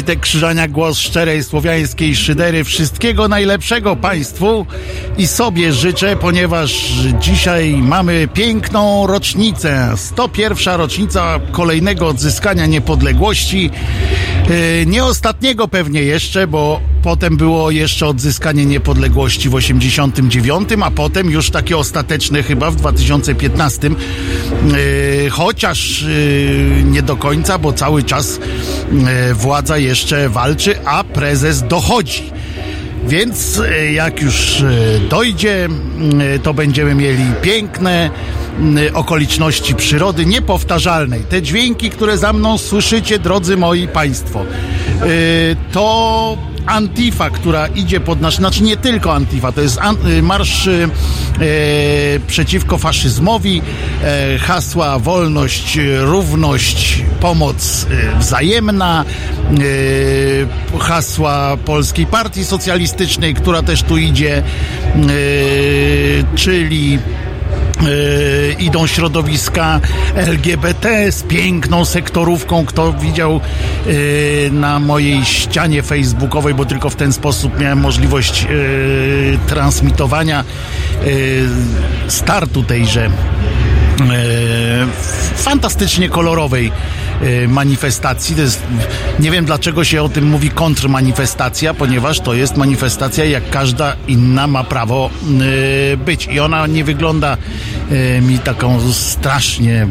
Wojtek Krzyżania, głos szczerej słowiańskiej szydery. Wszystkiego najlepszego Państwu i sobie życzę, ponieważ dzisiaj mamy piękną rocznicę. 101. rocznica kolejnego odzyskania niepodległości. Yy, nie ostatniego pewnie jeszcze, bo potem było jeszcze odzyskanie niepodległości w 89, a potem już takie ostateczne chyba w 2015. Yy, chociaż yy, nie do końca, bo cały czas władza jeszcze walczy, a prezes dochodzi. Więc jak już dojdzie, to będziemy mieli piękne okoliczności przyrody niepowtarzalnej. Te dźwięki, które za mną słyszycie, drodzy moi państwo, to Antifa, która idzie pod nasz, znaczy nie tylko Antifa, to jest an, marsz e, przeciwko faszyzmowi, e, hasła wolność, równość, pomoc wzajemna, e, hasła Polskiej Partii Socjalistycznej, która też tu idzie, czyli Yy, idą środowiska LGBT z piękną sektorówką. Kto widział yy, na mojej ścianie facebookowej, bo tylko w ten sposób miałem możliwość yy, transmitowania startu tejże fantastycznie kolorowej manifestacji. To jest, nie wiem dlaczego się o tym mówi kontrmanifestacja, ponieważ to jest manifestacja jak każda inna ma prawo być i ona nie wygląda mi taką strasznie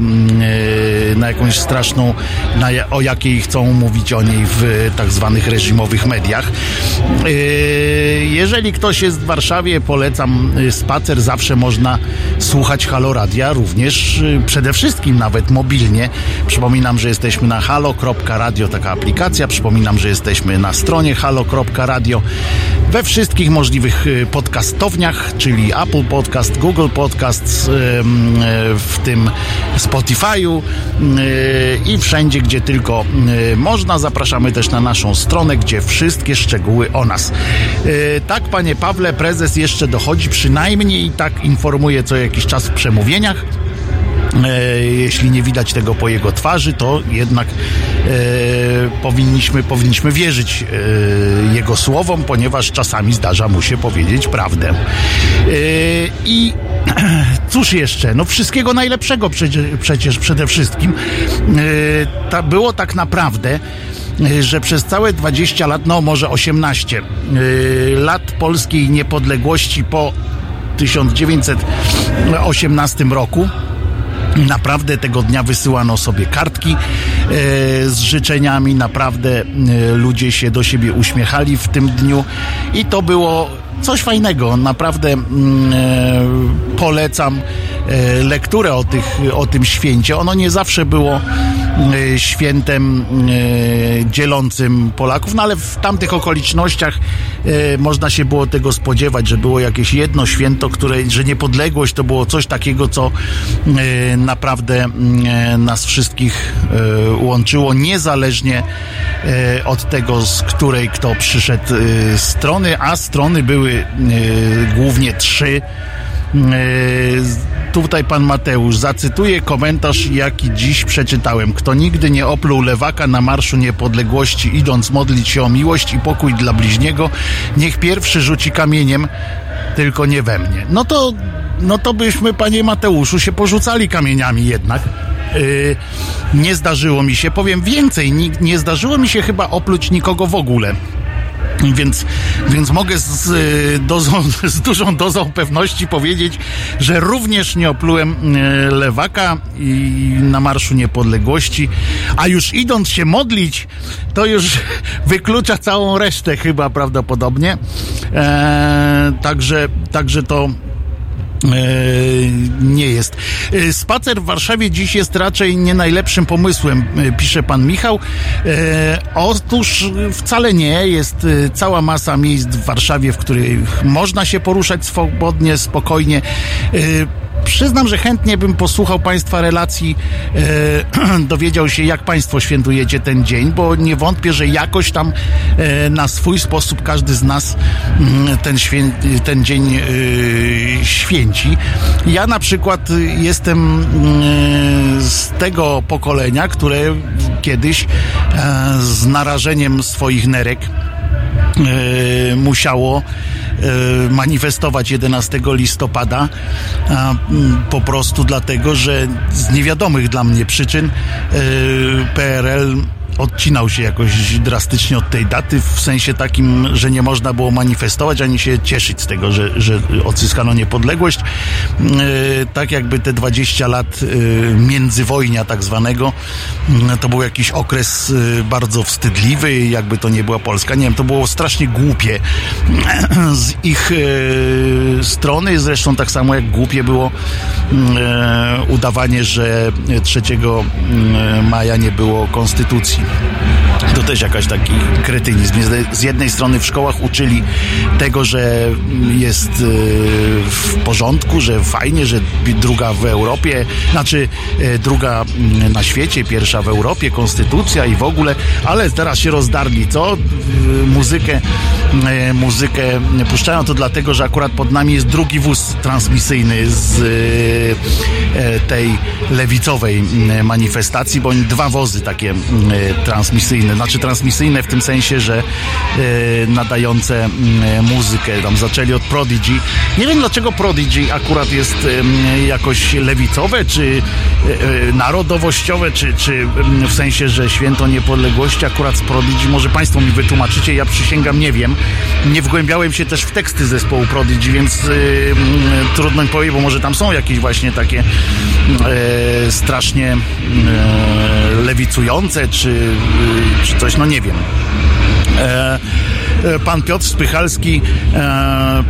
na jakąś straszną, na, o jakiej chcą mówić o niej w tak zwanych reżimowych mediach. Jeżeli ktoś jest w Warszawie, polecam spacer, zawsze można słuchać Halo Radia, również przede wszystkim nawet mobilnie. Przypominam, że jesteśmy na halo.radio, taka aplikacja. Przypominam, że jesteśmy na stronie halo.radio we wszystkich możliwych podcastowniach, czyli Apple Podcast, Google Podcast, w tym Spotify'u i wszędzie, gdzie tylko można. Zapraszamy też na naszą stronę, gdzie wszystkie szczegóły o nas. Tak, panie Pawle, prezes jeszcze dochodzi, przynajmniej tak informuje co jakiś czas w przemówieniach. E, jeśli nie widać tego po jego twarzy, to jednak e, powinniśmy, powinniśmy wierzyć e, jego słowom, ponieważ czasami zdarza mu się powiedzieć prawdę. E, I cóż jeszcze? No wszystkiego najlepszego przecież, przecież przede wszystkim. E, ta, było tak naprawdę e, że przez całe 20 lat, no może 18 lat polskiej niepodległości po 1918 roku Naprawdę tego dnia wysyłano sobie kartki e, z życzeniami, naprawdę e, ludzie się do siebie uśmiechali w tym dniu i to było coś fajnego. Naprawdę mm, e, polecam lekturę o, tych, o tym święcie. Ono nie zawsze było świętem e, dzielącym Polaków, no ale w tamtych okolicznościach e, można się było tego spodziewać, że było jakieś jedno święto, które, że niepodległość to było coś takiego, co naprawdę nas wszystkich łączyło, niezależnie od tego, z której kto przyszedł strony, a strony były głównie trzy. Tutaj pan Mateusz zacytuję komentarz, jaki dziś przeczytałem. Kto nigdy nie opluł lewaka na Marszu Niepodległości, idąc modlić się o miłość i pokój dla bliźniego, niech pierwszy rzuci kamieniem, tylko nie we mnie. No to, no to byśmy, panie Mateuszu, się porzucali kamieniami jednak. Yy, nie zdarzyło mi się, powiem więcej, nie, nie zdarzyło mi się chyba opluć nikogo w ogóle. Więc, więc mogę z, dozą, z dużą dozą pewności powiedzieć, że również nie oplułem y, lewaka i na Marszu Niepodległości, a już idąc się modlić, to już wyklucza całą resztę chyba prawdopodobnie. E, także, także to E, nie jest. E, spacer w Warszawie dziś jest raczej nie najlepszym pomysłem, e, pisze pan Michał. Otóż wcale nie. Jest cała masa miejsc w Warszawie, w których można się poruszać swobodnie, spokojnie przyznam, że chętnie bym posłuchał Państwa relacji, e, dowiedział się, jak Państwo świętujecie ten dzień, bo nie wątpię, że jakoś tam e, na swój sposób każdy z nas mm, ten, świę, ten dzień e, święci. Ja na przykład jestem mm, z tego pokolenia, które kiedyś e, z narażeniem swoich nerek e, musiało manifestować 11 listopada po prostu dlatego, że z niewiadomych dla mnie przyczyn e, PRL odcinał się jakoś drastycznie od tej daty, w sensie takim, że nie można było manifestować ani się cieszyć z tego, że, że odzyskano niepodległość. Yy, tak jakby te 20 lat yy, międzywojnia tak zwanego, yy, to był jakiś okres bardzo wstydliwy, jakby to nie była Polska. Nie wiem, to było strasznie głupie z ich strony, zresztą tak samo jak głupie było udawanie, że 3 maja nie było konstytucji. To też jakaś taki kretynizm. Z jednej strony w szkołach uczyli tego, że jest e, w porządku, że fajnie, że druga w Europie, znaczy e, druga na świecie, pierwsza w Europie, konstytucja i w ogóle, ale teraz się rozdarli, co? Muzykę, e, muzykę puszczają to dlatego, że akurat pod nami jest drugi wóz transmisyjny z tej lewicowej manifestacji, bo dwa wozy takie transmisyjne, znaczy transmisyjne w tym sensie, że e, nadające e, muzykę. Tam zaczęli od Prodigy. Nie wiem dlaczego Prodigy akurat jest jakoś lewicowe, czy e, narodowościowe, czy, czy w sensie, że święto niepodległości akurat z Prodigy. Może Państwo mi wytłumaczycie, ja przysięgam, nie wiem. Nie wgłębiałem się też w teksty zespołu Prodigy, więc trudno mi powiedzieć, bo może tam są jakieś właśnie takie strasznie lewicujące, czy czy coś, no nie wiem. E, e, pan Piotr Spychalski e,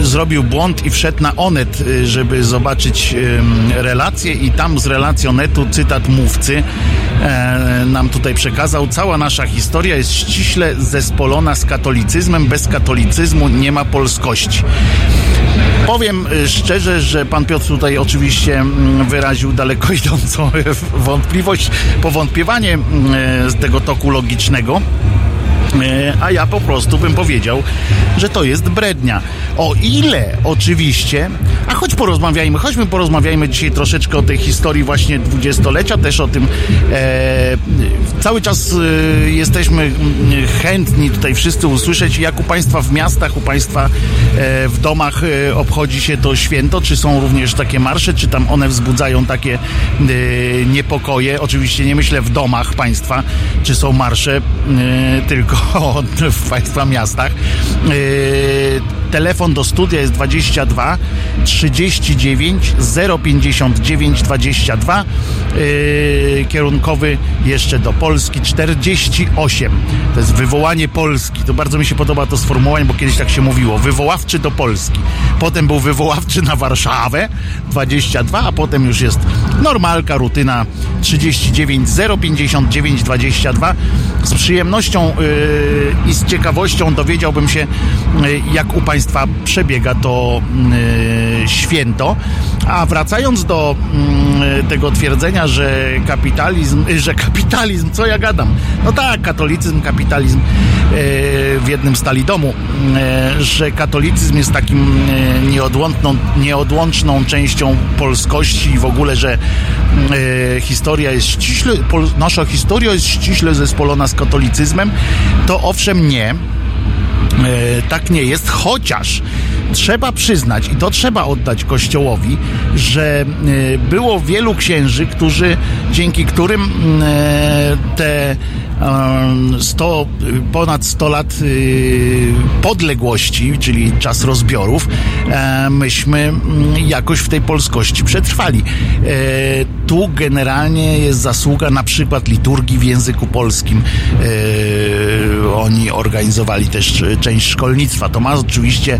zrobił błąd i wszedł na Onet, e, żeby zobaczyć e, relację i tam z relacjonetu cytat mówcy e, nam tutaj przekazał. Cała nasza historia jest ściśle zespolona z katolicyzmem. Bez katolicyzmu nie ma polskości. Powiem szczerze, że pan Piotr tutaj oczywiście wyraził daleko idącą wątpliwość, powątpiewanie z tego toku logicznego. E, a ja po prostu bym powiedział, że to jest brednia. O ile oczywiście, a choć porozmawiajmy, chodźmy porozmawiajmy dzisiaj troszeczkę o tej historii właśnie dwudziestolecia, też o tym e, cały czas e, jesteśmy mm, chętni tutaj wszyscy usłyszeć, jak u Państwa w miastach, u Państwa e, w domach e, obchodzi się to święto, czy są również takie marsze, czy tam one wzbudzają takie e, niepokoje. Oczywiście nie myślę w domach Państwa, czy są marsze, tylko w Państwa miastach. Telefon do studia jest 22 39 059 22. Yy, kierunkowy jeszcze do Polski 48. To jest wywołanie Polski. To bardzo mi się podoba to sformułowanie, bo kiedyś tak się mówiło. Wywoławczy do Polski. Potem był wywoławczy na Warszawę 22, a potem już jest normalka, rutyna 39 059 22. Z przyjemnością yy, i z ciekawością dowiedziałbym się, yy, jak u Państwa przebiega to yy, święto. A wracając do yy, tego twierdzenia, że kapitalizm, yy, że kapitalizm, co ja gadam? No tak, katolicyzm, kapitalizm w jednym stali domu, że katolicyzm jest takim nieodłączną, nieodłączną częścią polskości i w ogóle, że historia jest ściśle, nasza historia jest ściśle zespolona z katolicyzmem, to owszem nie. E, tak nie jest, chociaż trzeba przyznać, i to trzeba oddać Kościołowi, że e, było wielu księży, którzy, dzięki którym e, te 100, ponad 100 lat podległości, czyli czas rozbiorów, myśmy mm, jakoś w tej polskości przetrwali. Tu generalnie jest zasługa na przykład liturgii w języku polskim. Oni organizowali też część szkolnictwa. To ma oczywiście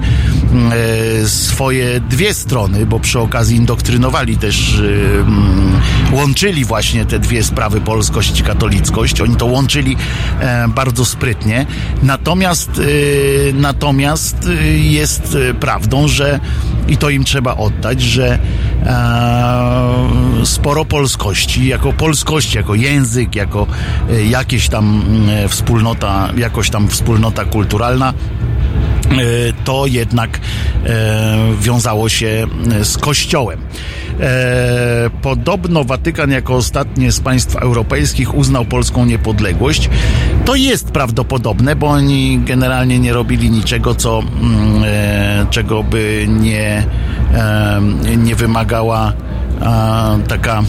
swoje dwie strony, bo przy okazji indoktrynowali też, mm, łączyli właśnie te dwie sprawy, polskość i katolickość. Oni to łączyli połączyli e, bardzo sprytnie. Natomiast, e, natomiast e, jest prawdą, że i to im trzeba oddać, że sporo polskości, jako polskość, jako język, jako jakieś tam wspólnota, jakoś tam wspólnota kulturalna to jednak wiązało się z Kościołem. Podobno Watykan jako ostatnie z państw europejskich uznał polską niepodległość. To jest prawdopodobne, bo oni generalnie nie robili niczego, co, czego by nie, nie wymagała taka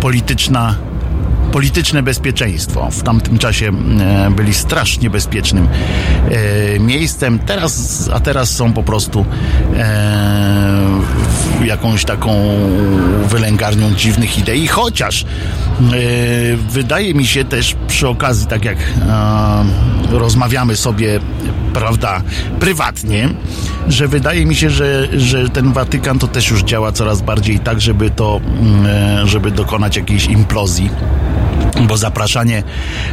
polityczna polityczne bezpieczeństwo. W tamtym czasie e, byli strasznie bezpiecznym e, miejscem, teraz, a teraz są po prostu e, jakąś taką wylęgarnią dziwnych idei, chociaż wydaje mi się też przy okazji, tak jak rozmawiamy sobie, prawda, prywatnie, że wydaje mi się, że, że ten Watykan to też już działa coraz bardziej tak, żeby to, mm, żeby dokonać jakiejś implozji bo zapraszanie,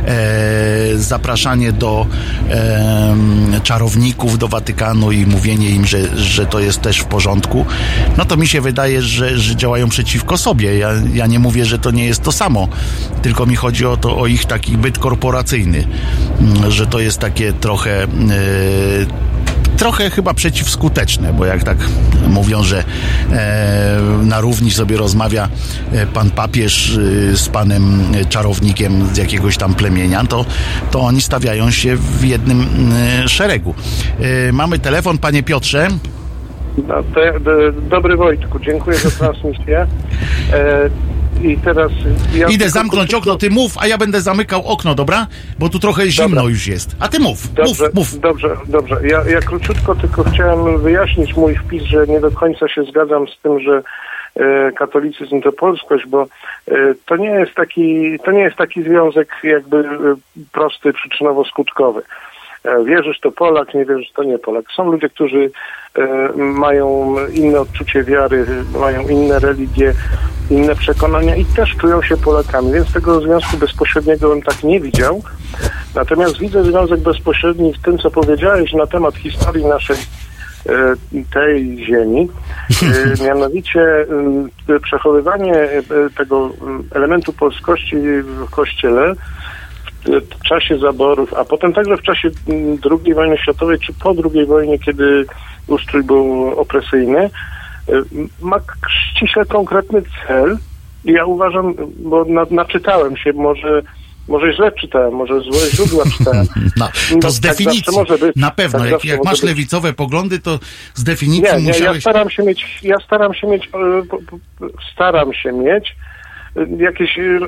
e, zapraszanie do e, czarowników do Watykanu i mówienie im, że, że to jest też w porządku, no to mi się wydaje, że, że działają przeciwko sobie. Ja, ja nie mówię, że to nie jest to samo, tylko mi chodzi o to, o ich taki byt korporacyjny, że to jest takie trochę e, trochę chyba przeciwskuteczne, bo jak tak mówią, że e, na równi sobie rozmawia e, pan papież e, z panem czarownikiem z jakiegoś tam plemienia, to, to oni stawiają się w jednym szeregu. Mamy telefon, panie Piotrze. No, te, de, dobry Wojtku, dziękuję za transmisję. E, i teraz... Ja Idę zamknąć okno, ty mów, a ja będę zamykał okno, dobra? Bo tu trochę zimno dobra. już jest. A ty mów, dobrze, mów, mów. Dobrze, dobrze. Ja, ja króciutko tylko chciałem wyjaśnić mój wpis, że nie do końca się zgadzam z tym, że e, katolicyzm to polskość, bo e, to nie jest taki, to nie jest taki związek jakby e, prosty, przyczynowo-skutkowy. E, wierzysz to Polak, nie wierzysz to nie Polak. Są ludzie, którzy e, mają inne odczucie wiary, mają inne religie, inne przekonania i też czują się Polakami, więc tego związku bezpośredniego bym tak nie widział. Natomiast widzę związek bezpośredni w tym, co powiedziałeś na temat historii naszej e, tej ziemi, mianowicie przechowywanie tego elementu polskości w kościele w czasie zaborów, a potem także w czasie mm, II wojny światowej, czy po II wojnie, kiedy ustrój był opresyjny, y, ma ściśle konkretny cel. I ja uważam, bo naczytałem się, może może źle czytałem, może złe źródła czytałem. No, to no, z tak definicji, na pewno. Tak jak, jak masz być. lewicowe poglądy, to z definicji nie, nie, musiałeś... Ja staram się mieć, ja staram się mieć, e, staram się mieć jakieś y,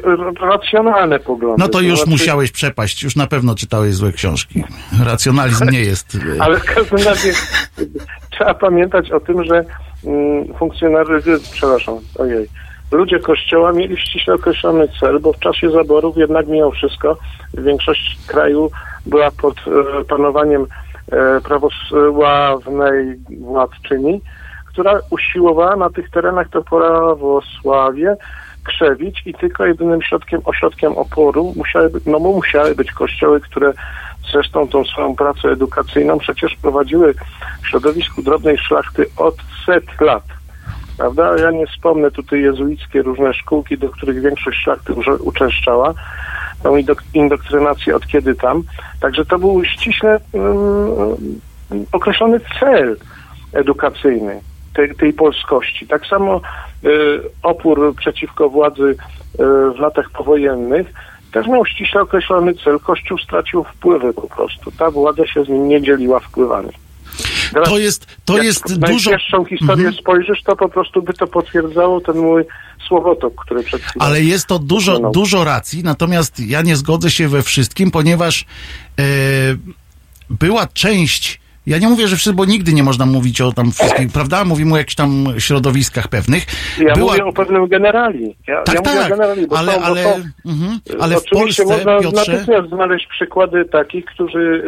racjonalne poglądy. No to już znaczy... musiałeś przepaść, już na pewno czytałeś złe książki. Racjonalizm nie jest... Y, Ale w każdym razie trzeba pamiętać o tym, że mm, funkcjonariusze, przepraszam, ojej, ludzie Kościoła mieli ściśle określony cel, bo w czasie zaborów jednak mimo wszystko większość kraju była pod e, panowaniem prawosławnej władczyni, która usiłowała na tych terenach to prawosławie krzewić i tylko jedynym środkiem, ośrodkiem oporu musiały, no musiały być kościoły, które zresztą tą swoją pracę edukacyjną przecież prowadziły w środowisku drobnej szlachty od set lat. Prawda? Ja nie wspomnę tutaj jezuickie różne szkółki, do których większość szlachty uczęszczała, tą indoktrynację od kiedy tam. Także to był ściśle um, określony cel edukacyjny tej, tej polskości. Tak samo opór przeciwko władzy y, w latach powojennych też miał ściśle określony cel. Kościół stracił wpływy po prostu. Ta władza się z nim nie dzieliła wpływami. Teraz, to jest, to jak jest na dużo... pierwszą historię mhm. spojrzysz, to po prostu by to potwierdzało ten mój słowotok, który przed chwilą... Ale jest to dużo, dużo racji, natomiast ja nie zgodzę się we wszystkim, ponieważ e, była część ja nie mówię, że wszyscy, bo nigdy nie można mówić o tam wszystkich, prawda? Mówimy o jakichś tam środowiskach pewnych. Ja Była... mówię o pewnym generali. Ja, tak, ja tak, generali, ale, są, ale, to, mhm, ale w Polsce, można Piotrze... natychmiast znaleźć przykłady takich, którzy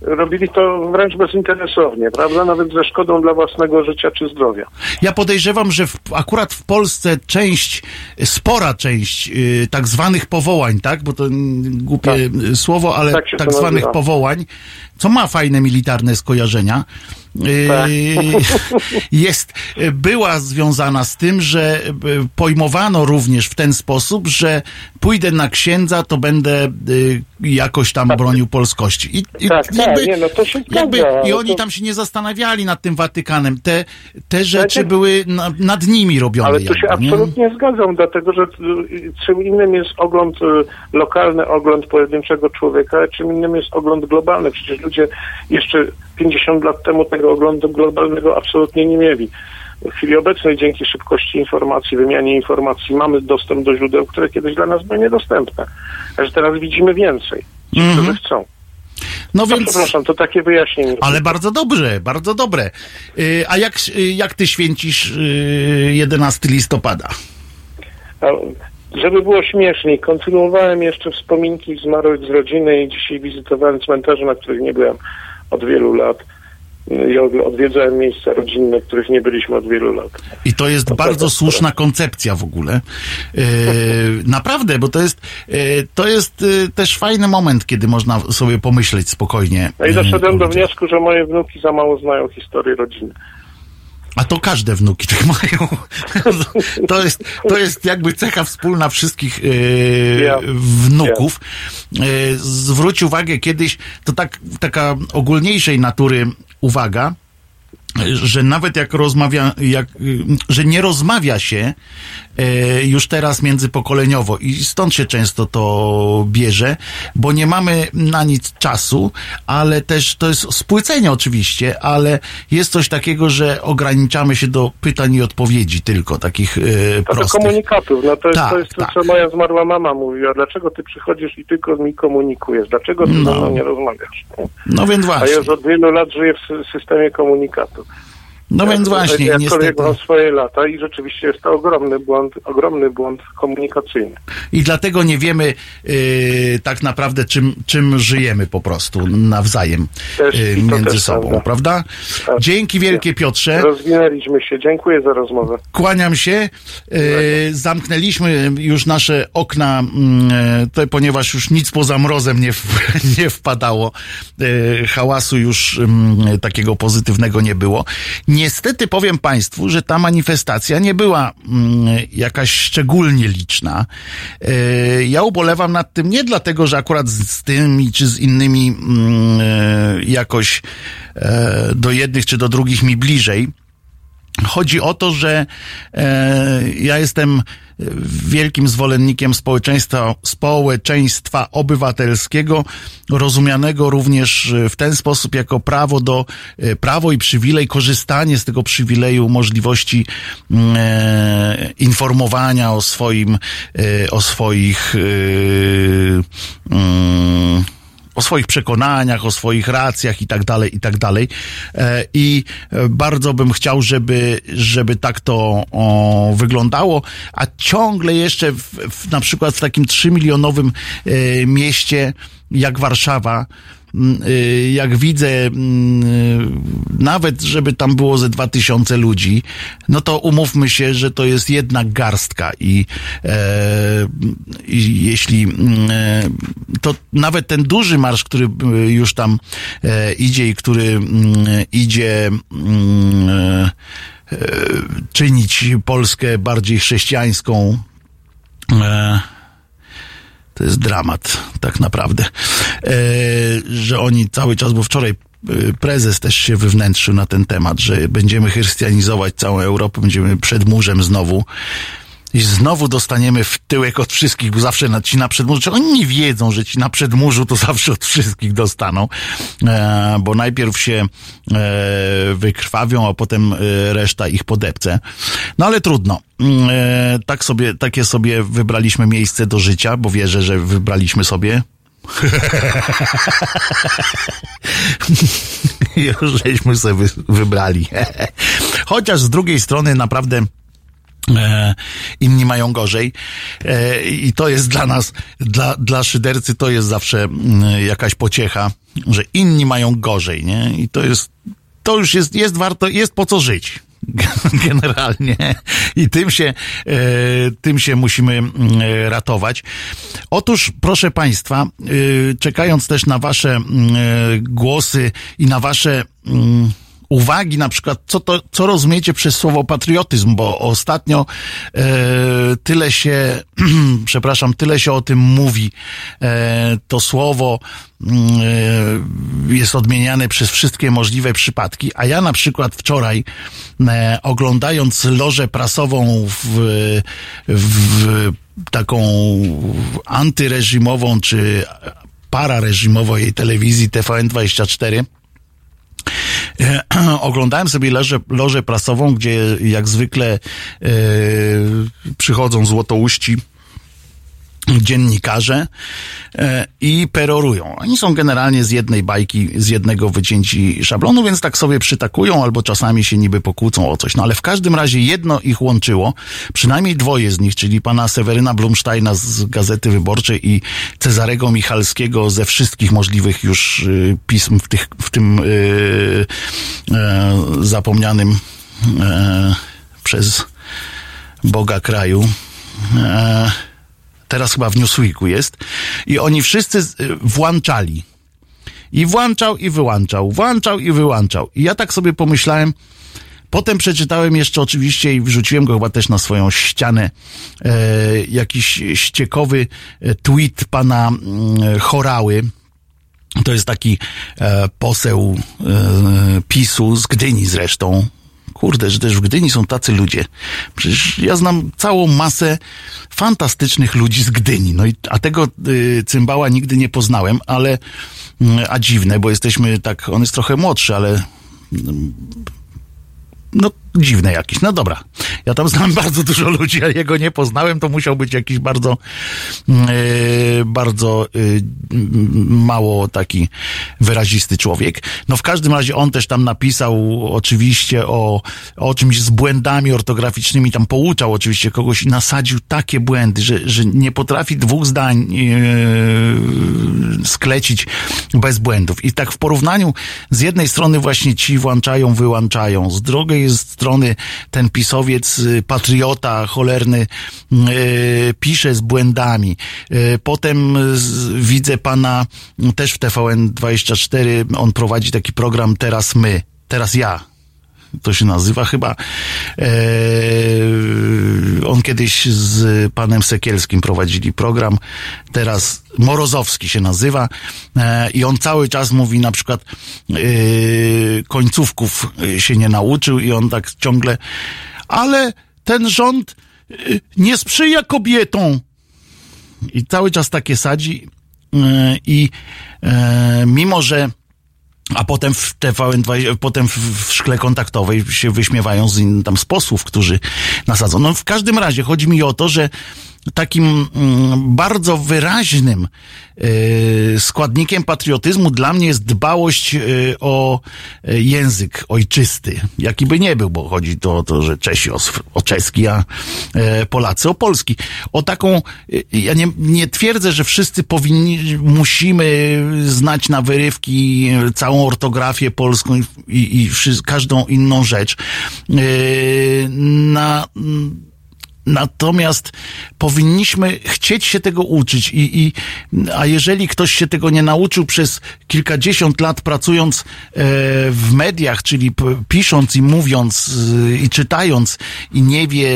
robili to wręcz bezinteresownie, prawda? Nawet ze szkodą dla własnego życia czy zdrowia. Ja podejrzewam, że w, akurat w Polsce część, spora część y, tak zwanych powołań, tak? Bo to mm, głupie Tak. słowo, ale Tak tak zwanych nazywa. powołań, co ma fajne militarne skojarzenia. Jest, była związana z tym, że y, pojmowano również w ten sposób, że pójdę na księdza, to będę y, jakoś tam bronił polskości. I, i Tak, tak, nie, no to się jakby, zgadza, I oni to- tam się nie zastanawiali nad tym Watykanem. Te, te rzeczy tak. były na, nad nimi robione. Ale tu się jakby, nie? absolutnie zgadzam, dlatego że czym innym jest ogląd, lokalny ogląd pojedynczego człowieka, czym innym jest ogląd globalny. Przecież ludzie jeszcze 50 lat temu tego oglądu globalnego absolutnie nie mieli. W chwili obecnej dzięki szybkości informacji, wymianie informacji mamy dostęp do źródeł, które kiedyś dla nas były niedostępne. A że teraz widzimy więcej. Ci, Mhm. którzy chcą. No więc... przepraszam, to takie wyjaśnienie. Ale bardzo dobrze, bardzo dobre. Y, A jak, y, jak ty święcisz y, 11 listopada? A, Żeby było śmieszniej, kontynuowałem jeszcze wspominki zmarłych z rodziny i dzisiaj wizytowałem cmentarze, na których nie byłem od wielu lat. I odwiedzałem miejsca rodzinne, których nie byliśmy od wielu lat. I to jest To bardzo prawda, słuszna koncepcja w ogóle. Yy, naprawdę, bo to jest, yy, to jest yy, też fajny moment, kiedy można sobie pomyśleć spokojnie. No i doszedłem do wniosku, że moje wnuki za mało znają historii rodziny. A to każde wnuki tak mają. To jest, to jest jakby cecha wspólna wszystkich yy, wnuków. Yy, zwróć uwagę kiedyś, to tak, taka ogólniejszej natury uwaga, że nawet jak rozmawia, jak, że nie rozmawia się już teraz międzypokoleniowo i stąd się często to bierze, bo nie mamy na nic czasu, ale też to jest spłycenie oczywiście, ale jest coś takiego, że ograniczamy się do pytań i odpowiedzi tylko, takich e, do prostych. komunikatów. No to jest, Tak, to, jest tak. co moja zmarła mama mówiła. Dlaczego ty przychodzisz i tylko mi komunikujesz? Dlaczego ty No. ze mną nie rozmawiasz? No więc A właśnie, ja już od wielu lat żyję w sy- systemie komunikatu. No więc właśnie, Jakkolwiek niestety. mam swoje lata i rzeczywiście jest to ogromny błąd, ogromny błąd komunikacyjny. I dlatego nie wiemy y, tak naprawdę, czym, czym żyjemy po prostu nawzajem Też- y, to między sobą, prawda. prawda? Tak. Dzięki wielkie Piotrze. Rozwinęliśmy się. Dziękuję za rozmowę. Kłaniam się. Y, zamknęliśmy już nasze okna, y, to, ponieważ już nic poza mrozem nie, w, nie wpadało. Y, hałasu już y, takiego pozytywnego nie było. Niestety powiem Państwu, że ta manifestacja nie była y, jakaś szczególnie liczna. Y, ja ubolewam nad tym nie dlatego, że akurat z, z tymi czy z innymi y, jakoś y, do jednych czy do drugich mi bliżej. Chodzi o to, że e, ja jestem wielkim zwolennikiem społeczeństwa, społeczeństwa obywatelskiego, rozumianego również w ten sposób jako prawo do, e, prawo i przywilej, korzystanie z tego przywileju, możliwości mm, e, informowania o swoim, e, o swoich, e, mm, o swoich przekonaniach, o swoich racjach i tak dalej, i tak dalej. E, I e, bardzo bym chciał, żeby, żeby tak to o, wyglądało, a ciągle jeszcze w, w, na przykład w takim trzymilionowym e, mieście jak Warszawa, jak widzę mm, nawet, żeby tam było ze dwa tysiące ludzi, no to umówmy się, że to jest jednak garstka i, e, i jeśli mm, e, to nawet ten duży marsz, który e, już tam e, idzie i który mm, idzie mm, e, e, czynić Polskę bardziej chrześcijańską, e, to jest dramat, tak naprawdę. E, że oni cały czas, bo wczoraj e, prezes też się wywnętrzył na ten temat, że będziemy chrystianizować całą Europę, będziemy przed murzem znowu. I znowu dostaniemy w tyłek od wszystkich, bo zawsze na, ci na przedmurzu, oni nie wiedzą, że ci na przedmurzu to zawsze od wszystkich dostaną, e, bo najpierw się e, wykrwawią, a potem e, reszta ich podepce. No ale trudno. Mm, E, tak sobie, takie sobie wybraliśmy miejsce do życia, bo wierzę, że wybraliśmy sobie. Już żeśmy sobie wy- wybrali. Chociaż z drugiej strony naprawdę inni mają gorzej e, i to jest dla nas, dla, dla szydercy to jest zawsze mm, jakaś pociecha, że inni mają gorzej, nie? I to jest, to już jest, jest warto, jest po co żyć. Generalnie. I tym się, e, tym się musimy mm, ratować. Otóż, proszę Państwa, czekając też na Wasze mm, głosy i na Wasze uwagi, na przykład, co, to, co rozumiecie przez słowo patriotyzm, bo ostatnio e, tyle się, przepraszam, tyle się o tym mówi. E, to słowo mm, e, jest odmieniane przez wszystkie możliwe przypadki, a ja na przykład wczoraj, e, oglądając lożę prasową w, w taką antyreżimową czy parareżimową jej telewizji TVN24, E, oglądałem sobie lożę, lożę prasową, gdzie jak zwykle e, przychodzą złotouści dziennikarze e, i perorują. Oni są generalnie z jednej bajki, z jednego wycięci szablonu, więc tak sobie przytakują albo czasami się niby pokłócą o coś. No ale w każdym razie jedno ich łączyło, przynajmniej dwoje z nich, czyli pana Seweryna Blumsteina z Gazety Wyborczej i Cezarego Michalskiego ze wszystkich możliwych już y, pism w, tych, w tym yy, yy, zapomnianym yy, przez Boga kraju. Yy, teraz chyba w Newsweeku jest, i oni wszyscy y, włączali. I włączał i wyłączał, włączał i wyłączał. I ja tak sobie pomyślałem, Potem przeczytałem jeszcze oczywiście i wrzuciłem go chyba też na swoją ścianę e, jakiś ściekowy e, tweet pana e, Chorały. To jest taki e, poseł e, PiSu z Gdyni zresztą, Kurde, że też w Gdyni są tacy ludzie. Przecież ja znam całą masę fantastycznych ludzi z Gdyni. No i, a tego y, cymbała nigdy nie poznałem, ale, y, a dziwne, bo jesteśmy tak, on jest trochę młodszy, ale y, no dziwne jakieś. No dobra, ja tam znam bardzo dużo ludzi, a jego nie poznałem, to musiał być jakiś bardzo, yy, bardzo yy, mało taki wyrazisty człowiek. No w każdym razie on też tam napisał oczywiście o, o czymś z błędami ortograficznymi, tam pouczał oczywiście kogoś i nasadził takie błędy, że, że nie potrafi dwóch zdań yy, sklecić bez błędów. I tak w porównaniu z jednej strony właśnie ci włączają, wyłączają, z drugiej strony ten pisowiec, y, patriota cholerny, yy, pisze z błędami. Yy, potem widzę pana też w TVN24, on prowadzi taki program Teraz my, teraz ja to się nazywa chyba. Eee, on kiedyś z panem Sekielskim prowadzili program, teraz Morozowski się nazywa eee, i on cały czas mówi na przykład eee, końcówków się nie nauczył i on tak ciągle, ale ten rząd e, nie sprzyja kobietom. I cały czas takie sadzi e, i e, mimo, że a potem w TVN2, potem w, szkle kontaktowej się wyśmiewają z innych tam z posłów, którzy nasadzą. No w każdym razie chodzi mi o to, że takim mm, bardzo wyraźnym y, składnikiem patriotyzmu dla mnie jest dbałość y, o y, język ojczysty, jaki by nie był, bo chodzi to o to, że Czesi o, o czeski, a Polacy o polski. O taką, ja nie, nie twierdzę, że wszyscy powinni, musimy znać na wyrywki całą ortografię polską i, i, i każdą inną rzecz. Na Natomiast powinniśmy chcieć się tego uczyć i, i a jeżeli ktoś się tego nie nauczył przez kilkadziesiąt lat pracując e, w mediach, czyli pisząc i mówiąc e, i czytając i nie wie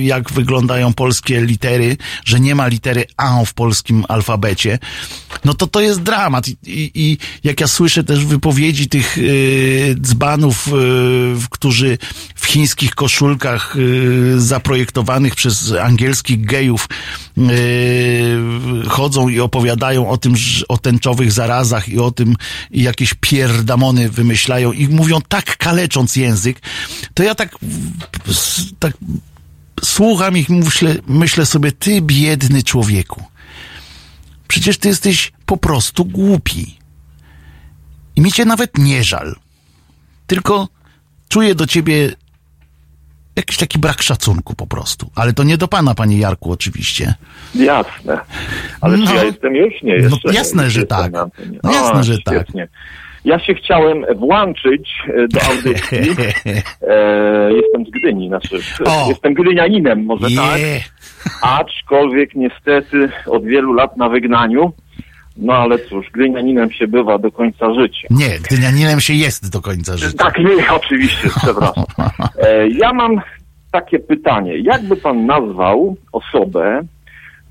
jak wyglądają polskie litery, że nie ma litery A w polskim alfabecie, no to to jest dramat. I, i, jak ja słyszę też wypowiedzi tych e, dzbanów, którzy w chińskich koszulkach zaprojektowanych przez angielskich gejów yy, chodzą i opowiadają o tym, o tęczowych zarazach i o tym, i jakieś pierdamony wymyślają i mówią tak kalecząc język, to ja tak, tak słucham ich, myślę, myślę sobie, ty biedny człowieku. Przecież ty jesteś po prostu głupi. I mi cię nawet nie żal. Tylko czuję do ciebie jakiś taki brak szacunku po prostu. Ale to nie do pana, panie Jarku, oczywiście. Jasne. Ale No. czy ja jestem już? Nie, No, jeszcze. jasne, nie, że tak. No, jasne, że tak. świetnie. Ja się chciałem włączyć e, do audycji. E, jestem z Gdyni, znaczy O. jestem gdynianinem, może tak, Je. aczkolwiek niestety od wielu lat na wygnaniu. No ale cóż, gdynianinem się bywa do końca życia. Nie, gdynianinem się jest do końca życia. Tak, nie, oczywiście, przepraszam. E, ja mam takie pytanie. Jakby pan nazwał osobę,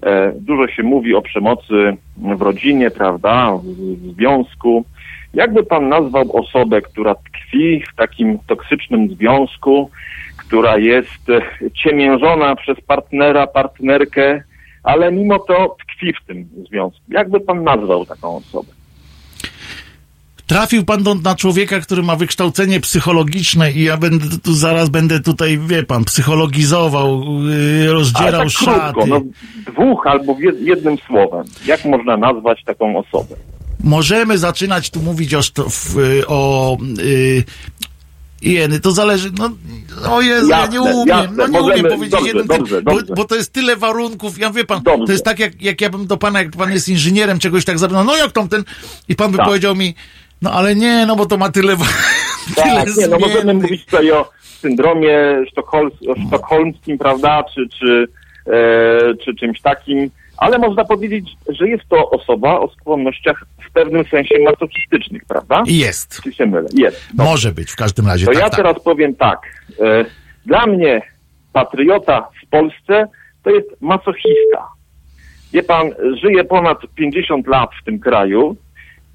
e, dużo się mówi o przemocy w rodzinie, prawda, w, w związku. Jakby pan nazwał osobę, która tkwi w takim toksycznym związku, która jest e, ciemiężona przez partnera, partnerkę, ale mimo to tkwi w tym związku. Jakby pan nazwał taką osobę? Trafił pan do, na człowieka, który ma wykształcenie psychologiczne i ja będę tu zaraz będę tutaj, wie pan, psychologizował, yy, rozdzierał tak szaty. krótko, no, dwóch albo jed- jednym słowem. Jak można nazwać taką osobę? Możemy zaczynać tu mówić o, y, o yy, jeny, to zależy, no, o Jezu, ja nie Jasne, umiem, jasne, no nie możemy- umiem powiedzieć dobrze, jeden, dobrze, bo, dobrze. bo to jest tyle warunków, ja wie pan, Dobrze. to jest tak jak, jak ja bym do pana, jak pan jest inżynierem, czegoś tak zapytał, no jak tam ten, i pan by Tak. powiedział mi, no ale nie, no bo to ma tyle, wa- tyle Tak, nie, no możemy mówić tutaj o syndromie sztokholmskim, prawda, czy, czy, e, czy czymś takim, ale można powiedzieć, że jest to osoba o skłonnościach w pewnym sensie masochistycznych, prawda? Jest. Czy się mylę? Jest. No. Może być w każdym razie. To tak, ja tak. teraz powiem tak. E, dla mnie patriota w Polsce to jest masochista. Wie pan, żyję ponad 50 lat w tym kraju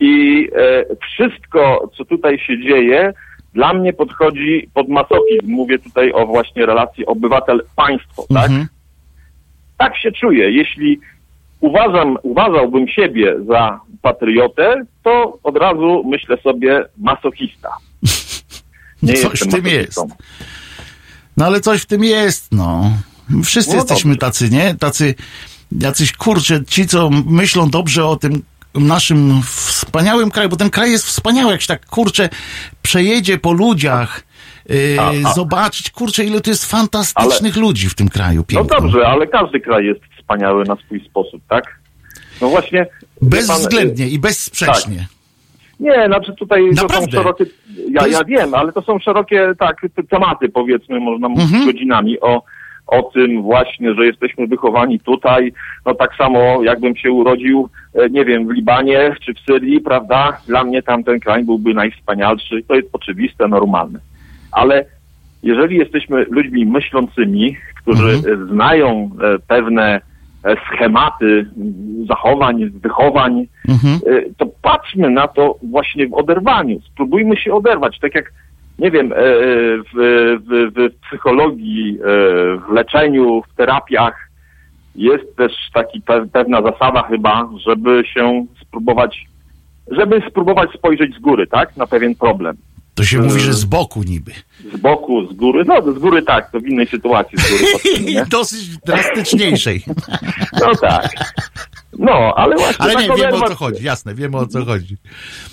i e, wszystko, co tutaj się dzieje, dla mnie podchodzi pod masochizm. Mówię tutaj o właśnie relacji obywatel-państwo, tak? Mhm. Tak się czuję. Jeśli uważam, uważałbym siebie za patriotę, to od razu myślę sobie masochista. Nie Coś w tym jest. No ale coś w tym jest, no. Wszyscy No jesteśmy dobrze. tacy, nie? Tacy, jacyś kurczę, ci, co myślą dobrze o tym naszym wspaniałym kraju, bo ten kraj jest wspaniały, jak się tak, kurczę, przejedzie po ludziach, A, a. zobaczyć, kurczę, ile tu jest fantastycznych ludzi w tym kraju No pięknym. dobrze, ale każdy kraj jest wspaniały na swój sposób, tak? No właśnie. Bezwzględnie pan, i bezsprzecznie. Nie, znaczy tutaj to Naprawdę. są szerokie. Ja, To jest- ja wiem, ale to są szerokie tak te- tematy, powiedzmy, można mówić Mhm. godzinami o, o tym właśnie, że jesteśmy wychowani tutaj. No tak samo jakbym się urodził, e, nie wiem, w Libanie czy w Syrii, prawda? Dla mnie tamten kraj byłby najwspanialszy. To jest oczywiste, normalne. Ale jeżeli jesteśmy ludźmi myślącymi, którzy Mhm. znają e, pewne e, schematy zachowań, wychowań, Mhm. e, to patrzmy na to właśnie w oderwaniu. Spróbujmy się oderwać. Tak jak, nie wiem, w, w, w psychologii, w leczeniu, w terapiach jest też taki pe- pewna zasada chyba, żeby się spróbować, żeby spróbować spojrzeć z góry, tak, na pewien problem. To się mówi, Yy. że z boku niby. Z boku, z góry, no z góry tak, to w innej sytuacji z góry patrzymy, dosyć drastyczniejszej. No tak. No, ale właśnie Ale tak nie, wiemy o co chodzi, jasne, wiemy o co chodzi.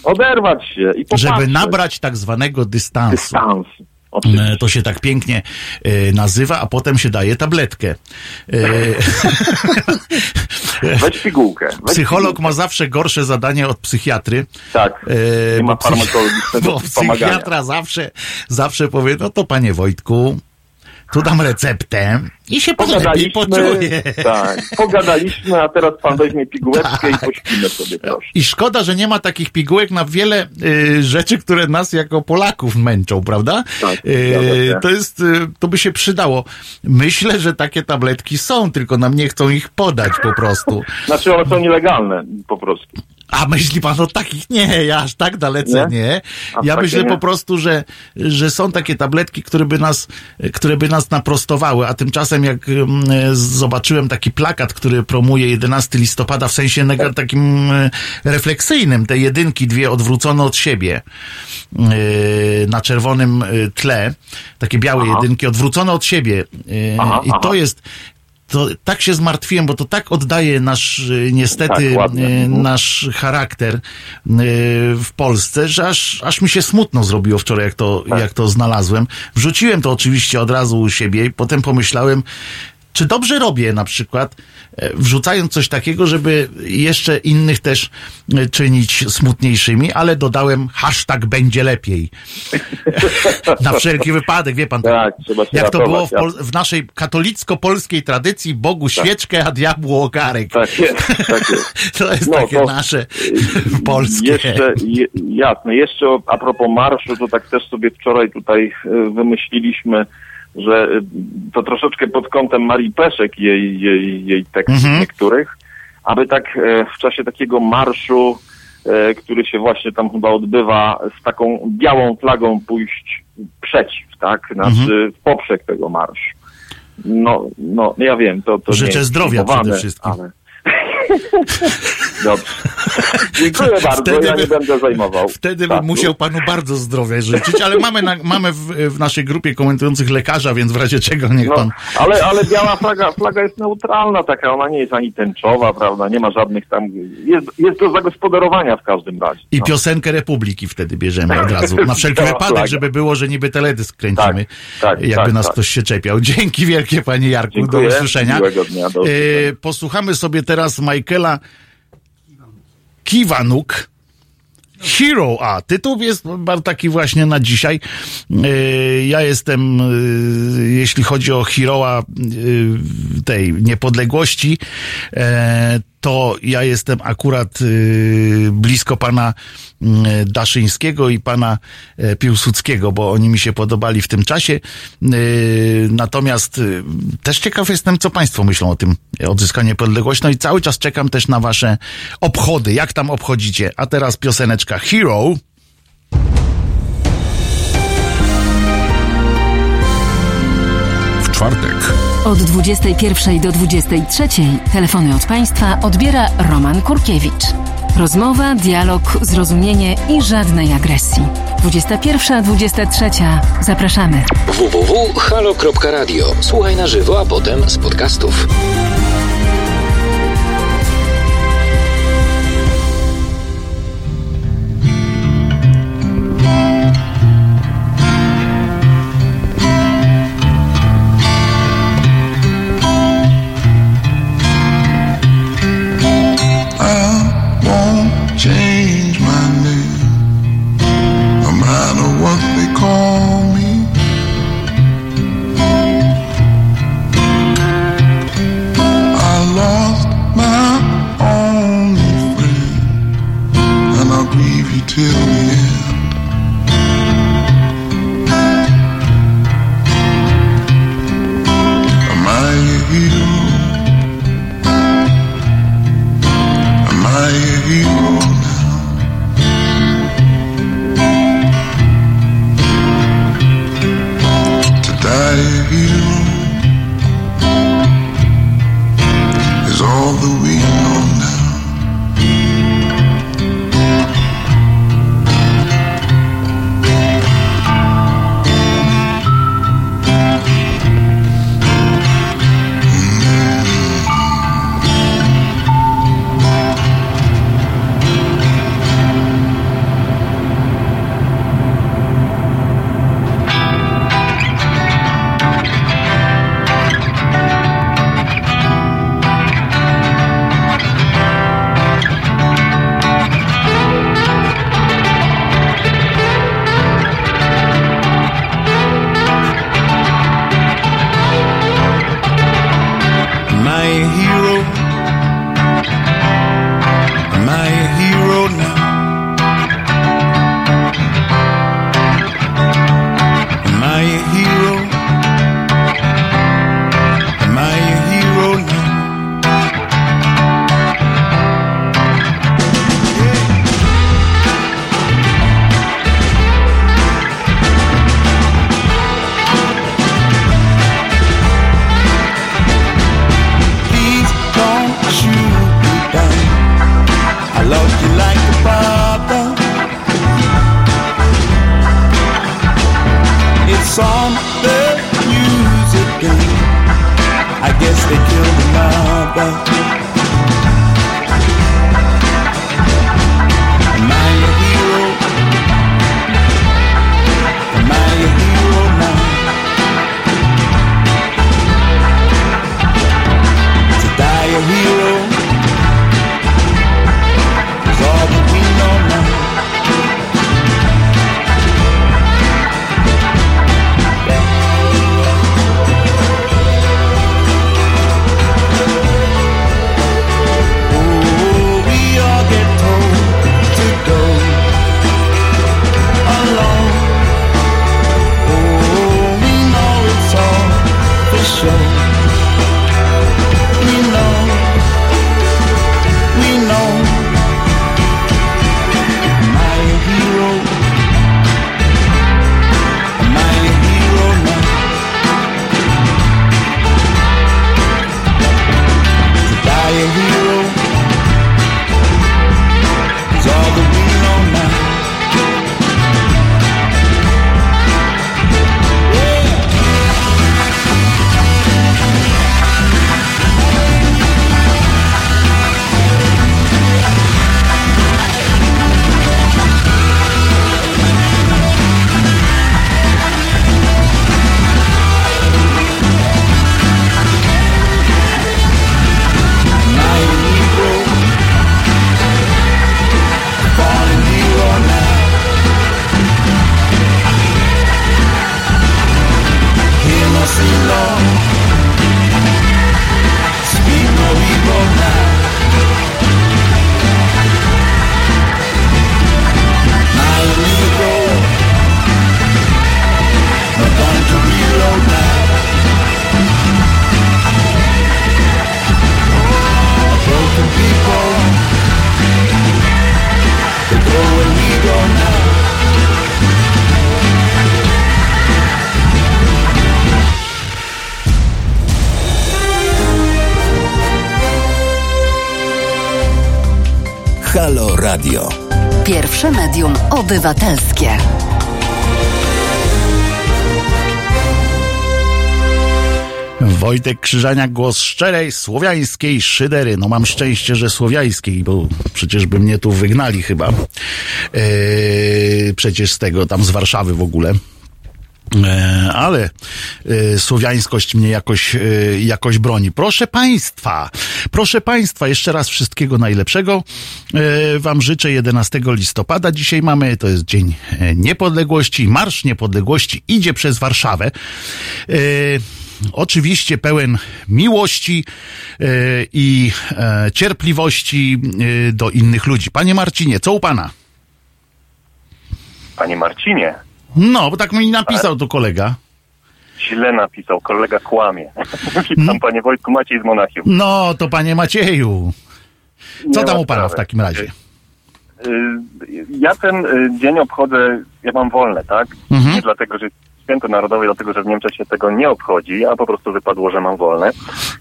oderwać się i popatrzeć. Żeby nabrać tak zwanego dystansu. dystans. E, To się tak pięknie e, nazywa, a potem się daje tabletkę. E, Weź pigułkę. Weź psycholog pigułkę. ma zawsze gorsze zadanie od psychiatry. Tak. Nie ma bo psy- farmakologicznego Bo psychiatra zawsze, zawsze powie, no to panie Wojtku, tu dam receptę i się poczuje. tak, pogadaliśmy, a teraz pan weźmie pigułeczkę Tak. i pośpimy sobie troszkę. I szkoda, że nie ma takich pigułek na wiele y, rzeczy, które nas jako Polaków męczą, prawda? Tak, Y, to jest, y, to by się przydało. Myślę, że takie tabletki są, tylko nam nie chcą ich podać po prostu. Znaczy one są nielegalne po prostu. A myśli pan o takich? Nie, ja aż tak dalece nie. Nie? Ja myślę nie? po prostu, że, że są takie tabletki, które by nas, które by nas naprostowały, a tymczasem jak zobaczyłem taki plakat, który promuje 11 listopada w sensie neg- takim e, refleksyjnym, te jedynki dwie odwrócone od siebie e, na czerwonym e, tle, takie białe Aha. jedynki odwrócone od siebie i to jest to tak się zmartwiłem, bo to tak oddaje nasz, y, niestety, Tak, y, nasz charakter y, w Polsce, że aż, aż mi się smutno zrobiło wczoraj, jak to, Tak. jak to znalazłem. Wrzuciłem to oczywiście od razu u siebie i potem pomyślałem, czy dobrze robię na przykład, e, wrzucając coś takiego, żeby jeszcze innych też e, czynić smutniejszymi, ale dodałem hashtag będzie lepiej. na wszelki wypadek, wie pan. Tak, jak to było w, w naszej katolicko-polskiej tradycji, Bogu świeczkę, a diabłu ogarek. Tak jest, tak jest. To jest No, takie to- nasze polskie. Jeszcze, je, jasne, jeszcze a propos marszu, to tak też sobie wczoraj tutaj e, wymyśliliśmy, że e, to troszeczkę pod kątem Marii Peszek, jej, jej, jej tekstów Mhm. niektórych, aby tak e, w czasie takiego marszu, e, który się właśnie tam chyba odbywa, z taką białą flagą pójść przeciw, tak? Znaczy Mhm. w poprzek tego marszu. No, no, ja wiem, to, to Życzę zdrowia przede wszystkim. Ale... Dobrze. Dziękuję bardzo, Wtedy ja by- nie będę zajmował. Wtedy bym musiał panu bardzo zdrowia życzyć, ale mamy, na, mamy w, w naszej grupie komentujących lekarza, więc w razie czego niech No, pan... ale, ale biała flaga, flaga jest neutralna taka, ona nie jest ani tęczowa, prawda, nie ma żadnych tam, jest, jest do zagospodarowania w każdym razie. I no. piosenkę Republiki wtedy bierzemy od razu. Na wszelki wypadek, flaga. żeby było, że niby teledysk kręcimy. Tak, tak, jakby tak, nas tak. ktoś się czepiał. Dzięki wielkie, panie Jarku. Dziękuję. Do usłyszenia. Dnia, do E, usłyszenia. posłuchamy sobie teraz Michaela Kiwanuk. Hero, a tytuł jest taki właśnie na dzisiaj. E, Ja jestem, e, jeśli chodzi o Hero'a e, tej niepodległości, to ja jestem akurat e, blisko pana mm, Daszyńskiego i pana e, Piłsudskiego, bo oni mi się podobali w tym czasie. E, Natomiast e, też ciekaw jestem, co państwo myślą o tym odzyskaniu niepodległości. No i cały czas czekam też na wasze obchody. Jak tam obchodzicie? A teraz pioseneczka Hero. W czwartek Od 21 do 23 telefony od państwa odbiera Roman Kurkiewicz. Rozmowa, dialog, zrozumienie i żadnej agresji. 21-23. Zapraszamy. www.halo.radio. Słuchaj na żywo, a potem z podcastów. Obywatelskie. Wojtek Krzyżaniak, głos szczerej, słowiańskiej szydery. No mam szczęście, że słowiańskiej, bo przecież by mnie tu wygnali chyba. Eee, przecież z tego, tam z Warszawy w ogóle. E, ale e, słowiańskość mnie jakoś, jakoś broni. Proszę Państwa, proszę Państwa, jeszcze raz wszystkiego najlepszego. E, Wam życzę 11 listopada. Dzisiaj mamy, to jest Dzień e, Niepodległości. Marsz Niepodległości idzie przez Warszawę. E, Oczywiście pełen miłości i cierpliwości do innych ludzi. Panie Marcinie, co u Pana? Panie Marcinie, No, bo tak mi napisał tu kolega. źle napisał, kolega kłamie. Witam panie Wojtku, Maciej z Monachium. No, to panie Macieju. Co tam u pana w takim razie? Y, Ja ten y, dzień obchodzę, ja mam wolne, tak? Mhm. Nie dlatego, że jest święto narodowe, dlatego, że w Niemczech się tego nie obchodzi, a po prostu wypadło, że mam wolne.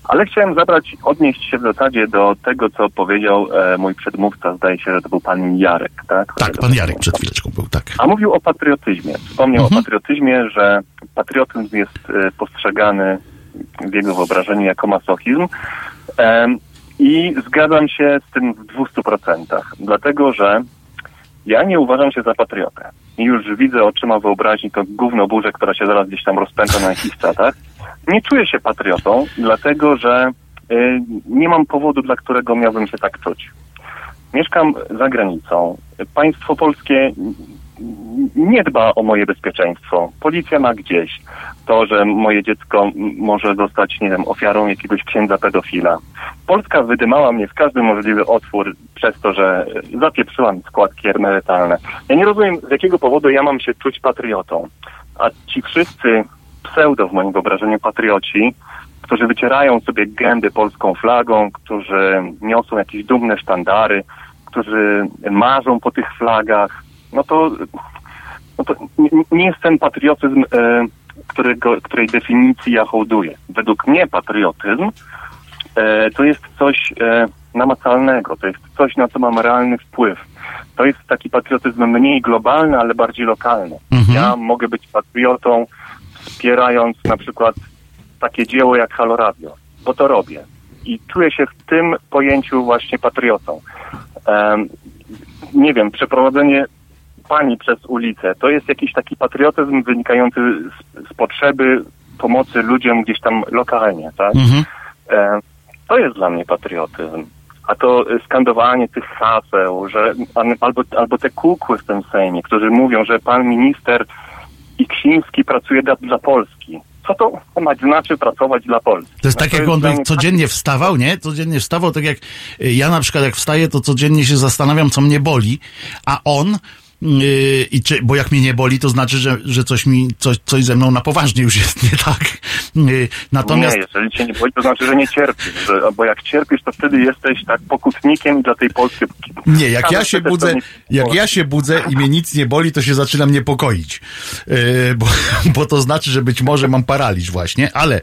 Ale chciałem zabrać, odnieść się w zasadzie do tego, co powiedział e, mój przedmówca, zdaje się, że to był pan Jarek, tak? Tak, pan Jarek przed chwileczką był, tak. A mówił o patriotyzmie. Wspomniał Mhm. o patriotyzmie, że patriotyzm jest e, postrzegany w jego wyobrażeniu jako masochizm. I zgadzam się z tym w 200%. Dlatego, że ja nie uważam się za patriotę. I już widzę oczyma wyobraźni to gówno burzę, która się zaraz gdzieś tam rozpęta na jakichś czatach. Nie czuję się patriotą, dlatego że y, nie mam powodu, dla którego miałbym się tak czuć. Mieszkam za granicą. Państwo polskie nie dba o moje bezpieczeństwo. Policja ma gdzieś to, że moje dziecko może zostać, nie wiem, ofiarą jakiegoś księdza pedofila. Polska wydymała mnie w każdy możliwy otwór przez to, że zapieprzyłam składki emerytalne. Ja nie rozumiem, z jakiego powodu ja mam się czuć patriotą. A ci wszyscy pseudo w moim wyobrażeniu patrioci, którzy wycierają sobie gęby polską flagą, którzy niosą jakieś dumne sztandary, którzy marzą po tych flagach, no to, no to nie, jest ten patriotyzm, e, którego, której definicji ja hołduję. Według mnie patriotyzm e, to jest coś e, namacalnego, to jest coś, na co mam realny wpływ. To jest taki patriotyzm mniej globalny, ale bardziej lokalny. Mhm. Ja mogę być patriotą wspierając na przykład takie dzieło jak Halo Radio. bo to robię. I czuję się w tym pojęciu właśnie patriotą. Em, nie wiem, przeprowadzenie pani przez ulicę, to jest jakiś taki patriotyzm wynikający z, z potrzeby pomocy ludziom gdzieś tam lokalnie, tak? Mhm. E, to jest dla mnie patriotyzm. A to skandowanie tych haseł, że albo, albo te kukły w tym Sejmie, którzy mówią, że pan minister Iksiński pracuje dla, dla Polski. Co to ma znaczy pracować dla Polski? To jest tak, jak on dla by mnie codziennie wstawał, nie? Codziennie wstawał, tak jak ja na przykład jak wstaję, to codziennie się zastanawiam, co mnie boli, a on i czy, bo jak mnie nie boli, to znaczy, że, że coś mi, coś, coś ze mną na poważnie już jest nie tak. Yy, natomiast Nie, jeżeli cię nie boli, to znaczy, że nie cierpisz. Że, bo jak cierpisz, to wtedy jesteś tak pokutnikiem dla tej Polski. Nie, jak ja się budzę, jak ja się budzę i mnie nic nie boli, to się zaczynam niepokoić. Yy, bo, bo to znaczy, że być może mam paraliż właśnie, ale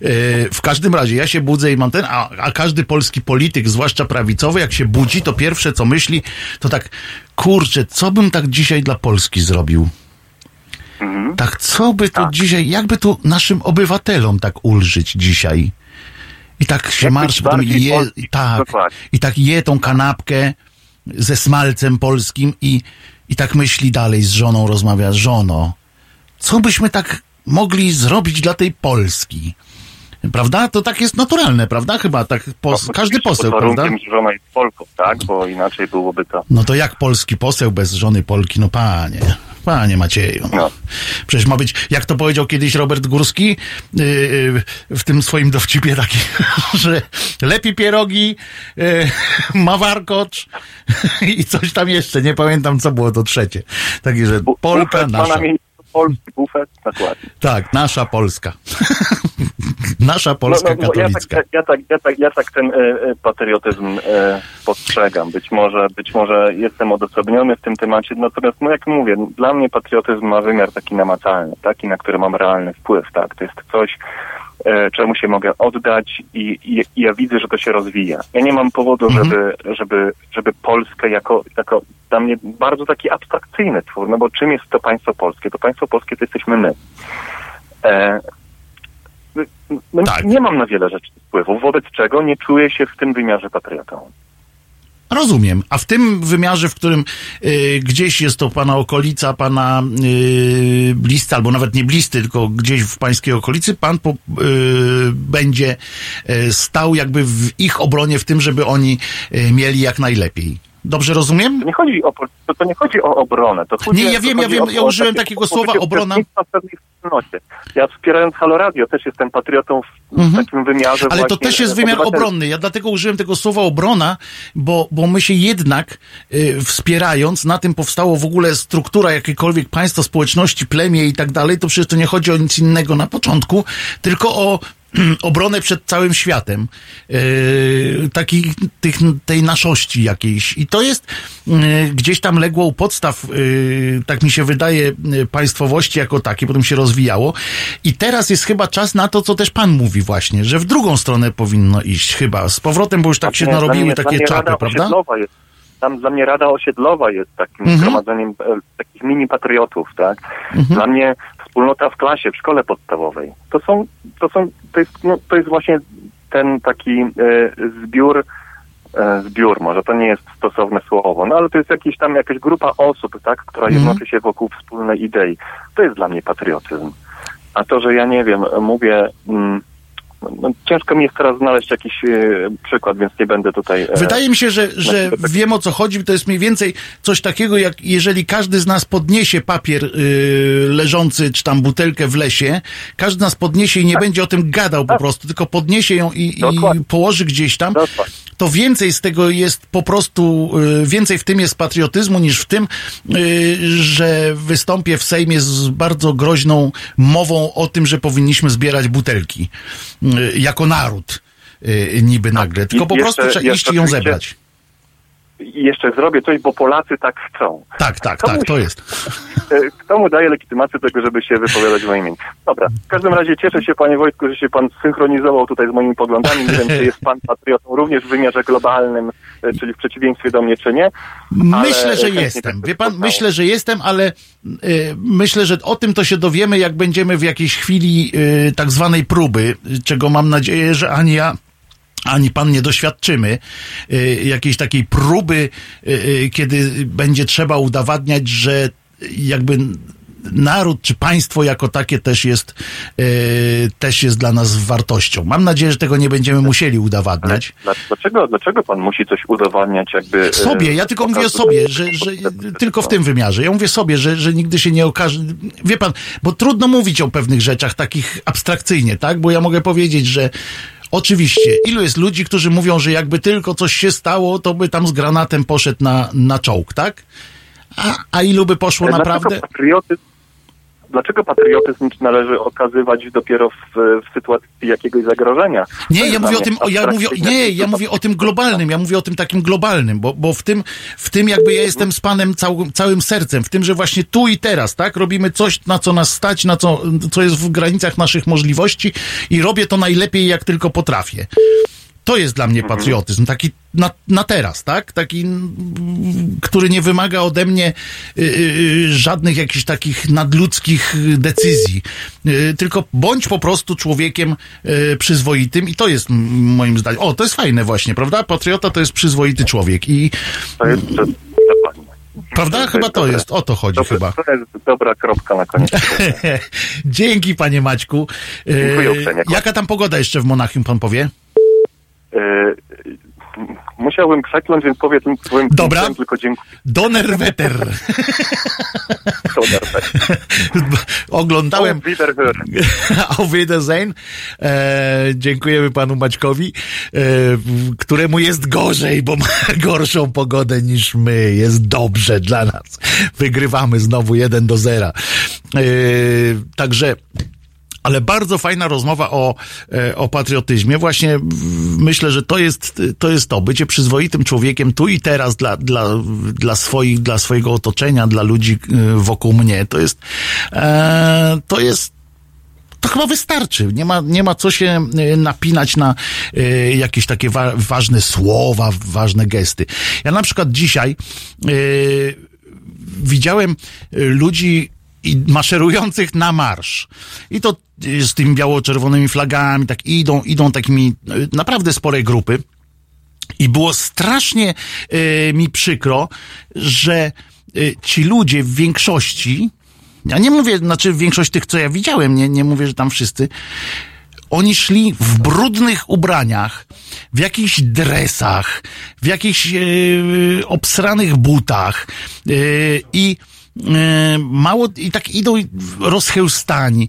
yy, w każdym razie ja się budzę i mam ten, a, a każdy polski polityk, zwłaszcza prawicowy, jak się budzi, to pierwsze co myśli, to tak, kurczę, co bym tak dzisiaj dla Polski zrobił? Mhm. Tak, co by tu dzisiaj, jakby tu naszym obywatelom tak ulżyć dzisiaj? I tak się Jak marsz potem je, polski, tak, dokładnie. i tak je tą kanapkę ze smalcem polskim i, i tak myśli dalej, z żoną rozmawia, żono, co byśmy tak mogli zrobić dla tej Polski? Prawda? To tak jest naturalne, prawda? Chyba tak pos- No, każdy poseł, pod prawda? że żona jest Polką, tak? Bo inaczej byłoby to... No to jak polski poseł bez żony Polki? No panie, panie Macieju. No. Przecież ma być, jak to powiedział kiedyś Robert Górski yy, yy, w tym swoim dowcipie takim, że lepi pierogi, yy, ma warkocz i coś tam jeszcze, nie pamiętam co było to trzecie. Takie, że Polka nasza. Pana polski bufet, dokładnie. Tak, nasza Polska. nasza Polska no, no, bo ja, katolicka. tak, ja, tak, ja, tak, ja tak ten e, patriotyzm e, postrzegam. Być może, być może jestem odosobniony w tym temacie, natomiast no jak mówię, dla mnie patriotyzm ma wymiar taki namacalny, taki, na który mam realny wpływ. Tak? To jest coś, czemu się mogę oddać i, i, i ja widzę, że to się rozwija. Ja nie mam powodu, Mhm. żeby, żeby, żeby Polskę jako, jako dla mnie bardzo taki abstrakcyjny twór, no bo czym jest to państwo polskie? To państwo polskie to jesteśmy my. E, no, Tak. Nie mam na wiele rzeczy wpływu, wobec czego nie czuję się w tym wymiarze patriotą. Rozumiem. A w tym wymiarze, w którym y, gdzieś jest to pana okolica, pana y, albo nawet nie bliscy, tylko gdzieś w pańskiej okolicy, pan po, y, będzie y, stał jakby w ich obronie, w tym, żeby oni y, mieli jak najlepiej. Dobrze rozumiem? To nie chodzi o, to, to nie chodzi o obronę. To chodzi, Nie, ja wiem, ja wiem, o- ja użyłem takie takiego słowa obrona. Ja wspierając Halo Radio też jestem patriotą w, w takim wymiarze Mhm. Ale to też jest wymiar obronny. Ja dlatego użyłem tego słowa obrona, bo, bo my się jednak y, wspierając, na tym powstało w ogóle struktura jakiekolwiek państwa, społeczności, plemię i tak dalej, to przecież to nie chodzi o nic innego na początku, tylko o obronę przed całym światem, yy, taki, tych, tej naszości jakiejś. I to jest yy, gdzieś tam legło u podstaw, yy, tak mi się wydaje, yy, państwowości jako takiej, potem się rozwijało. I teraz jest chyba czas na to, co też pan mówi właśnie, że w drugą stronę powinno iść chyba. Z powrotem, bo już tak się mnie- narobiły mnie- takie czapy, prawda? Jest, tam dla mnie Rada Osiedlowa jest takim Mhm. zgromadzeniem e, takich mini patriotów, tak? Mhm. Dla mnie wspólnota w klasie, w szkole podstawowej, to są, to są, to jest, no, to jest właśnie ten taki e, zbiór, e, zbiór, może to nie jest stosowne słowo, no ale to jest jakiś tam jakaś grupa osób, tak, która Mhm. jednoczy się wokół wspólnej idei. To jest dla mnie patriotyzm. A to, że ja nie wiem, mówię, mm, no, ciężko mi jest teraz znaleźć jakiś e, przykład, więc nie będę tutaj. e, Wydaje mi się, że, że wiem o co chodzi. To jest mniej więcej coś takiego, jak jeżeli każdy z nas podniesie papier yy, leżący, czy tam butelkę w lesie, każdy z nas podniesie i nie będzie o tym gadał po prostu, tylko podniesie ją i, i położy gdzieś tam, Dokładnie. to więcej z tego jest po prostu, yy, więcej w tym jest patriotyzmu niż w tym, yy, że wystąpię w Sejmie z bardzo groźną mową o tym, że powinniśmy zbierać butelki yy, jako naród. Yy, niby nagle, tylko po jeszcze- prostu trzeba iść i ją zebrać. I jeszcze zrobię coś, bo Polacy tak chcą. Tak, tak, Komuś- tak, to jest. E, Kto mu daje legitymację tego, żeby się wypowiadać w moim imieniu? Dobra, w każdym razie cieszę się, panie Wojtku, że się pan synchronizował tutaj z moimi poglądami. Nie wiem, czy jest pan patriotą również w wymiarze globalnym, e, czyli w przeciwieństwie do mnie, czy nie. Myślę, że jestem. Wie pan, myślę, że jestem, ale y, myślę, że o tym to się dowiemy, jak będziemy w jakiejś chwili tak zwanej próby, czego mam nadzieję, że ani ja, ani pan nie doświadczymy y, jakiejś takiej próby, y, y, kiedy będzie trzeba udowadniać, że jakby naród czy państwo jako takie też jest, też jest dla nas wartością. Mam nadzieję, że tego nie będziemy musieli udowadniać. Dla- Dlaczego, dlaczego pan musi coś udowadniać jakby... Sobie, ja tylko mówię sobie, że, że tylko w tym wymiarze. Ja mówię sobie, że, że nigdy się nie okaże. Wie pan, bo trudno mówić o pewnych rzeczach takich abstrakcyjnie, tak? Bo ja mogę powiedzieć, że oczywiście, ilu jest ludzi, którzy mówią, że jakby tylko coś się stało, to by tam z granatem poszedł na, na czołg, tak? A, a ilu by poszło Dlaczego naprawdę? patriotyzm, dlaczego patriotyzm należy okazywać dopiero w, w sytuacji jakiegoś zagrożenia? Nie, ja mówię o tym, ja mówię, nie, ja mówię o tym globalnym, ja mówię o tym takim globalnym, bo, bo w tym, w tym jakby ja jestem z panem całym, całym sercem, w tym, że właśnie tu i teraz, tak, robimy coś, na co nas stać, na co, co jest w granicach naszych możliwości i robię to najlepiej, jak tylko potrafię. To jest dla mnie patriotyzm, taki na, na teraz, tak? Taki, który nie wymaga ode mnie y, y, żadnych jakichś takich nadludzkich y, decyzji. Y, tylko bądź po prostu człowiekiem y, przyzwoitym i to jest moim zdaniem. O, to jest fajne właśnie, prawda? Patriota to jest przyzwoity człowiek i To jest to, prawda? Chyba to dobre. jest, o to chodzi chyba. to jest dobra kropka na koniec. Dzięki panie Maćku. Y, Dziękuję uprzejmie. Jaka tam pogoda jeszcze w Monachium, pan powie? E, musiałbym przekląć, więc powiem, powiem Dobra. tylko dziękuję. Donnerwetter. Oglądałem Auf Wiederhören. Auf Wiedersehen. E, dziękujemy panu Maćkowi, e, któremu jest gorzej, bo ma gorszą pogodę niż my. Jest dobrze dla nas. Wygrywamy znowu 1 do 0. E, także ale bardzo fajna rozmowa o, e, o patriotyzmie. Właśnie myślę, że to jest, to jest to. Bycie przyzwoitym człowiekiem tu i teraz dla, dla, dla swoich, dla swojego otoczenia, dla ludzi e, wokół mnie. To jest, e, to jest to chyba wystarczy. Nie ma, nie ma co się napinać na jakieś takie wa- ważne słowa, ważne gesty. Ja na przykład dzisiaj widziałem ludzi i maszerujących na marsz. I to e, z tymi biało-czerwonymi flagami, tak idą, idą takimi e, naprawdę spore grupy. I było strasznie e, mi przykro, że e, ci ludzie w większości, ja nie mówię, znaczy większość tych, co ja widziałem, nie, nie mówię, że tam wszyscy, oni szli w brudnych ubraniach, w jakichś dresach, w jakichś e, obsranych butach e, i mało i tak idą rozchełstani.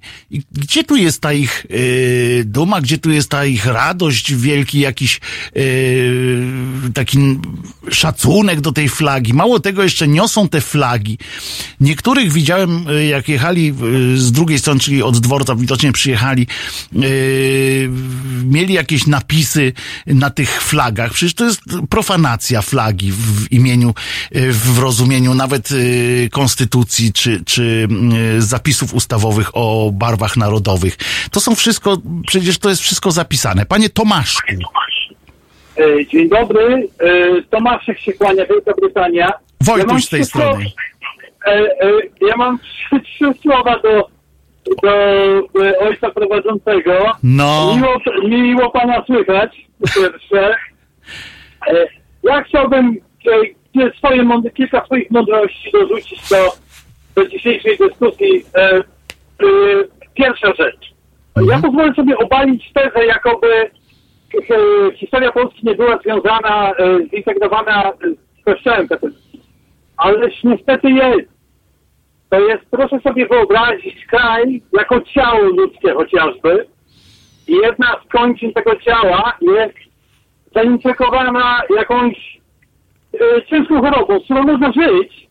Gdzie tu jest ta ich e, duma, gdzie tu jest ta ich radość, wielki jakiś e, taki szacunek do tej flagi. Mało tego, jeszcze niosą te flagi. Niektórych widziałem, e, jak jechali e, z drugiej strony, czyli od dworca, widocznie przyjechali, e, mieli jakieś napisy na tych flagach. Przecież to jest profanacja flagi w, imieniu, e, w rozumieniu nawet e, konstytucji czy, czy e, zapisów ustawowych o barwach narodowych. To są wszystko, przecież to jest wszystko zapisane. Panie Tomaszku. E, Dzień dobry, e, Tomaszek się kłania, Wielka Brytania. Wojtuś mam z tej strony. ja mam trzy, trzy słowa do, do ojca prowadzącego. No. Miło, miło pana słychać, po pierwsze. Ja chciałbym swoje, kilka swoich mądrości dorzucić do, do dzisiejszej dyskusji. E, e, pierwsza rzecz. Ja pozwolę sobie obalić tezę, jakoby e, historia Polski nie była związana, e, zintegrowana z Kościołem katolickim. Ależ niestety jest. To jest, proszę sobie wyobrazić kraj jako ciało ludzkie chociażby. I jedna z kończyn tego ciała jest zainfekowana jakąś ciężką chorobą, z którą można żyć,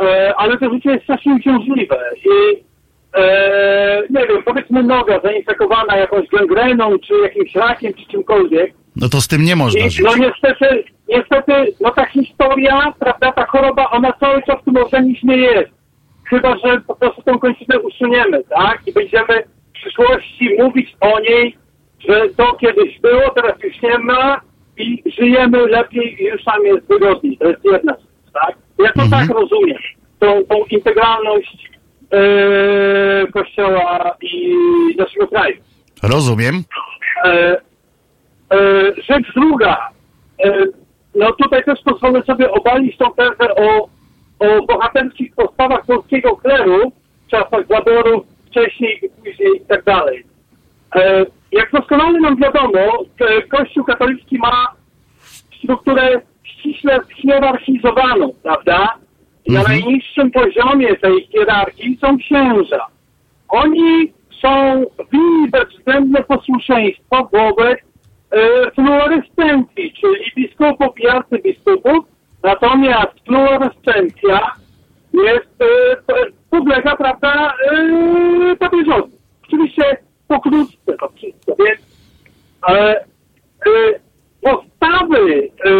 e, ale to życie jest strasznie uciążliwe. I e, nie wiem, powiedzmy noga zainfekowana jakąś gangreną, czy jakimś rakiem, czy czymkolwiek, No to z tym nie można I, żyć. no niestety, niestety, no ta historia, prawda, ta choroba, ona cały czas w tym organizmie jest. Chyba, że po prostu tą kończynę usuniemy, tak? I będziemy w przyszłości mówić o niej, że to kiedyś było, teraz już nie ma i żyjemy lepiej i już nam jest wygodniej. To jest jedna rzecz, tak? Ja to tak rozumiem. Tą, tą integralność e, Kościoła i naszego kraju. Rozumiem. E, e, rzecz druga. E, no tutaj też pozwolę sobie obalić tą tezę o, o bohaterskich postawach polskiego kleru w czasach zaboru, wcześniej i później i tak dalej. E, jak doskonale nam wiadomo, e, Kościół katolicki ma strukturę ściśle hierarchizowaną, prawda? I na najniższym poziomie tej hierarchii są księża. Oni są winni bezwzględne posłuszeństwo wobec e, fluorescencji, czyli biskupów i arcybiskupów, natomiast fluorescencja jest, e, podlega, prawda, e, papieżowi. Oczywiście pokrótce to wszystko, więc e, e, postawy, e,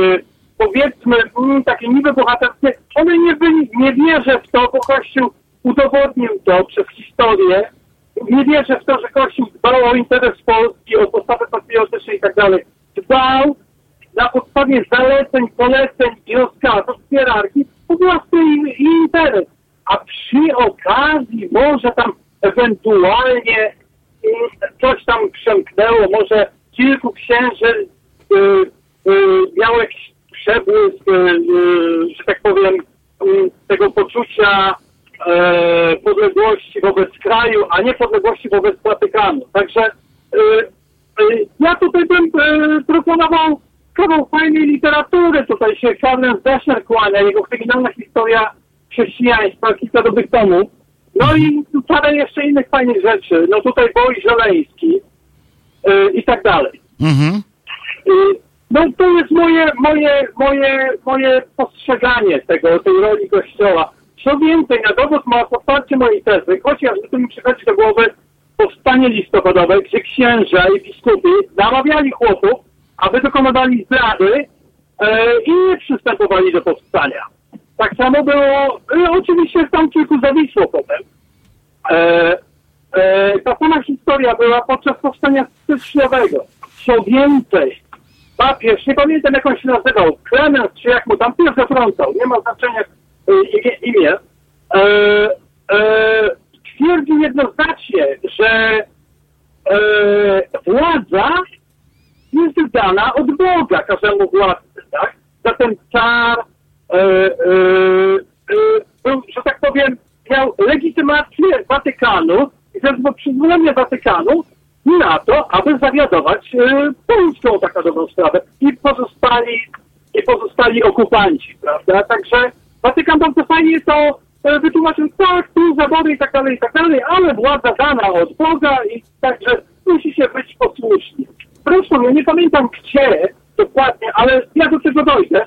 powiedzmy, mm, takie niby bohaterskie, one nie, byli, nie wierzę w to, bo Kościół udowodnił to przez historię. Nie wierzę w to, że Kościół dbał o interes Polski, o postawę patriotyczną i tak dalej. Dbał na podstawie zaleceń, poleceń i rozkazów hierarchii po i- interes. A przy okazji może tam ewentualnie coś tam przemknęło, może kilku księży y, y, miało jakiś przebłysk, y, że tak powiem, y, tego poczucia e, podległości wobec kraju, a nie podległości wobec Watykanu. Także ja tutaj bym proponował kawał fajnej literatury. Tutaj się Karlen Deszner kłania, jego kryminalna historia chrześcijaństwa, kilka dobrych tomów. No i parę jeszcze innych fajnych rzeczy. No tutaj Boj Żeleński y, i tak dalej. Mhm. Y, No to jest moje, moje, moje, moje postrzeganie tego, tej roli Kościoła. Co więcej, na dowód ma poparcie mojej tezy, chociażby tu mi przychodzi do głowy powstanie listopadowe, gdzie księża i biskupi namawiali chłopów, aby dokonywali zdrady e, i nie przystępowali do powstania. Tak samo było, e, oczywiście tam kilku zawisło potem. E, e, ta sama historia była podczas powstania styczniowego. Co więcej, papież, nie pamiętam jak on się nazywał, Klemens, czy jak mu tam pierw zatrącał, nie ma znaczenia e, imię, e, e, twierdził jednoznacznie, że e, władza jest dana od Boga każdemu władcy, tak? Zatem e, był, że tak powiem, miał legitymację Watykanu i też przyzwolenie Watykanu na to, aby zawiadować e, Polską tak na dobrą sprawę i pozostali, i pozostali okupanci, prawda? Także Watykan bardzo fajnie to e, wytłumaczył, tak, tu zabory i tak dalej, i tak dalej, ale władza dana od Boga i także musi się być posłuszni. Zresztą, ja nie pamiętam gdzie dokładnie, ale ja do tego dojdę.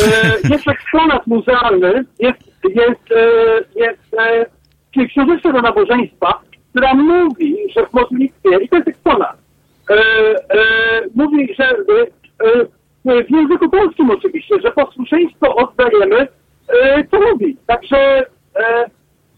E, jest eksponat muzealny, jest, jest, e, jest czyli książeczka do nabożeństwa, która mówi, że w modlitwie, i to jest eksponat, e, mówi, że w języku polskim oczywiście, że posłuszeństwo oddajemy e, Celowi. Także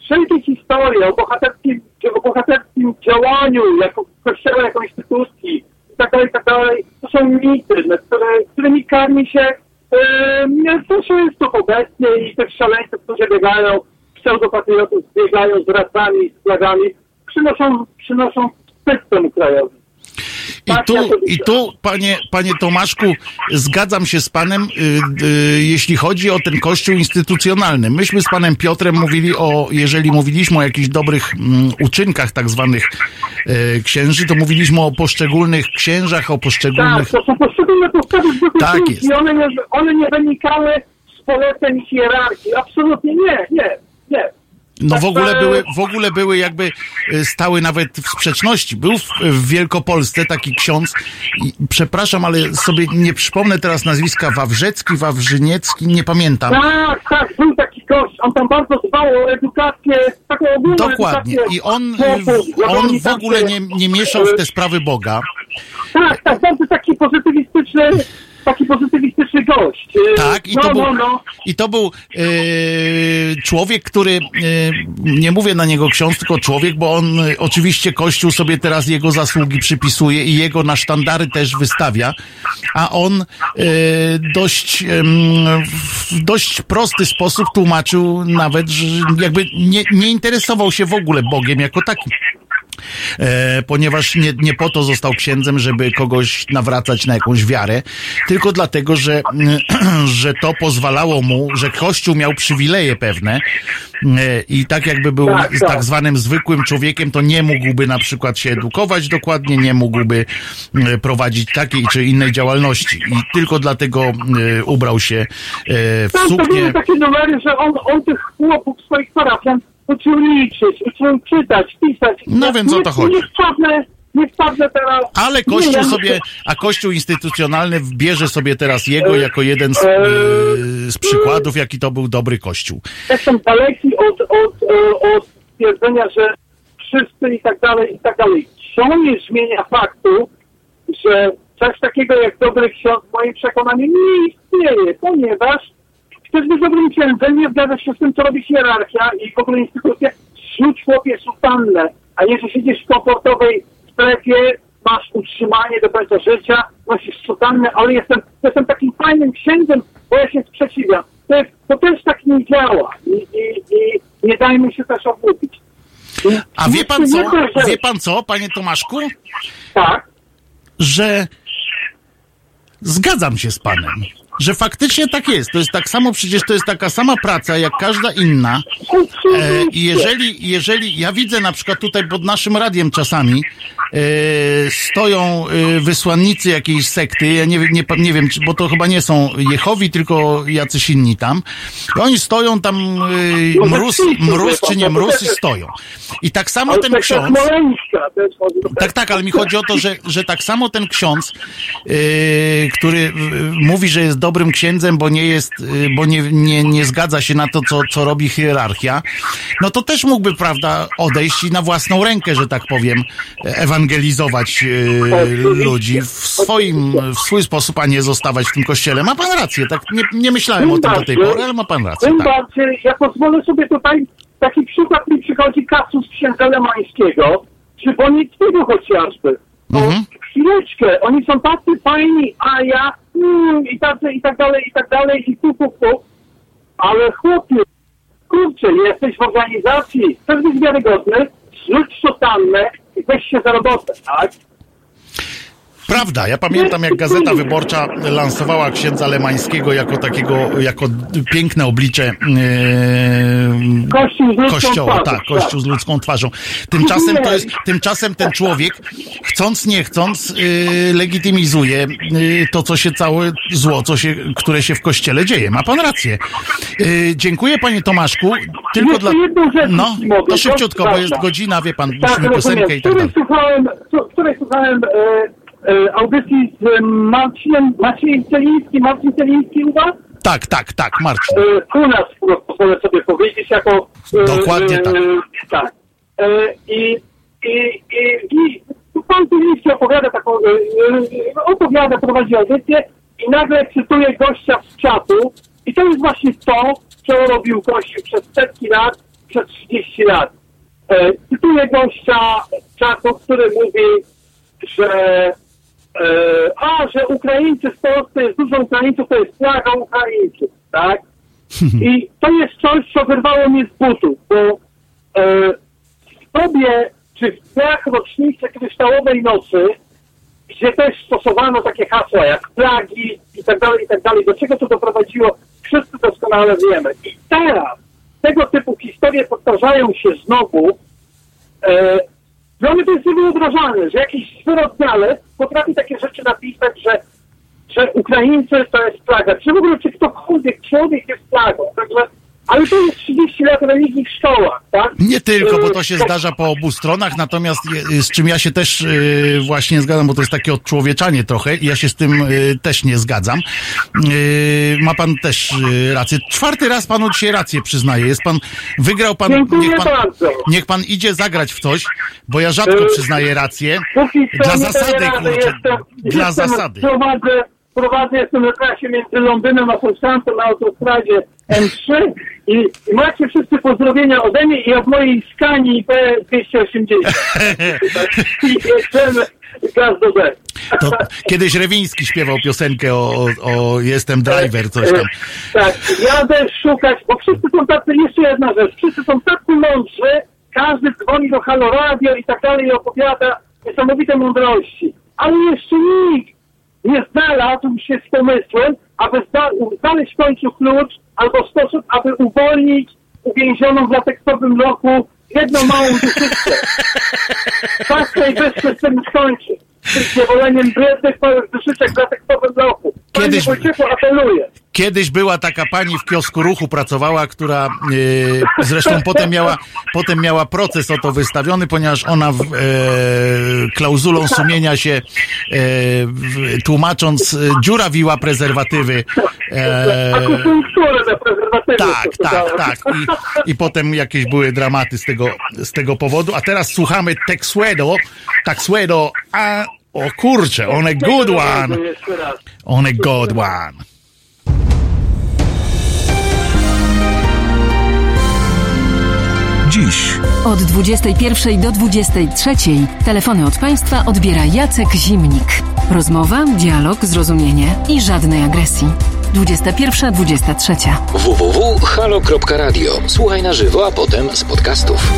wszelkie historie o bohaterskim, o bohaterskim działaniu jako kościoła, jako instytucji i tak dalej, tak dalej, to są mity, które, którymi karmi się e, społeczeństwo obecnie i tych szaleńców, którzy biegają, pseudopatriotów biegają z racami, z flagami, przynoszą, przynoszą wstyd temu. I tu, I tu, panie, panie Tomaszku, zgadzam się z panem, y, y, jeśli chodzi o ten kościół instytucjonalny. Myśmy z panem Piotrem mówili o, jeżeli mówiliśmy o jakichś dobrych mm, uczynkach tak zwanych y, księży, to mówiliśmy o poszczególnych księżach, o poszczególnych... Tak, to są poszczególne postawy duchu Tak i one nie, one nie wynikały z poleceń hierarchii. Absolutnie nie, nie, nie. No w Tak, ogóle e, były, w ogóle były jakby y, stały nawet w sprzeczności. Był w, w Wielkopolsce taki ksiądz, przepraszam, ale sobie nie przypomnę teraz nazwiska Wawrzecki, Wawrzyniecki, nie pamiętam. Tak, tak, był taki gość, on tam bardzo dbał o edukację, taką ogólną Dokładnie. edukację I on, chłopów, on w ogóle nie, nie mieszał w te sprawy Boga. Tak, tak, bardzo taki pozytywistyczny, taki pozytywistyczny gość. E, Tak, i no, to był, no, no. i to był e, człowiek, który, e, nie mówię na niego ksiądz, tylko człowiek, bo on oczywiście Kościół sobie teraz jego zasługi przypisuje i jego na sztandary też wystawia, a on dość, w dość prosty sposób tłumaczył nawet, że jakby nie, nie interesował się w ogóle Bogiem jako takim. E, ponieważ nie, nie po to został księdzem, żeby kogoś nawracać na jakąś wiarę, tylko dlatego, że, że to pozwalało mu, że Kościół miał przywileje pewne e, i tak jakby był Tak, z tak. tak zwanym zwykłym człowiekiem, to nie mógłby na przykład się edukować dokładnie, nie mógłby e, prowadzić takiej czy innej działalności i tylko dlatego e, ubrał się e, w to suknię. były takie numery, że on, on tych chłopów swoich parafian uczył liczyć, uczył czytać, pisać. No więc o to Nie- chodzi. Nie wpadnę, nie wpadnę teraz. Ale Nie, Kościół ja sobie, a Kościół instytucjonalny bierze sobie teraz jego E, jako jeden z, e, e, z przykładów, jaki to był dobry Kościół. Jestem daleki od, od, e, od stwierdzenia, że wszyscy i tak dalej, i tak dalej. Co nie zmienia faktu, że coś takiego jak dobry ksiądz w moim przekonaniu nie istnieje, ponieważ chcesz być dobrym księdzem, nie zgadza się z tym, co robi hierarchia i w ogóle instytucja, rzuć chłopie sutannę, a że siedzisz w komfortowej strefie, masz utrzymanie do końca życia, nosisz sutannę, ale jestem, jestem takim fajnym księdzem, bo ja się sprzeciwiam. To, jest, to też tak nie działa i, i, i nie dajmy się też ogłupić. A wie pan co? Wie pan co, panie Tomaszku? Tak. Że zgadzam się z panem. Że faktycznie tak jest. To jest tak samo, przecież to jest taka sama praca jak każda inna. E, I jeżeli, jeżeli ja widzę na przykład tutaj pod naszym radiem czasami e, stoją e, wysłannicy jakiejś sekty, ja nie, wiem- nie, nie wiem, bo to chyba nie są Jehowi, tylko jacyś inni tam. I oni stoją tam, e, mróz, mróz czy nie mróz i stoją. I tak samo ten ksiądz... Tak, tak, ale mi chodzi o to, że, że tak samo ten ksiądz, który mówi, że jest dobrym księdzem, bo nie jest, bo nie, nie, nie zgadza się na to, co, co robi hierarchia, no to też mógłby, prawda, odejść i na własną rękę, że tak powiem, ewangelizować yy, ludzi w swoim, w swój sposób, a nie zostawać w tym kościele. Ma pan rację, tak nie, nie myślałem o tym do tej pory, ale ma pan rację. Tym Tak. bardziej, ja pozwolę sobie tutaj, taki przykład mi przychodzi kasus księdza Lemańskiego, czy Bonickiego chociażby. No, Mhm. chwileczkę, oni są tacy fajni, a ja mm, i tacy, i tak dalej, i tak dalej, i tu, tu, tu. Ale chłopie, kurczę, jesteś w organizacji, chcesz być wiarygodny, zrzuć sutannę weź się za robotę, tak? Prawda, ja pamiętam jak Gazeta Wyborcza lansowała księdza Lemańskiego jako takiego, jako piękne oblicze e, Kościół z kościoła, twarzą, tak, kościół z ludzką twarzą. Tymczasem to jest, tymczasem ten człowiek, chcąc nie chcąc, e, legitymizuje e, to, co się całe zło, co się, które się w kościele dzieje. Ma pan rację. Dziękuję panie Tomaszku, tylko Jeszcze dla... No, to szybciutko, bo jest przepraszam. godzina, wie pan, Tak, musimy piosenkę i tak Wczoraj dalej. słuchałem, w której słuchałem e, e, audycji z e, Marcinem, Maciejem Celińskim, Marcin Celiński u was? Tak, tak, tak, Marcin. E, u nas, po- pozwolę sobie powiedzieć, jako... E, Dokładnie tak. E, tak. E, I, i, i, i pan Celiński opowiada taką, e, e, opowiada, prowadzi audycję i nagle cytuje gościa z czatu i to jest właśnie to, co robił Kościół przez setki lat, przez 30 lat. E, cytuję gościa z czatu, który mówi, że e, a, że Ukraińcy w Polsce jest dużo Ukraińców, to jest plaga Ukraińców, tak? I to jest coś, co wyrwało mnie z butów, bo e, w tobie, czy w dniach rocznicy kryształowej nocy, gdzie też stosowano takie hasła jak plagi i tak dalej, i tak dalej, do czego to doprowadziło, wszyscy doskonale wiemy. I teraz tego typu historie powtarzają się znowu, e, dla mnie to jest niewyobrażalne, że jakiś wyrodniale potrafi takie rzeczy napisać, że, że Ukraińcy to jest plaga. Czy w ogóle, czy ktokolwiek człowiek jest plagą. Także Ale to jest 30 lat religii w szkołach, tak? Nie tylko, bo to się zdarza po obu stronach, natomiast je- z czym ja się też y, właśnie zgadzam, bo to jest takie odczłowieczanie trochę i ja się z tym też nie zgadzam. Ma pan też rację. Czwarty raz panu dzisiaj rację przyznaję. Jest pan, wygrał pan, Dziękuję niech pan, bardzo. niech pan idzie zagrać w coś, bo ja rzadko przyznaję rację. Póki Dla zasady, kurczę, dla jestem, zasady. Prowadzę, prowadzę, jestem na trasie między Londynem a Southampton na autostradzie M3 i, i macie wszyscy pozdrowienia ode mnie i od mojej Skani P280. I jedziemy gaz do B. To kiedyś Rewiński śpiewał piosenkę o, o, o Jestem driver, coś tam. Tak, jadę szukać, bo wszyscy są tacy, jeszcze jedna rzecz, wszyscy są tacy mądrzy, każdy dzwoni do Halo Radio i tak dalej i opowiada niesamowite mądrości. Ale jeszcze nikt nie znalazł się z pomysłem, aby zna, znaleźć w końcu klucz albo sposób, aby uwolnić uwięzioną w lateksowym lochu jedną małą duszyczkę. Tak tej wyspy z tym skończy. Z niewoleniem biednych małych duszyczek w lateksowym lochu. Panie Kiedyś- Wojciechu, apeluję. Kiedyś była taka pani w kiosku ruchu pracowała, która e, zresztą potem miała, potem miała proces o to wystawiony, ponieważ ona w, e, klauzulą sumienia się e, tłumacząc dziurawiła prezerwatywy. E, Tak, tak, tak. I, I potem jakieś były dramaty z tego, z tego powodu. A teraz słuchamy Texuedo, Texuedo, a o kurczę, on a good one, on a good one. Dziś Od 21 do 23 telefony od państwa odbiera Jacek Zimnik. Rozmowa, dialog, zrozumienie i żadnej agresji. 21-23. www.halo.radio. Słuchaj na żywo, a potem z podcastów.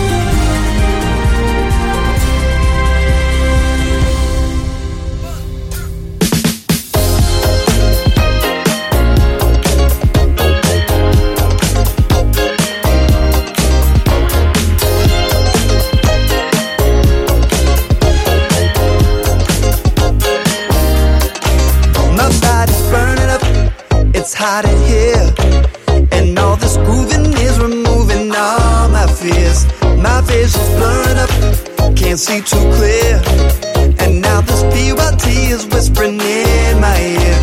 Vision's blurring up, can't see too clear. And now this PYT is whispering in my ear.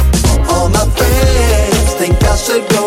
All my friends think I should go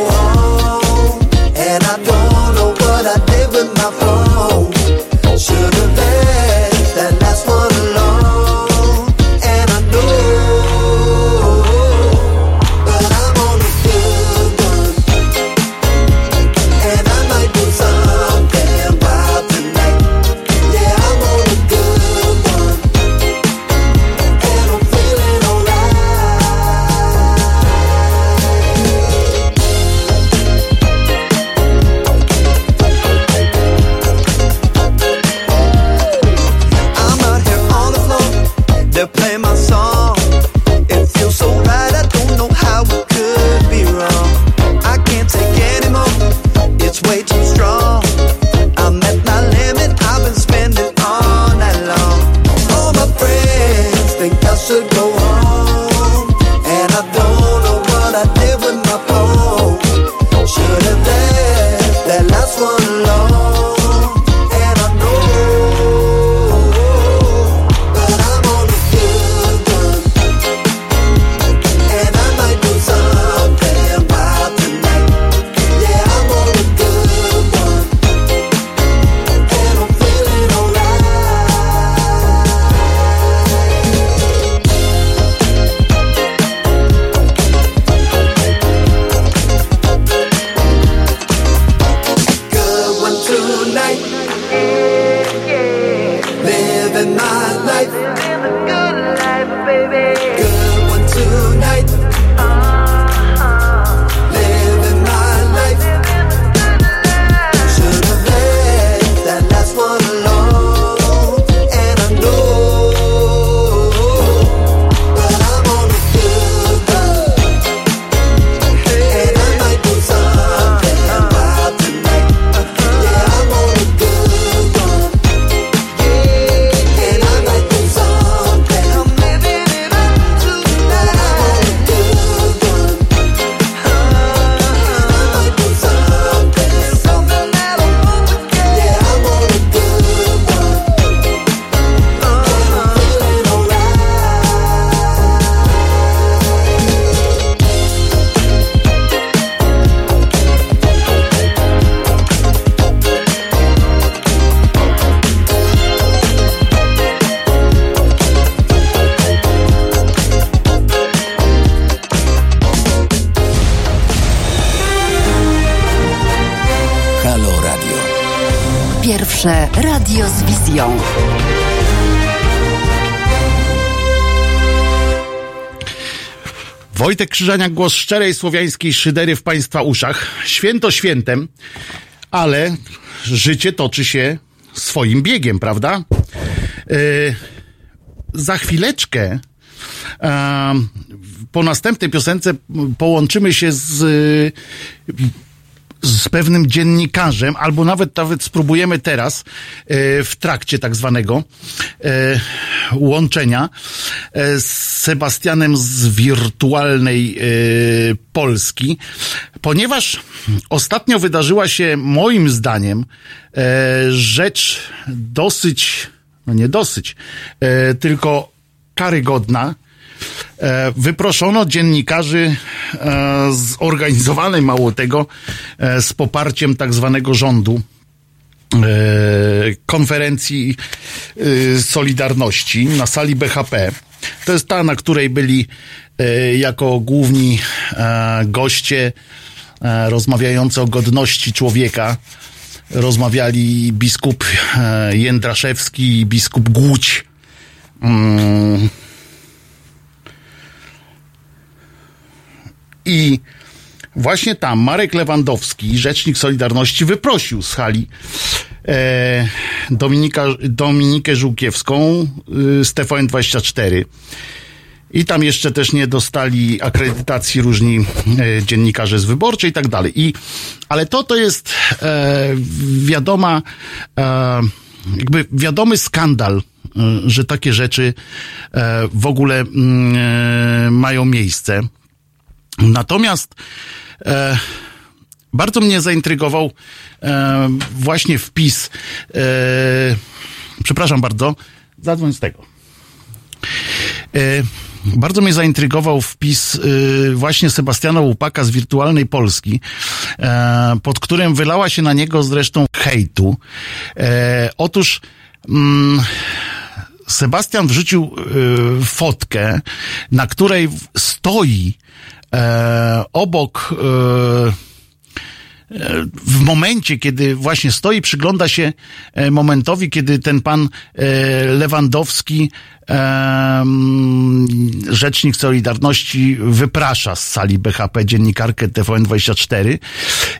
wizją. Wojtek Krzyżaniak, głos szczerej słowiańskiej szydery w Państwa uszach. Święto świętem, ale życie toczy się swoim biegiem, prawda? Yy, za chwileczkę po następnej piosence połączymy się z z pewnym dziennikarzem, albo nawet, nawet spróbujemy teraz e, w trakcie tak zwanego e, łączenia e, z Sebastianem z wirtualnej Polski, ponieważ ostatnio wydarzyła się moim zdaniem rzecz dosyć, no nie dosyć, tylko karygodna, wyproszono dziennikarzy e, zorganizowanej, mało tego, e, z poparciem tak zwanego rządu konferencji Solidarności na sali BHP. To jest ta, na której byli jako główni goście rozmawiający o godności człowieka. Rozmawiali biskup Jędraszewski i biskup Głódź. I właśnie tam Marek Lewandowski, rzecznik Solidarności, wyprosił z hali e, Dominika, Dominikę Żółkiewską y, z TVN24. I tam jeszcze też nie dostali akredytacji różni e, dziennikarze z wyborczej i tak dalej. I, ale to to jest e, wiadoma, e, jakby wiadomy skandal, e, że takie rzeczy e, w ogóle mm, e, mają miejsce. Natomiast e, bardzo mnie zaintrygował e, właśnie wpis. E, przepraszam bardzo, zadzwoń z tego. E, bardzo mnie zaintrygował wpis y, właśnie Sebastiana Łupaka z Wirtualnej Polski, e, pod którym wylała się na niego zresztą hejtu. E, otóż mm, Sebastian wrzucił fotkę, na której stoi e, obok e, w momencie, kiedy właśnie stoi, przygląda się e, momentowi, kiedy ten pan e, Lewandowski, e, rzecznik Solidarności, wyprasza z sali BHP dziennikarkę TVN24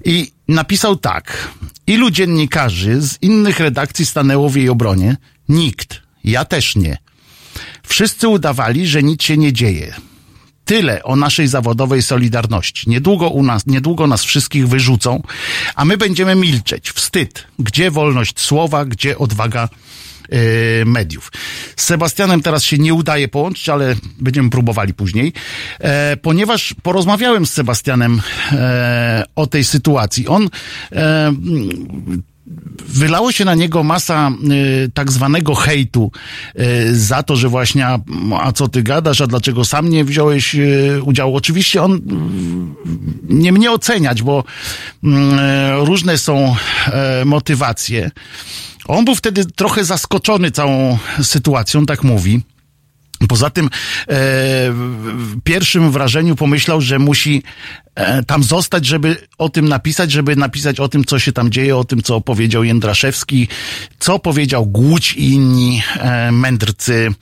i napisał tak. Ilu dziennikarzy z innych redakcji stanęło w jej obronie? Nikt. Ja też nie. Wszyscy udawali, że nic się nie dzieje. Tyle o naszej zawodowej solidarności. Niedługo u nas, niedługo nas wszystkich wyrzucą, a my będziemy milczeć. Wstyd. Gdzie wolność słowa, gdzie odwaga yy, mediów. Z Sebastianem teraz się nie udaje połączyć, ale będziemy próbowali później, e, ponieważ porozmawiałem z Sebastianem e, o tej sytuacji. On e, wylało się na niego masa y, tak zwanego hejtu y, za to, że właśnie a, a, co ty gadasz, a dlaczego sam nie wziąłeś y, udziału. Oczywiście on y, nie mnie oceniać, bo y, różne są y, motywacje. On był wtedy trochę zaskoczony całą sytuacją, tak mówi. Poza tym e, w pierwszym wrażeniu pomyślał, że musi e, tam zostać, żeby o tym napisać, żeby napisać o tym, co się tam dzieje, o tym, co powiedział Jędraszewski, co powiedział Głódź i inni e, mędrcy e,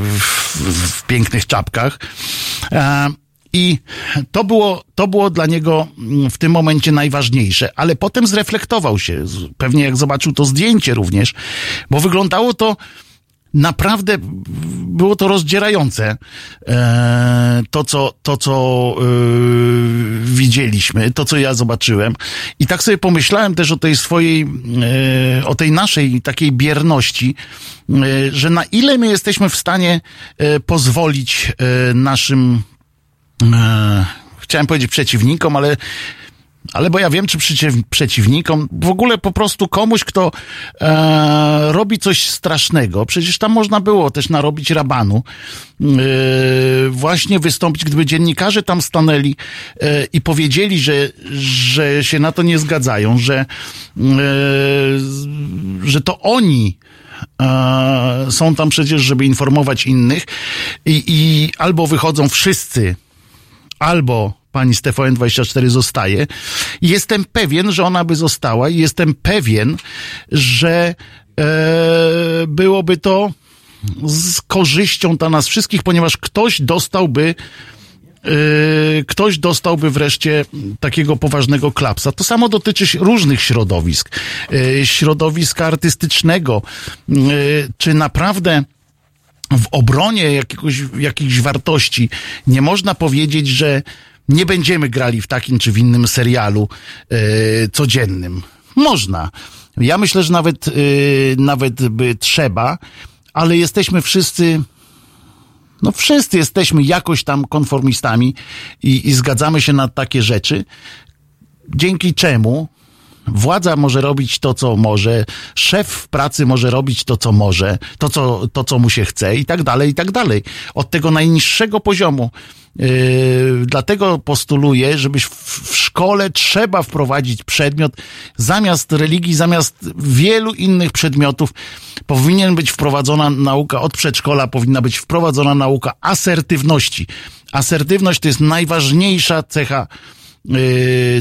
w, w pięknych czapkach. E, i to było, to było dla niego w tym momencie najważniejsze, ale potem zreflektował się, pewnie jak zobaczył to zdjęcie również, bo wyglądało to naprawdę było to rozdzierające. E, to, co, to, co e, widzieliśmy, to, co ja zobaczyłem. I tak sobie pomyślałem też o tej swojej, e, o tej naszej takiej bierności, że na ile my jesteśmy w stanie pozwolić naszym, chciałem powiedzieć przeciwnikom, ale ale bo ja wiem, czy przeciw, przeciwnikom, w ogóle po prostu komuś, kto e, robi coś strasznego, przecież tam można było też narobić rabanu, e, właśnie wystąpić, gdyby dziennikarze tam stanęli e, i powiedzieli, że, że się na to nie zgadzają, że, e, że to oni e, są tam przecież, żeby informować innych i, i albo wychodzą wszyscy, albo pani z TVN24 zostaje. Jestem pewien, że ona by została i jestem pewien, że e, byłoby to z korzyścią dla nas wszystkich, ponieważ ktoś dostałby Yy, ktoś dostałby wreszcie takiego poważnego klapsa. To samo dotyczy różnych środowisk. Yy, środowiska artystycznego. Yy, czy naprawdę w obronie jakiegoś, jakichś wartości nie można powiedzieć, że nie będziemy grali w takim czy w innym serialu yy, codziennym? Można. Ja myślę, że nawet, yy, nawet by trzeba, ale jesteśmy wszyscy no wszyscy jesteśmy jakoś tam konformistami i, i zgadzamy się na takie rzeczy, dzięki czemu Władza może robić to, co może, szef w pracy może robić to, co może, to, co, to, co mu się chce i tak dalej, i tak dalej. Od tego najniższego poziomu. Yy, dlatego postuluję, żebyś w, szkole trzeba wprowadzić przedmiot zamiast religii, zamiast wielu innych przedmiotów powinien być wprowadzona nauka od przedszkola, powinna być wprowadzona nauka asertywności. Asertywność to jest najważniejsza cecha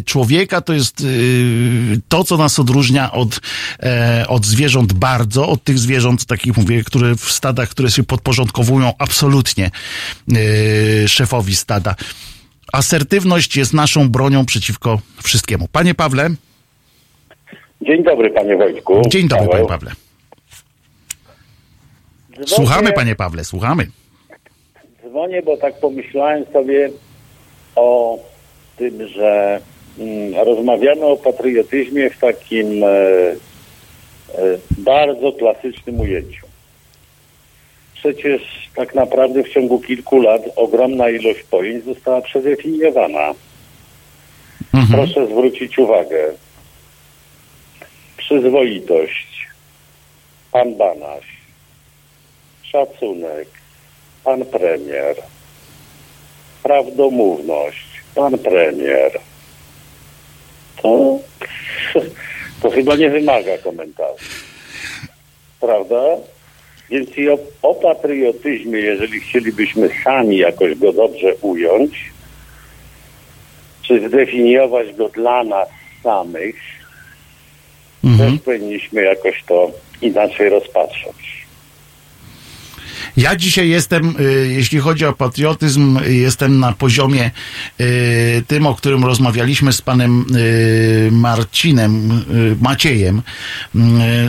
człowieka, to jest y, to, co nas odróżnia od, e, od zwierząt bardzo, od tych zwierząt, takich mówię, które w stadach, które się podporządkowują absolutnie y, szefowi stada. Asertywność jest naszą bronią przeciwko wszystkiemu. Panie Pawle. Dzień dobry, panie Wojtku. Dzień dobry, Paweł. panie Pawle. Dzwonię, Słuchamy, panie Pawle, słuchamy. Dzwonię, bo tak pomyślałem sobie o tym, że mm, rozmawiamy o patriotyzmie w takim e, e, bardzo klasycznym ujęciu. Przecież tak naprawdę w ciągu kilku lat ogromna ilość pojęć została przedefiniowana. Proszę zwrócić uwagę. Przyzwoitość, pan Banaś, szacunek, pan premier, prawdomówność, pan premier. To, to chyba nie wymaga komentarzy. Prawda? Więc i o, o patriotyzmie, jeżeli chcielibyśmy sami jakoś go dobrze ująć, czy zdefiniować go dla nas samych, też powinniśmy jakoś to inaczej rozpatrzeć. Ja dzisiaj jestem, y, jeśli chodzi o patriotyzm, jestem na poziomie y, tym, o którym rozmawialiśmy z panem y, Marcinem, Maciejem,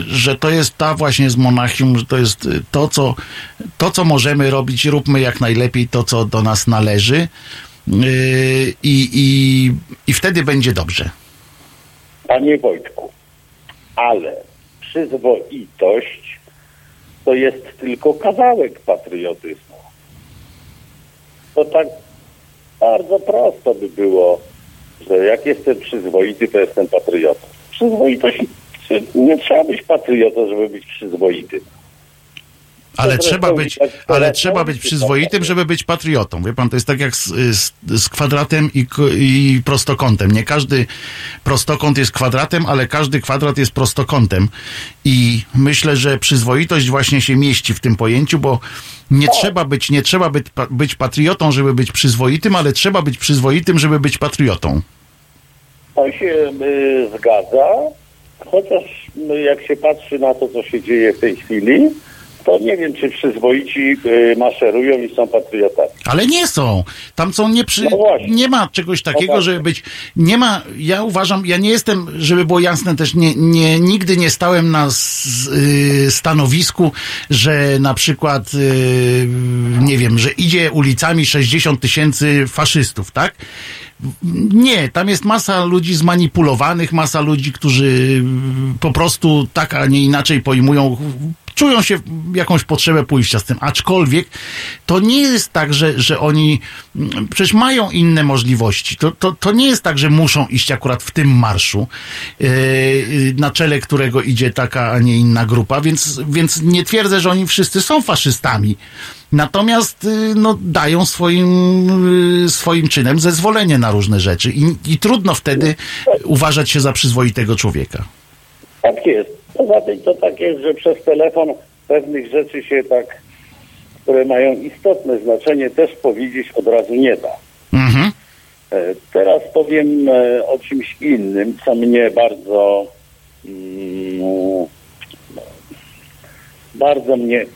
że to jest ta właśnie z Monachium, że to jest to, co, to, co możemy robić, róbmy jak najlepiej to, co do nas należy i, i, i wtedy będzie dobrze. Panie Wojtku, ale przyzwoitość to jest tylko kawałek patriotyzmu. To tak bardzo prosto by było, że jak jestem przyzwoity, to jestem patriotą. Przyzwoitość, nie trzeba być patriotą, żeby być przyzwoity. Ale zresztą trzeba być, ale trzeba być przyzwoitym, żeby być patriotą. Wie pan, to jest tak jak z, z, z kwadratem i, i prostokątem. Nie każdy prostokąt jest kwadratem, ale każdy kwadrat jest prostokątem. I myślę, że przyzwoitość właśnie się mieści w tym pojęciu, bo nie trzeba być, nie trzeba być, być patriotą, żeby być przyzwoitym, ale trzeba być przyzwoitym, żeby być patriotą. To się y, zgadza, chociaż y, jak się patrzy na to, co się dzieje w tej chwili, to nie wiem, czy przyzwoici y, maszerują i są patriotami. Ale nie są. Tam są nie przy... No nie ma czegoś takiego, tak. żeby być... Nie ma... Ja uważam, ja nie jestem, żeby było jasne też, nie, nie, nigdy nie stałem na s- y, stanowisku, że na przykład y, nie wiem, że idzie ulicami 60 tysięcy faszystów, tak? Nie, tam jest masa ludzi zmanipulowanych, masa ludzi, którzy po prostu tak, a nie inaczej pojmują, czują się jakąś potrzebę pójścia z tym. Aczkolwiek to nie jest tak, że, że oni mm, przecież mają inne możliwości. To, to, to nie jest tak, że muszą iść akurat w tym marszu, yy, na czele którego idzie taka, a nie inna grupa, więc, więc nie twierdzę, że oni wszyscy są faszystami. Natomiast y, no, dają swoim, swoim czynem zezwolenie na różne rzeczy i, i trudno wtedy uważać się za przyzwoitego człowieka. Tak jest. Poza tym to tak jest, że przez telefon pewnych rzeczy się tak, które mają istotne znaczenie, też powiedzieć od razu nie da. Mhm. E, teraz powiem e, o czymś innym, co mnie bardzo mm, bardzo mnie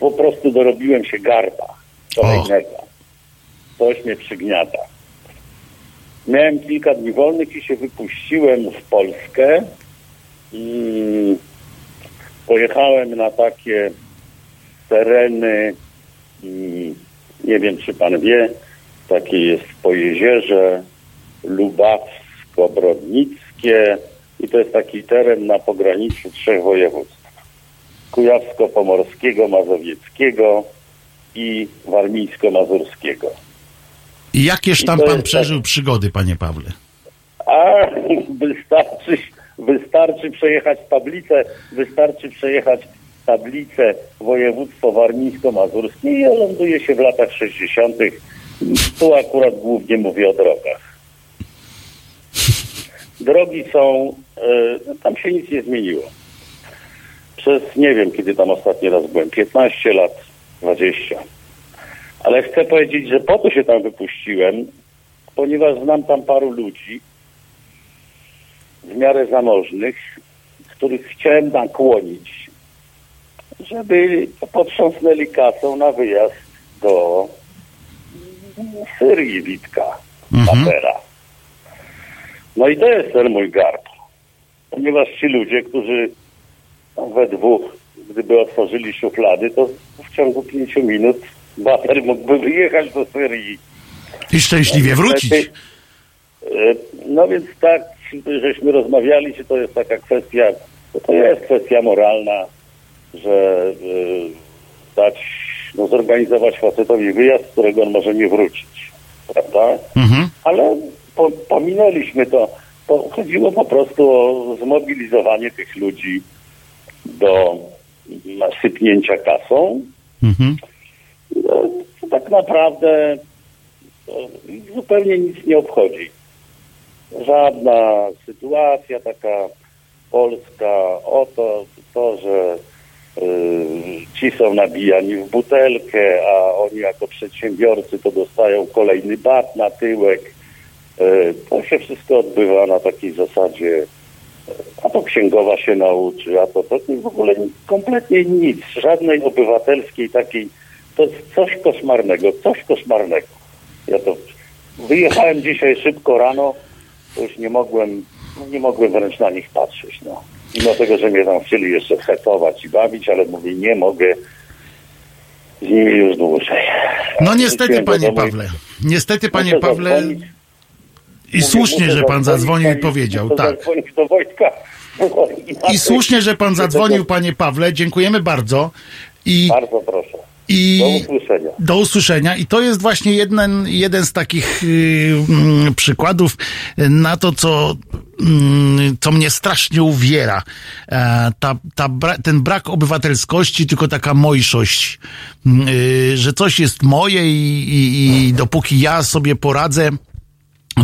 po prostu dorobiłem się garba kolejnego. Coś mnie przygniata. Miałem kilka dni wolnych i się wypuściłem w Polskę. Mm, pojechałem na takie tereny, nie wiem czy pan wie, takie jest po jeziorze Lubawsko-Brodnickie i to jest taki teren na pograniczu trzech województw. Kujawsko-Pomorskiego, Mazowieckiego i Warmińsko-Mazurskiego. I jakież I tam pan przeżył przygody, panie Pawle? A wystarczy, wystarczy przejechać tablicę, wystarczy przejechać tablicę województwo warmińsko-mazurskie i ląduje się w latach 60. Tu akurat głównie mówię o drogach. Drogi są, e, tam się nic nie zmieniło. Przez, nie wiem kiedy tam ostatni raz byłem, 15 lat, 20. Ale chcę powiedzieć, że po to się tam wypuściłem, ponieważ znam tam paru ludzi w miarę zamożnych, których chciałem nakłonić, żeby potrząsnęli kasą na wyjazd do Syrii Witka, Papera. No i to jest ten mój garb. Ponieważ ci ludzie, którzy we dwóch, gdyby otworzyli szuflady, to w ciągu pięciu minut Bater mógłby wyjechać do Syrii. I szczęśliwie wrócić. E, No więc tak, żeśmy rozmawiali, czy to jest taka kwestia, to, jest kwestia moralna, że e, dać, no zorganizować facetowi wyjazd, z którego on może nie wrócić, prawda? Mhm. Ale po, pominęliśmy to. to. Chodziło po prostu o zmobilizowanie tych ludzi do sypnięcia kasą. Mhm. No, to tak naprawdę zupełnie nic nie obchodzi. Żadna sytuacja taka polska, oto to, że y, ci są nabijani w butelkę, a oni jako przedsiębiorcy to dostają kolejny bat na tyłek. Y, to się wszystko odbywa na takiej zasadzie, y, a to księgowa się nauczy, a to, to w ogóle kompletnie nic, żadnej obywatelskiej takiej, to jest coś koszmarnego, coś koszmarnego. Ja to wyjechałem dzisiaj szybko rano, to już nie mogłem, nie mogłem wręcz na nich patrzeć, no. Mimo tego, że mnie tam chcieli jeszcze hetować i bawić, ale mówię, nie mogę z nimi już dłużej. No niestety, panie Pawle. Niestety, panie Pawle. zadzwonić. I Mówię, słusznie, że pan zadzwonił i powiedział, tak. zadzwonić do Wojtka. I słusznie, że pan zadzwonił, panie Pawle. Dziękujemy bardzo. I, Bardzo proszę. I Do usłyszenia. do usłyszenia. I to jest właśnie jeden, jeden z takich y, mm, przykładów na to, co, mm, co mnie strasznie uwiera. E, ta, ta bra ten brak obywatelskości, tylko taka mojszość, mm, y, że coś jest moje i, i, i dopóki ja sobie poradzę,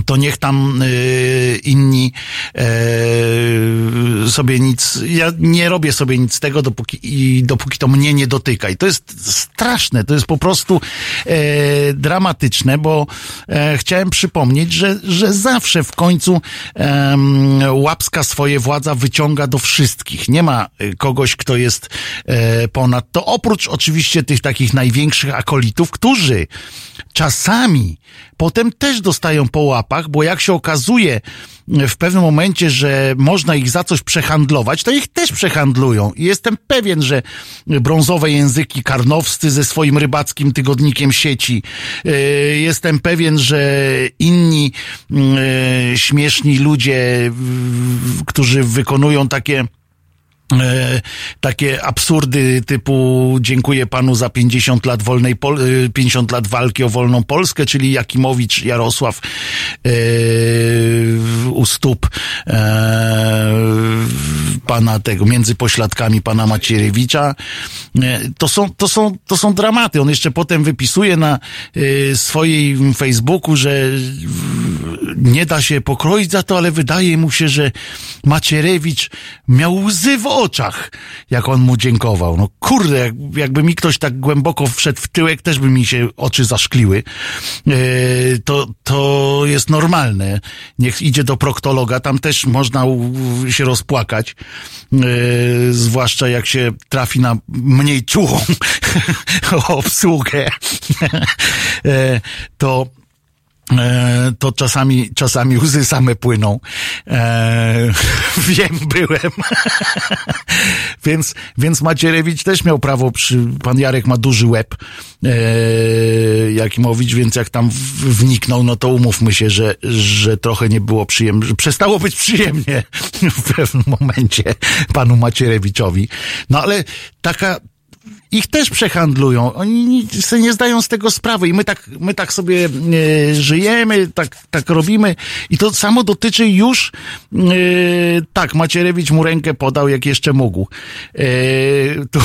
to niech tam y, inni y, sobie nic, ja nie robię sobie nic z tego, dopóki, i dopóki to mnie nie dotyka. I to jest straszne, to jest po prostu e, dramatyczne, bo e, chciałem przypomnieć, że, że zawsze w końcu łapska swoje władza wyciąga do wszystkich. Nie ma y, kogoś, kto jest e, ponad to, oprócz oczywiście tych takich największych akolitów, którzy czasami potem też dostają po łapach, bo jak się okazuje w pewnym momencie, że można ich za coś przehandlować, to ich też przehandlują. I jestem pewien, że brązowe języki karnowscy ze swoim rybackim tygodnikiem sieci, yy, jestem pewien, że inni yy, śmieszni ludzie, którzy wykonują takie e, takie absurdy typu dziękuję panu za 50 lat wolnej Pol- e, 50 lat walki o wolną Polskę, czyli Jakimowicz Jarosław e, u stóp e, pana tego, między pośladkami pana Macierewicza. E, to są, to są, to są dramaty. On jeszcze potem wypisuje na e, swoim Facebooku, że nie da się pokroić za to, ale wydaje mu się, że Macierewicz miał łzy w oczach, jak on mu dziękował. No kurde, jak, jakby mi ktoś tak głęboko wszedł w tyłek, też by mi się oczy zaszkliły. E, to, to jest normalne. Niech idzie do proktologa, tam też można się rozpłakać. E, zwłaszcza jak się trafi na mniej czułą obsługę. E, to to czasami, czasami łzy same płyną. E, wiem, byłem. więc, więc Macierewicz też miał prawo, przy, pan Jarek ma duży łeb, e, Jakimowicz, więc jak tam wniknął, no to umówmy się, że, że trochę nie było przyjemnie, że przestało być przyjemnie w pewnym momencie panu Macierewiczowi. No ale taka, ich też przehandlują. Oni ni- sobie nie zdają z tego sprawy i my tak, my tak sobie e, żyjemy, tak, tak robimy i to samo dotyczy już e, tak, Macierewicz mu rękę podał jak jeszcze mógł. E, tu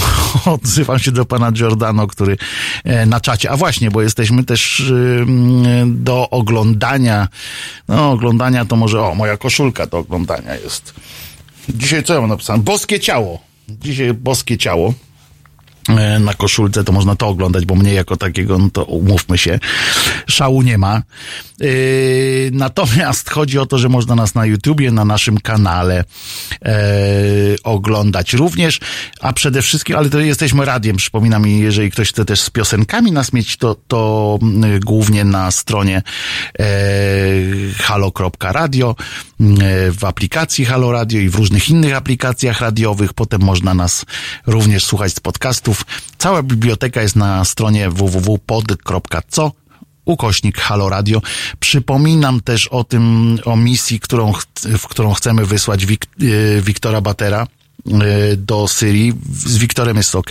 odzywam się do pana Giordano, który e, na czacie, a właśnie, bo jesteśmy też e, do oglądania, no oglądania to może, o, moja koszulka do oglądania jest. Dzisiaj co ja mam napisane? Boskie ciało. Dzisiaj boskie ciało na koszulce, to można to oglądać, bo mnie jako takiego, no to umówmy się, szału nie ma. Yy, natomiast chodzi o to, że można nas na YouTubie, na naszym kanale e, oglądać również, a przede wszystkim, ale to jesteśmy radiem, przypominam jeżeli ktoś chce też z piosenkami nas mieć, to, to mm, głównie na stronie e, halo.radio, e, w aplikacji Halo Radio i w różnych innych aplikacjach radiowych. Potem można nas również słuchać z podcastów. Cała biblioteka jest na stronie www.pod.co ukośnik Halo Radio. Przypominam też o tym, o misji, którą, w którą chcemy wysłać Wik, e, Wiktora Batera e, do Syrii. Z Wiktorem jest ok.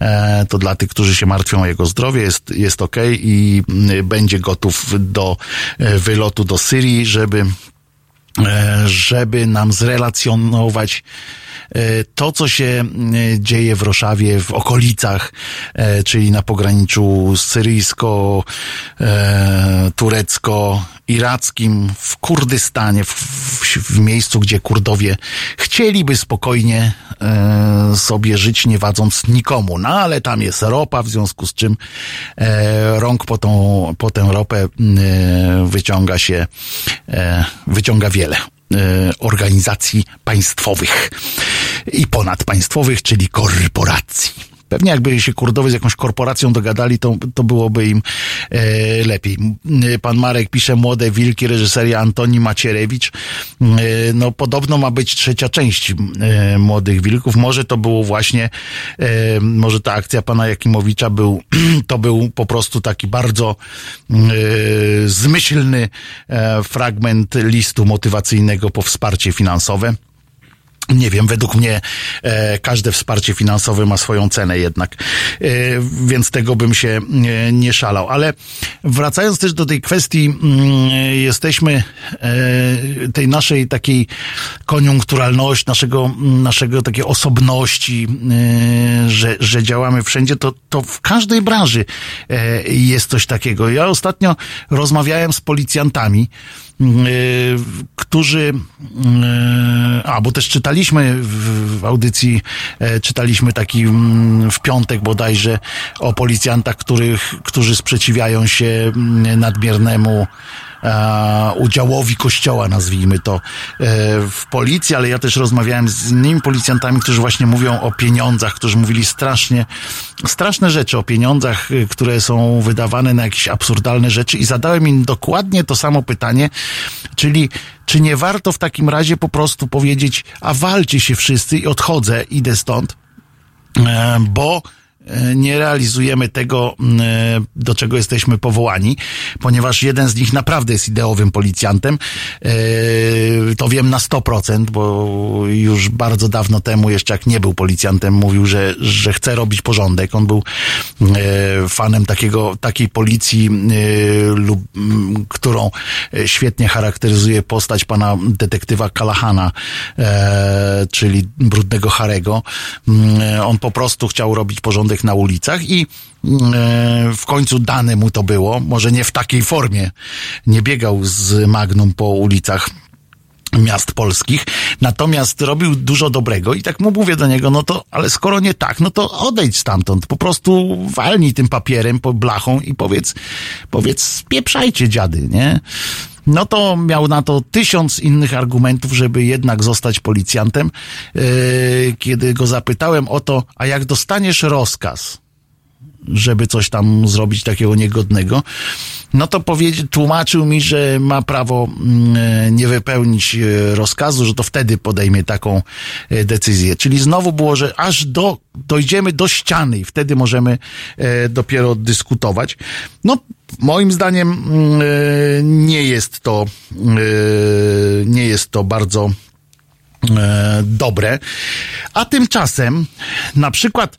E, To dla tych, którzy się martwią o jego zdrowie, jest, jest ok i będzie gotów do e, wylotu do Syrii, żeby e, żeby nam zrelacjonować e, to, co się e, dzieje w Roszawie, w okolicach, e, czyli na pograniczu syryjsko, e, turecko, irackim, w Kurdystanie, w, w, w miejscu, gdzie Kurdowie chcieliby spokojnie e, sobie żyć, nie wadząc nikomu. No ale tam jest ropa, w związku z czym e, rąk po, tą, po tę ropę e, wyciąga się, e, wyciąga wiele e, organizacji państwowych i ponadpaństwowych, czyli korporacji. Pewnie jakby się Kurdowie z jakąś korporacją dogadali, to, to byłoby im e, lepiej. M, Pan Marek pisze Młode Wilki, reżyseria Antoni Macierewicz. E, no podobno ma być trzecia część e, Młodych Wilków. Może to było właśnie, e, może ta akcja pana Jakimowicza był, to był po prostu taki bardzo e, zmyślny e, fragment listu motywacyjnego po wsparcie finansowe. Nie wiem, według mnie e, każde wsparcie finansowe ma swoją cenę jednak, e, więc tego bym się e, nie szalał. Ale wracając też do tej kwestii, mm, jesteśmy e, tej naszej takiej koniunkturalności, naszego, naszego takiej osobności, e, że, że działamy wszędzie, to, to w każdej branży e, jest coś takiego. Ja ostatnio rozmawiałem z policjantami, którzy, a bo też czytaliśmy w, w audycji, e, czytaliśmy taki mm, w piątek bodajże o policjantach, których, którzy sprzeciwiają się mm, nadmiernemu udziałowi kościoła, nazwijmy to, e, w policji, ale ja też rozmawiałem z innymi policjantami, którzy właśnie mówią o pieniądzach, którzy mówili strasznie, straszne rzeczy o pieniądzach, y, które są wydawane na jakieś absurdalne rzeczy i zadałem im dokładnie to samo pytanie, czyli czy nie warto w takim razie po prostu powiedzieć, a walcie się wszyscy i odchodzę, idę stąd, e, bo e, nie realizujemy tego, m, e, do czego jesteśmy powołani, ponieważ jeden z nich naprawdę jest ideowym policjantem. E, To wiem na 100%, bo już bardzo dawno temu, jeszcze jak nie był policjantem, mówił, że, że chce robić porządek. On był e, fanem takiego, takiej policji, lub, m, którą świetnie charakteryzuje postać pana detektywa Kalahana, czyli brudnego Harego. Mm, On po prostu chciał robić porządek na ulicach i e, w końcu dane mu to było, może nie w takiej formie. Nie biegał z Magnum po ulicach miast polskich, natomiast robił dużo dobrego i tak mu mówię do niego, no to, ale skoro nie tak, no to odejdź stamtąd, po prostu walnij tym papierem, po blachą i powiedz, powiedz, spieprzajcie dziady, nie? No to miał na to tysiąc innych argumentów, żeby jednak zostać policjantem. Yy, kiedy go zapytałem o to, a jak dostaniesz rozkaz, żeby coś tam zrobić takiego niegodnego, no to tłumaczył mi, że ma prawo mm, nie wypełnić e, rozkazu, że to wtedy podejmie taką e, decyzję. Czyli znowu było, że aż do, dojdziemy do ściany i wtedy możemy e, dopiero dyskutować. No, moim zdaniem mm, nie jest to, nie jest to bardzo dobre. A tymczasem na przykład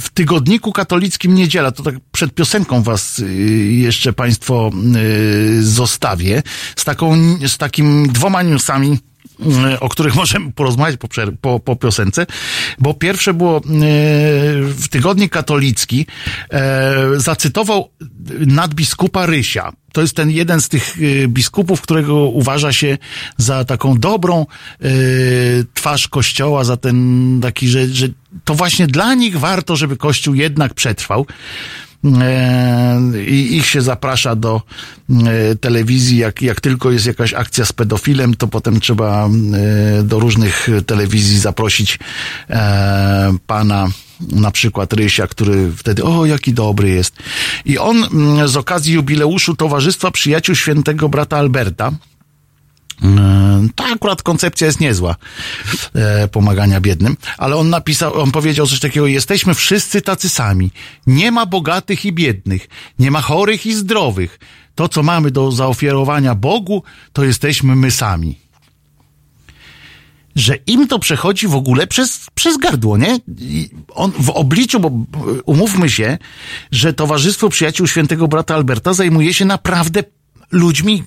w tygodniku katolickim Niedziela, to tak przed piosenką was y, jeszcze państwo y, zostawię, z taką, z takim dwoma newsami, o których możemy porozmawiać po, po, po piosence, bo pierwsze było w tygodnik katolicki, e, zacytował nadbiskupa Rysia. To jest ten jeden z tych biskupów, którego uważa się za taką dobrą twarz kościoła, za ten taki, że, że to właśnie dla nich warto, żeby Kościół jednak przetrwał. E, I ich się zaprasza do e, telewizji, jak, jak tylko jest jakaś akcja z pedofilem, to potem trzeba e, do różnych telewizji zaprosić pana na przykład Rysia, który wtedy, o, jaki dobry jest. I on z okazji jubileuszu Towarzystwa Przyjaciół Świętego Brata Alberta, ta akurat koncepcja jest niezła e, pomagania biednym, ale on napisał, on powiedział coś takiego, jesteśmy wszyscy tacy sami. Nie ma bogatych i biednych, nie ma chorych i zdrowych. To, co mamy do zaoferowania Bogu, to jesteśmy my sami. Że im to przechodzi w ogóle przez, przez gardło, nie? I on w obliczu, bo umówmy się, że Towarzystwo Przyjaciół Świętego Brata Alberta zajmuje się naprawdę ludźmi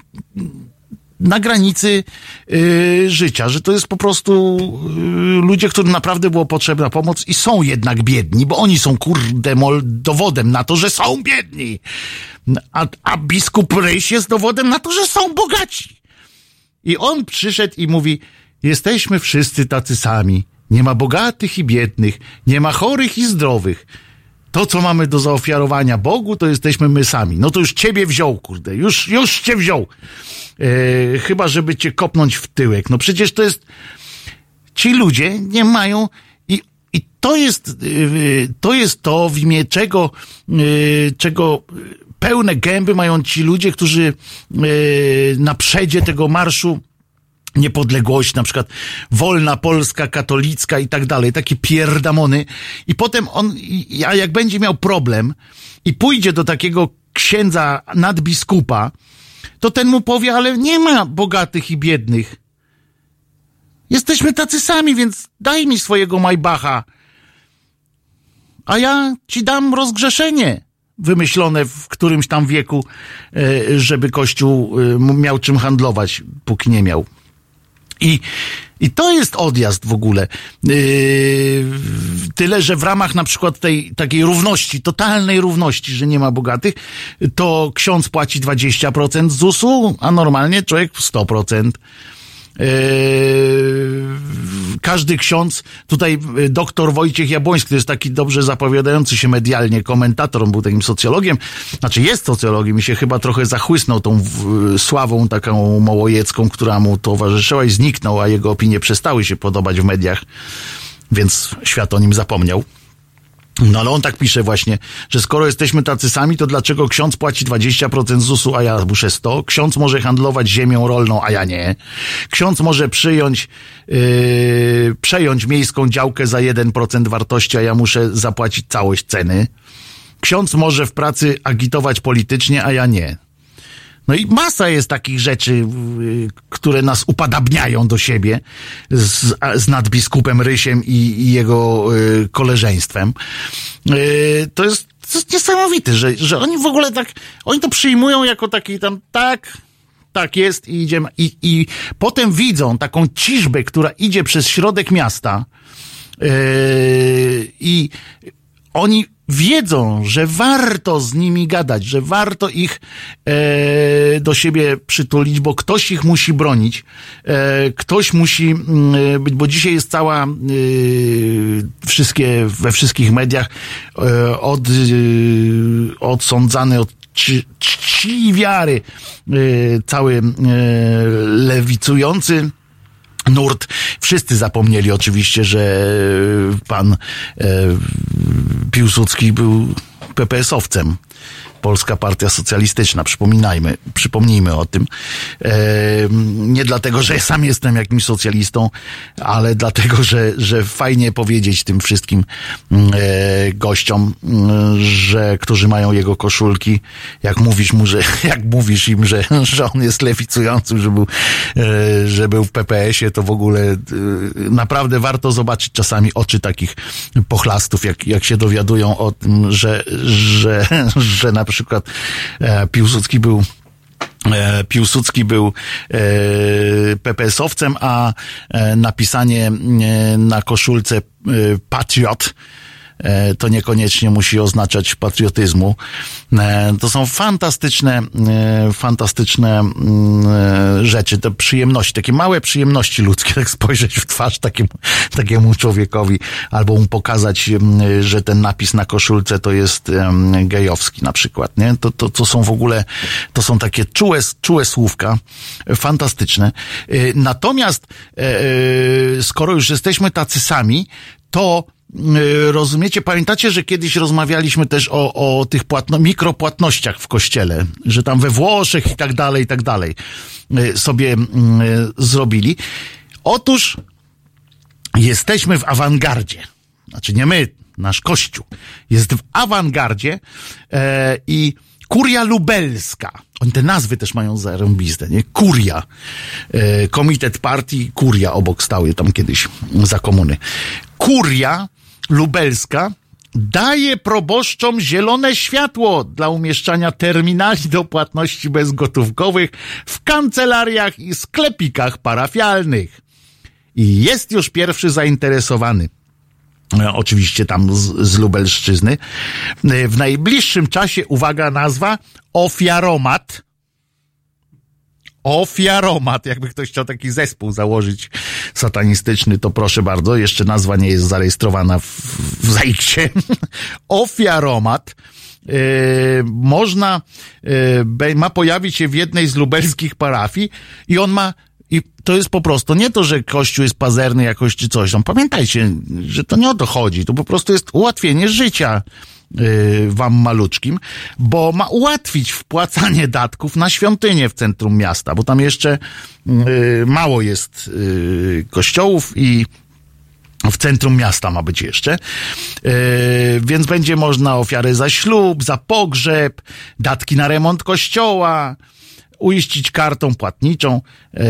na granicy y, życia, że to jest po prostu y, ludzie, którym naprawdę było potrzebna pomoc i są jednak biedni, bo oni są kurde mol dowodem na to, że są biedni. A, a biskup Ryś jest dowodem na to, że są bogaci. I on przyszedł i mówi, jesteśmy wszyscy tacy sami. Nie ma bogatych i biednych, nie ma chorych i zdrowych to, co mamy do zaofiarowania Bogu, to jesteśmy my sami. No to już ciebie wziął, kurde, już, już cię wziął. E, chyba, żeby cię kopnąć w tyłek. No przecież to jest, ci ludzie nie mają i, i to jest, e, to jest to, w imię czego, e, czego pełne gęby mają ci ludzie, którzy na przedzie tego marszu niepodległość, na przykład wolna Polska, katolicka i tak dalej, takie pierdamony. I potem on, a jak będzie miał problem i pójdzie do takiego księdza nadbiskupa, to ten mu powie, ale nie ma bogatych i biednych. Jesteśmy tacy sami, więc daj mi swojego Majbacha. A ja ci dam rozgrzeszenie wymyślone w którymś tam wieku, e, żeby Kościół e, miał czym handlować, póki nie miał. I, i to jest odjazd w ogóle. Yy, tyle, że w ramach na przykład tej takiej równości, totalnej równości, że nie ma bogatych, to ksiądz płaci 20% ZUS-u, a normalnie człowiek 100%. Yy, każdy ksiądz, tutaj yy, doktor Wojciech Jabłoński, to jest taki dobrze zapowiadający się medialnie komentator, on był takim socjologiem, znaczy jest socjologiem i się chyba trochę zachłysnął tą sławą taką mołojecką, która mu towarzyszyła i zniknął, a jego opinie przestały się podobać w mediach, więc świat o nim zapomniał. No ale on tak pisze właśnie, że skoro jesteśmy tacy sami, to dlaczego ksiądz płaci 20% ZUS-u, a ja muszę 100? Ksiądz może handlować ziemią rolną, a ja nie. Ksiądz może przyjąć, yy, przejąć miejską działkę za 1% wartości, a ja muszę zapłacić całość ceny. Ksiądz może w pracy agitować politycznie, a ja nie. No i masa jest takich rzeczy, y, które nas upadabniają do siebie z, z nadbiskupem Rysiem i, i jego y, koleżeństwem. Y, to, jest, to jest niesamowite, że, że oni w ogóle tak, oni to przyjmują jako taki tam, tak, tak jest i idziemy. I, I potem widzą taką ciżbę, która idzie przez środek miasta yy, i oni wiedzą, że warto z nimi gadać, że warto ich e, do siebie przytulić, bo ktoś ich musi bronić, e, ktoś musi mm, być, bo dzisiaj jest cała e, wszystkie, we wszystkich mediach e, od, e, odsądzany od czci, czci wiary e, cały e, lewicujący nurt. Wszyscy zapomnieli oczywiście, że pan e, Piłsudski był PPS-owcem. Polska Partia Socjalistyczna, przypominajmy, przypomnijmy o tym. Nie dlatego, że sam jestem jakimś socjalistą, ale dlatego, że, że fajnie powiedzieć tym wszystkim e, gościom, m, że, którzy mają jego koszulki, jak mówisz mu, że, jak mówisz im, że, że on jest lewicującym, że był, e, że był w PPS-ie, to w ogóle e, naprawdę warto zobaczyć czasami oczy takich pochlastów, jak, jak się dowiadują o tym, że, że, że na przykład e, Piłsudski był e, Piłsudski był e, PPS-owcem, a napisanie na koszulce patriot to niekoniecznie musi oznaczać patriotyzmu. E, To są fantastyczne, e, fantastyczne mm, e, rzeczy, te przyjemności, takie małe przyjemności ludzkie, tak spojrzeć w twarz takiemu, takiemu człowiekowi, albo mu pokazać, mm, że ten napis na koszulce to jest gejowski na przykład, nie? To, to, to są w ogóle, to są takie czułe, czułe słówka, e, fantastyczne. E, Natomiast, e, e, skoro już jesteśmy tacy sami, to rozumiecie, pamiętacie, że kiedyś rozmawialiśmy też o, o tych płatno, mikropłatnościach w kościele, że tam we Włoszech i tak dalej, i tak dalej y, sobie y, zrobili. Otóż jesteśmy w awangardzie. Znaczy nie my, nasz kościół jest w awangardzie e, i Kuria Lubelska. Oni te nazwy też mają zarąbiste, nie? Kuria. E, komitet partii Kuria obok stały tam kiedyś za komuny. Kuria Lubelska daje proboszczom zielone światło dla umieszczania terminali do płatności bezgotówkowych w kancelariach i sklepikach parafialnych. I jest już pierwszy zainteresowany. E, Oczywiście tam z, z Lubelszczyzny. E, W najbliższym czasie, uwaga, nazwa ofiaromat. Ofiaromat. Jakby ktoś chciał taki zespół założyć satanistyczny, to proszę bardzo. Jeszcze nazwa nie jest zarejestrowana w, w Zaikcie. Ofiaromat. E, można, be- ma pojawić się w jednej z lubelskich parafii i on ma i to jest po prostu nie to, że Kościół jest pazerny jakoś czy coś tam. Pamiętajcie, że to nie o to chodzi. To po prostu jest ułatwienie życia yy, wam maluczkim, bo ma ułatwić wpłacanie datków na świątynię w centrum miasta, bo tam jeszcze yy, mało jest yy, kościołów i w centrum miasta ma być jeszcze. Więc będzie można ofiary za ślub, za pogrzeb, datki na remont kościoła, uiścić kartą płatniczą, e,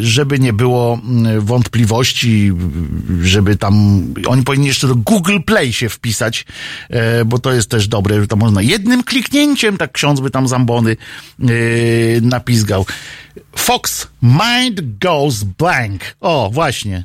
żeby nie było mm, wątpliwości, żeby tam, oni powinni jeszcze do Google Play się wpisać, e, bo to jest też dobre, że to można jednym kliknięciem, tak ksiądz by tam zambony e, napizgał. Fox, mind goes blank. O, właśnie.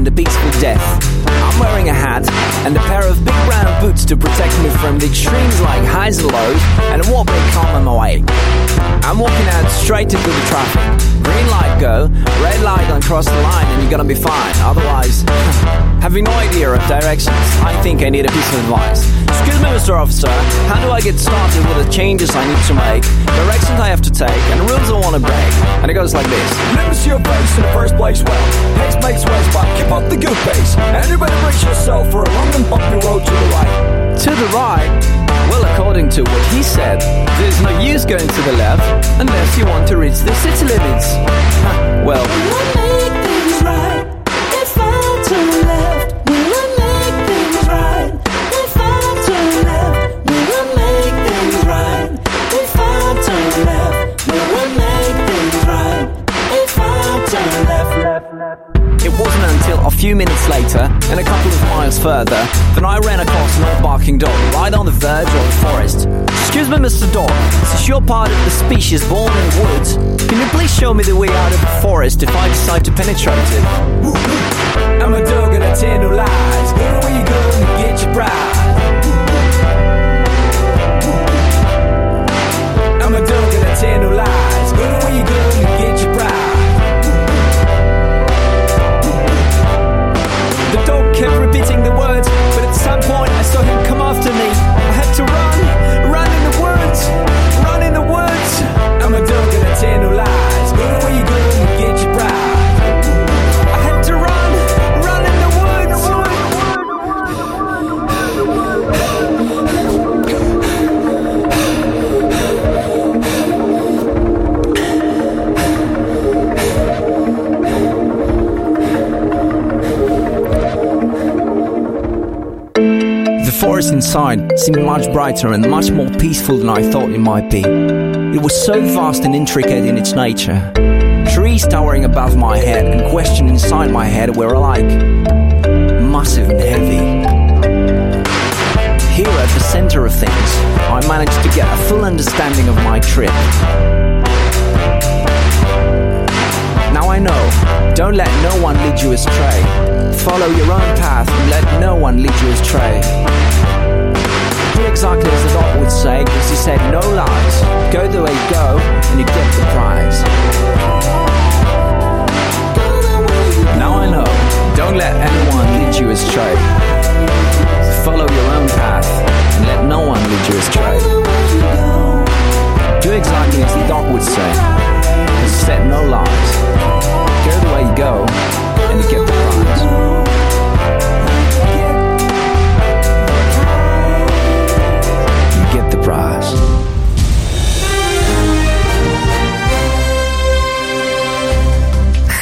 And a peaceful death. I'm wearing a hat and a pair of boots to protect me from the extremes like highs and lows and what may come on my way. I'm walking out straight into the traffic. Green light go. Red light and cross the line and you're gonna be fine. Otherwise, having no idea of directions, I think I need a piece of advice. Excuse me, Mr. Officer, how do I get started with the changes I need to make, directions I have to take, and rules I want to break? And it goes like this. Me see your face in the first place. Well, pace makes ways, but keep up the good pace. And you better brace yourself for a long and bumpy road to the right. To the right? Well, according to what he said, there's no use going to the left unless you want to reach the city limits. Well, few minutes later, and a couple of miles further, that I ran across an old barking dog right on the verge of the forest. Excuse me, Mr. Dog, since you're part of the species born in the woods, can you please show me the way out of the forest if I decide to penetrate it? I'm a dog and I tell no lies. Where you go and get your pride. I'm a dog and I tell no lies. Where you go I had to run, run in the woods, run in the woods. I'm a dog in I tell forest inside seemed much brighter and much more peaceful than I thought it might be. It was so vast and intricate in its nature. Trees towering above my head and questions inside my head were alike massive and heavy. Here at the center of things, I managed to get a full understanding of my trip. Now I know, don't let no one lead you astray. Follow your own path and let no one lead you astray. Do exactly as the dog would say, because he said no lies. Go the way you go, and you get the prize. Now I know, don't let anyone lead you astray. Follow your own path, and let no one lead you astray. Do exactly as the dog would say, and set no lies. Go the way you go, and you get the prize.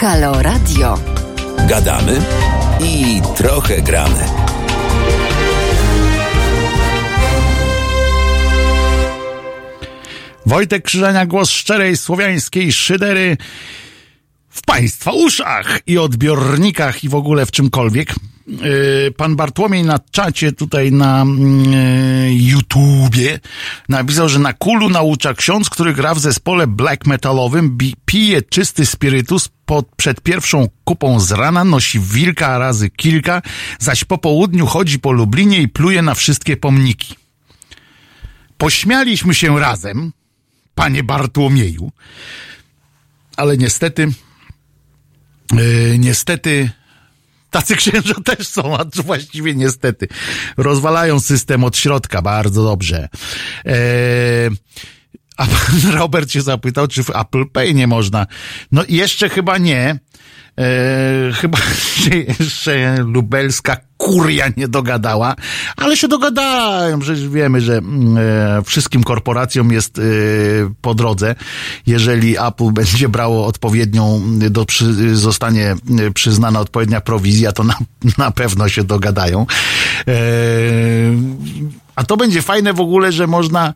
Halo Radio. Gadamy i trochę gramy. Wojtek Krzyżania, głos szczerej słowiańskiej szydery w Państwa uszach i odbiornikach i w ogóle w czymkolwiek. Yy, Pan Bartłomiej na czacie tutaj na yy, YouTubie napisał, że na kulu naucza ksiądz, który gra w zespole black metalowym, pije czysty spirytus pod, przed pierwszą kupą z rana, nosi wilka razy kilka, zaś po południu chodzi po Lublinie i pluje na wszystkie pomniki. Pośmialiśmy się razem, panie Bartłomieju, ale niestety, yy, niestety tacy księża też są, a właściwie niestety rozwalają system od środka bardzo dobrze. Eee, a pan Robert się zapytał, czy w Apple Pay nie można. No jeszcze chyba nie. Eee, chyba jeszcze lubelska kuria nie dogadała, ale się dogadają. Przecież wiemy, że mm, e, wszystkim korporacjom jest e, po drodze. Jeżeli Apple będzie brało odpowiednią, do, przy, zostanie e, przyznana odpowiednia prowizja, to na, na pewno się dogadają. E, a to będzie fajne w ogóle, że można e,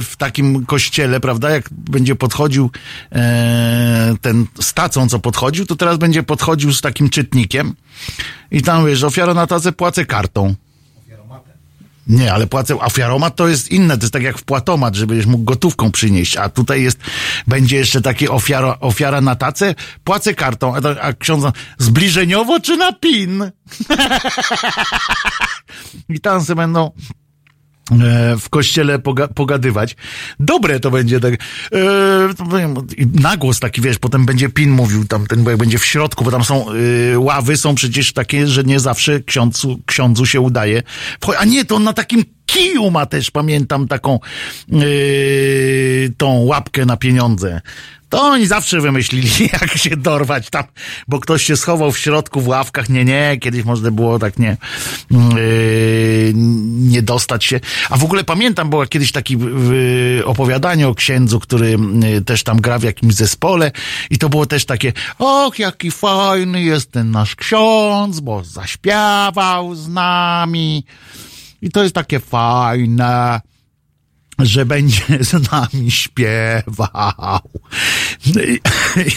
w takim kościele, prawda, jak będzie podchodził e, ten stacą, co podchodził, to teraz będzie podchodził z takim czytnikiem i tam wiesz, ofiara na tacę płacę kartą. Nie, ale płacę, ofiaromat to jest inne, to jest tak jak wpłatomat, żebyś mógł gotówką przynieść, a tutaj jest, będzie jeszcze takie ofiara, ofiara na tacę, płacę kartą, a, a ksiądz zbliżeniowo czy na PIN? I tam se będą w kościele poga pogadywać. Dobre to będzie tak. E, powiem, i nagłos taki, wiesz, potem będzie pin mówił tam, ten, bo jak będzie w środku, bo tam są e, ławy, są przecież takie, że nie zawsze ksiądzu, ksiądzu się udaje. A nie, to on na takim kiju ma też, pamiętam, taką e, tą łapkę na pieniądze. To oni zawsze wymyślili, jak się dorwać tam, bo ktoś się schował w środku w ławkach. Nie, nie, kiedyś można było tak nie, yy, nie dostać się. A w ogóle pamiętam, było kiedyś takie yy, opowiadanie o księdzu, który yy, też tam gra w jakimś zespole i to było też takie, och, jaki fajny jest ten nasz ksiądz, bo zaśpiewał z nami. I to jest takie fajne że będzie z nami śpiewał.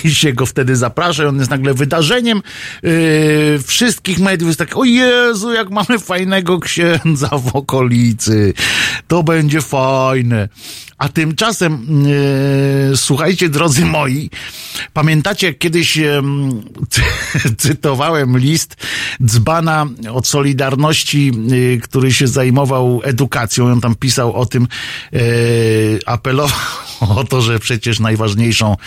I, się go wtedy zaprasza i on jest nagle wydarzeniem yy, wszystkich mediów. Jest tak, o Jezu, jak mamy fajnego księdza w okolicy. To będzie fajne. A tymczasem, yy, słuchajcie, drodzy moi, pamiętacie, jak kiedyś yy, cy- cytowałem list dzbana od Solidarności, yy, który się zajmował edukacją. On tam pisał o tym, apelował o to, że przecież najważniejszą,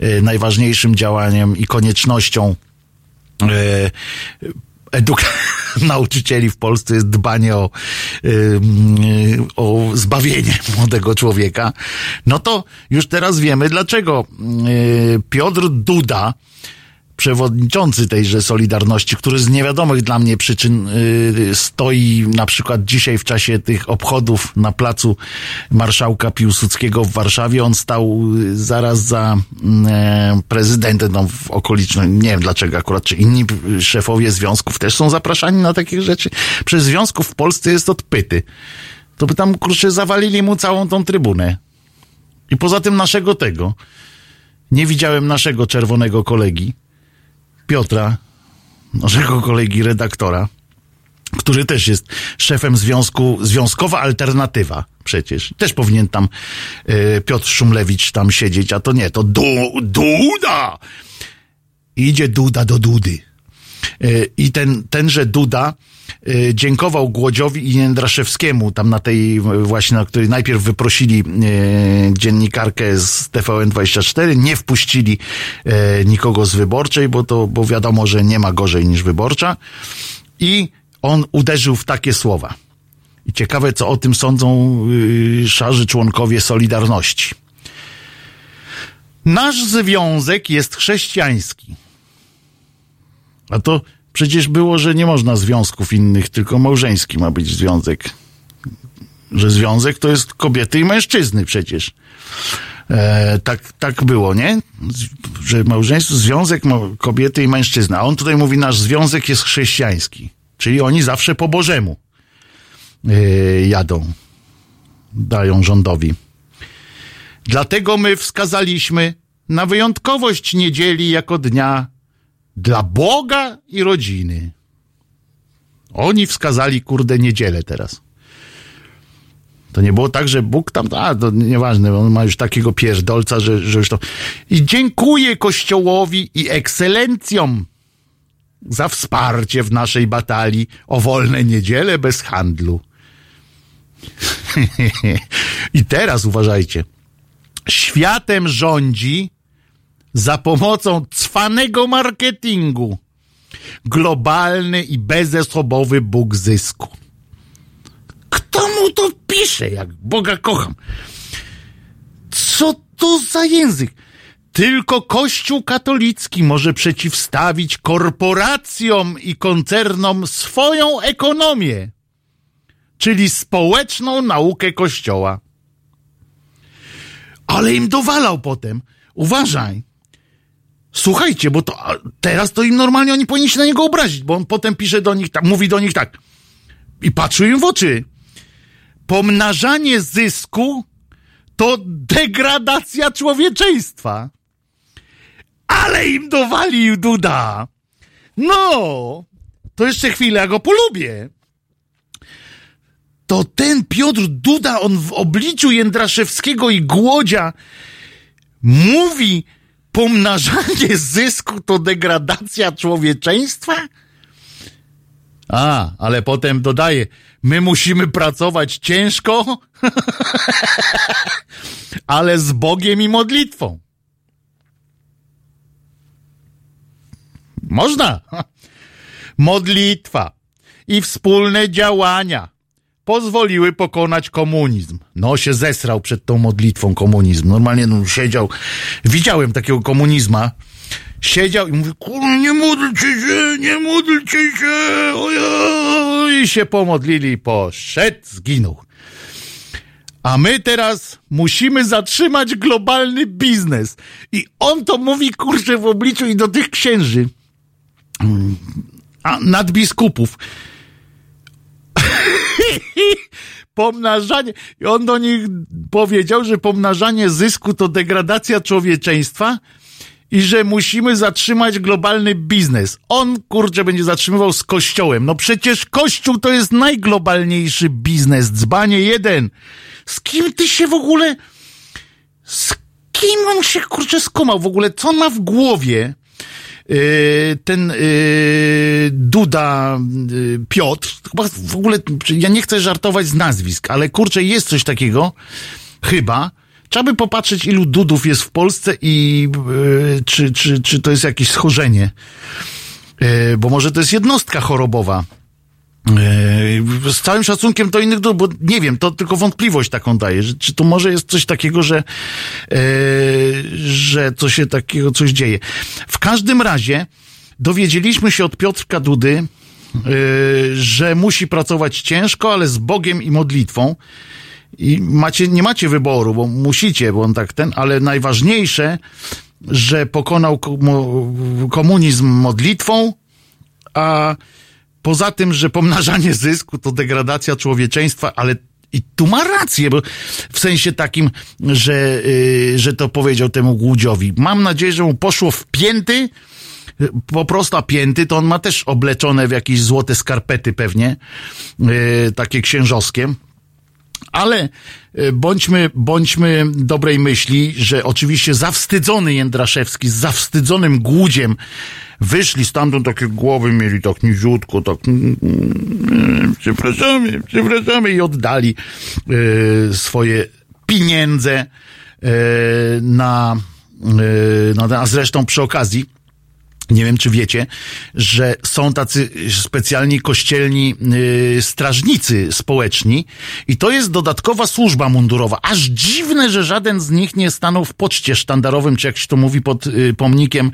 yy, najważniejszym działaniem i koniecznością yy, eduk- nauczycieli w Polsce jest dbanie o, o zbawienie młodego człowieka, no to już teraz wiemy dlaczego Piotr Duda, przewodniczący tejże Solidarności, który z niewiadomych dla mnie przyczyn yy, stoi na przykład dzisiaj w czasie tych obchodów na placu marszałka Piłsudskiego w Warszawie. On stał yy, zaraz za yy, prezydentem tam w okoliczności. Nie wiem dlaczego akurat, czy inni szefowie związków też są zapraszani na takie rzeczy. Przez związków w Polsce jest odpyty. To by tam, kurczę, zawalili mu całą tą trybunę. I poza tym naszego tego, nie widziałem naszego czerwonego kolegi, Piotra, naszego kolegi redaktora, który też jest szefem związku, Związkowa Alternatywa przecież. Też powinien tam e, Piotr Szumlewicz tam siedzieć, a to nie, to du, Duda! Idzie Duda do Dudy. E, I ten, tenże Duda dziękował Głodziowi i Jędraszewskiemu, tam na tej właśnie, na której najpierw wyprosili e, dziennikarkę z TVN24, nie wpuścili e, nikogo z wyborczej, bo to, bo wiadomo, że nie ma gorzej niż wyborcza. I on uderzył w takie słowa. I ciekawe, co o tym sądzą szarzy członkowie Solidarności. Nasz związek jest chrześcijański. A to przecież było, że nie można związków innych, tylko małżeński ma być związek. Że związek to jest kobiety i mężczyzny przecież. E, tak, tak było, nie? Że małżeństwo, związek kobiety i mężczyzny. A on tutaj mówi, nasz związek jest chrześcijański. Czyli oni zawsze po Bożemu e, jadą. Dają rządowi. Dlatego my wskazaliśmy na wyjątkowość niedzieli jako dnia dla Boga i rodziny. Oni wskazali, kurde, niedzielę teraz. To nie było tak, że Bóg tam, a to nieważne, on ma już takiego pierdolca, że, że już to... I dziękuję Kościołowi i ekscelencjom za wsparcie w naszej batalii o wolne niedziele bez handlu. I teraz uważajcie. Światem rządzi za pomocą cwanego marketingu globalny i bezosobowy Bóg zysku. Kto mu to pisze, jak Boga kocham? Co to za język? Tylko Kościół katolicki może przeciwstawić korporacjom i koncernom swoją ekonomię, czyli społeczną naukę Kościoła. Ale im dowalał potem. Uważaj. Słuchajcie, bo to teraz to im normalnie oni powinni się na niego obrazić, bo on potem pisze do nich tak, mówi do nich tak. I patrzył im w oczy. Pomnażanie zysku to degradacja człowieczeństwa. Ale im dowalił Duda. No, to jeszcze chwilę, ja go polubię. To ten Piotr Duda, on w obliczu Jędraszewskiego i Głodzia mówi, pomnażanie zysku to degradacja człowieczeństwa? A, ale potem dodaje, my musimy pracować ciężko, ale z Bogiem i modlitwą. Można. Modlitwa i wspólne działania pozwoliły pokonać komunizm. No się zesrał przed tą modlitwą komunizm. Normalnie no, siedział, widziałem takiego komunizma, siedział i mówił, kurwa, nie módlcie się, nie módlcie się, ojoj, i się pomodlili, poszedł, zginął. A my teraz musimy zatrzymać globalny biznes. I on to mówi, kurczę, w obliczu i do tych księży, a nadbiskupów. pomnażanie, i on do nich powiedział, że pomnażanie zysku to degradacja człowieczeństwa i że musimy zatrzymać globalny biznes. On, kurczę, będzie zatrzymywał z kościołem. No przecież kościół to jest najglobalniejszy biznes. Dzbanie jeden. Z kim ty się w ogóle... Z kim on się, kurczę, skumał w ogóle? Co on ma w głowie? Yy, ten yy, Duda yy, Piotr, chyba w ogóle, ja nie chcę żartować z nazwisk, ale kurczę, jest coś takiego, chyba. Trzeba by popatrzeć, ilu Dudów jest w Polsce i czy, czy, czy to jest jakieś schorzenie. Bo może to jest jednostka chorobowa. Yy, z całym szacunkiem do innych, bo nie wiem, to tylko wątpliwość taką daje, że, czy to może jest coś takiego, że, yy, że to się takiego coś dzieje. W każdym razie dowiedzieliśmy się od Piotrka Dudy, yy, że musi pracować ciężko, ale z Bogiem i modlitwą. I macie, nie macie wyboru, bo musicie, bo on tak ten, ale najważniejsze, że pokonał komunizm modlitwą, a poza tym, że pomnażanie zysku to degradacja człowieczeństwa, ale i tu ma rację, bo w sensie takim, że, yy, że to powiedział temu Głudziowi. Mam nadzieję, że mu poszło w pięty, po prostu pięty, to on ma też obleczone w jakieś złote skarpety pewnie, yy, takie księżowskie. Ale bądźmy, bądźmy dobrej myśli, że oczywiście zawstydzony Jędraszewski z zawstydzonym głudziem wyszli stamtąd, takie głowy mieli tak niziutko, tak przepraszamy, przepraszamy i oddali e, swoje pieniądze e, na, e, na, a zresztą przy okazji nie wiem, czy wiecie, że są tacy specjalni kościelni yy, strażnicy społeczni i to jest dodatkowa służba mundurowa. Aż dziwne, że żaden z nich nie stanął w poczcie sztandarowym, czy jak się to mówi, pod yy, pomnikiem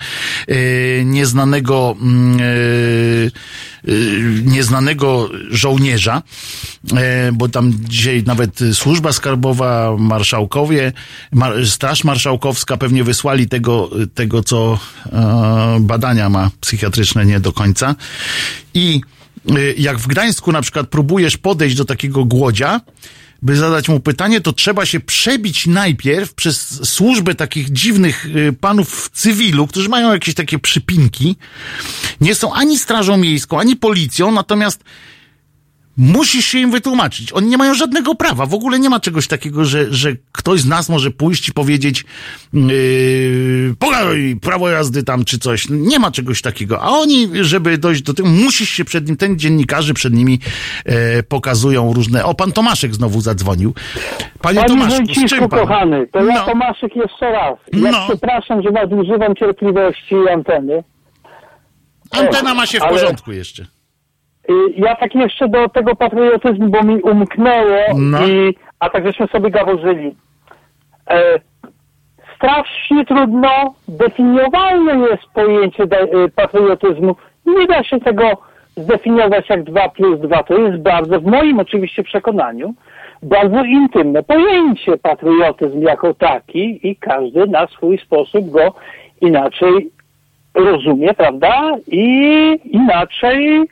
yy, nieznanego yy, nieznanego żołnierza, bo tam dzisiaj nawet służba skarbowa, marszałkowie, mar, straż marszałkowska pewnie wysłali tego, tego co badania ma psychiatryczne nie do końca. I jak w Gdańsku na przykład próbujesz podejść do takiego głodzia, by zadać mu pytanie, to trzeba się przebić najpierw przez służbę takich dziwnych panów w cywilu, którzy mają jakieś takie przypinki. Nie są ani strażą miejską, ani policją, natomiast musisz się im wytłumaczyć. Oni nie mają żadnego prawa. W ogóle nie ma czegoś takiego, że, że ktoś z nas może pójść i powiedzieć yy, pogadaj, prawo jazdy tam czy coś. Nie ma czegoś takiego. A oni, żeby dojść do tego, musisz się przed nim, ten dziennikarzy przed nimi e, pokazują różne... O, pan Tomaszek znowu zadzwonił. Panie, Panie Tomaszku, z Wójciku, czym pan? kochany, to ja No. Tomaszek jeszcze raz. Ja No. przepraszam, że nadużywam cierpliwości i anteny. Antena ma się w Ale- porządku jeszcze. Y, Ja tak jeszcze do tego patriotyzmu, bo mi umknęło, No. i, a tak żeśmy sobie gaworzyli. E, strasznie trudno definiowalne jest pojęcie da, y, patriotyzmu. Nie da się tego zdefiniować jak 2 plus 2. To jest bardzo, w moim oczywiście przekonaniu, bardzo intymne pojęcie patriotyzm jako taki i każdy na swój sposób go inaczej rozumie, prawda? I inaczej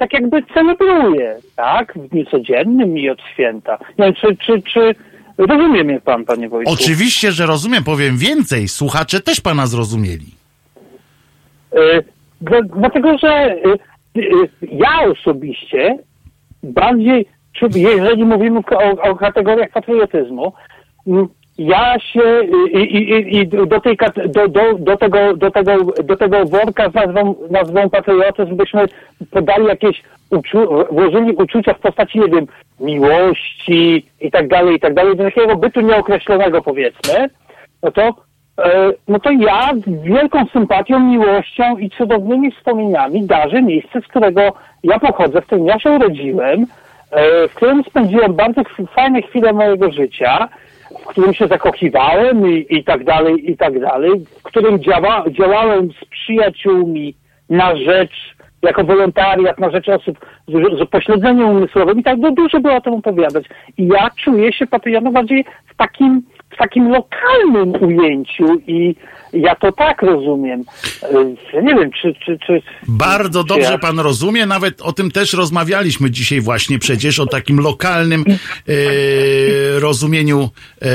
tak jakby celebruje, tak? W dniu codziennym i od święta. Nie wiem, czy, czy, czy rozumie mnie pan, panie Wojtku? Oczywiście, że rozumiem, powiem więcej. Słuchacze też pana zrozumieli. Y, dla- Dlatego, że y, y, ja osobiście bardziej, jeżeli mówimy o, o kategoriach patriotyzmu, ja się i, i, i- i do, tej, do, do, do, tego, do, tego, do tego worka z nazwą, nazwą patriotyzm podali jakieś, uczu, włożyli uczucia w postaci, nie wiem, miłości i tak dalej, i tak dalej, do takiego bytu nieokreślonego powiedzmy, no to, e, no to ja wielką sympatią, miłością i cudownymi wspomnieniami darzę miejsce, z którego ja pochodzę, w którym ja się urodziłem, e, w którym spędziłem bardzo fajne chwile mojego życia, którym się zakochiwałem i, i tak dalej, i tak dalej, w którym działa, działałem z przyjaciółmi na rzecz, jako wolontariat na rzecz osób z, z pośledzeniem umysłowym i tak no, dużo było o tym opowiadać. I ja czuję się patriotą bardziej w takim, w takim lokalnym ujęciu i ja to tak rozumiem. E, nie wiem, czy... czy, czy Bardzo czy dobrze ja- pan rozumie, nawet o tym też rozmawialiśmy dzisiaj właśnie przecież, o takim lokalnym e, rozumieniu e,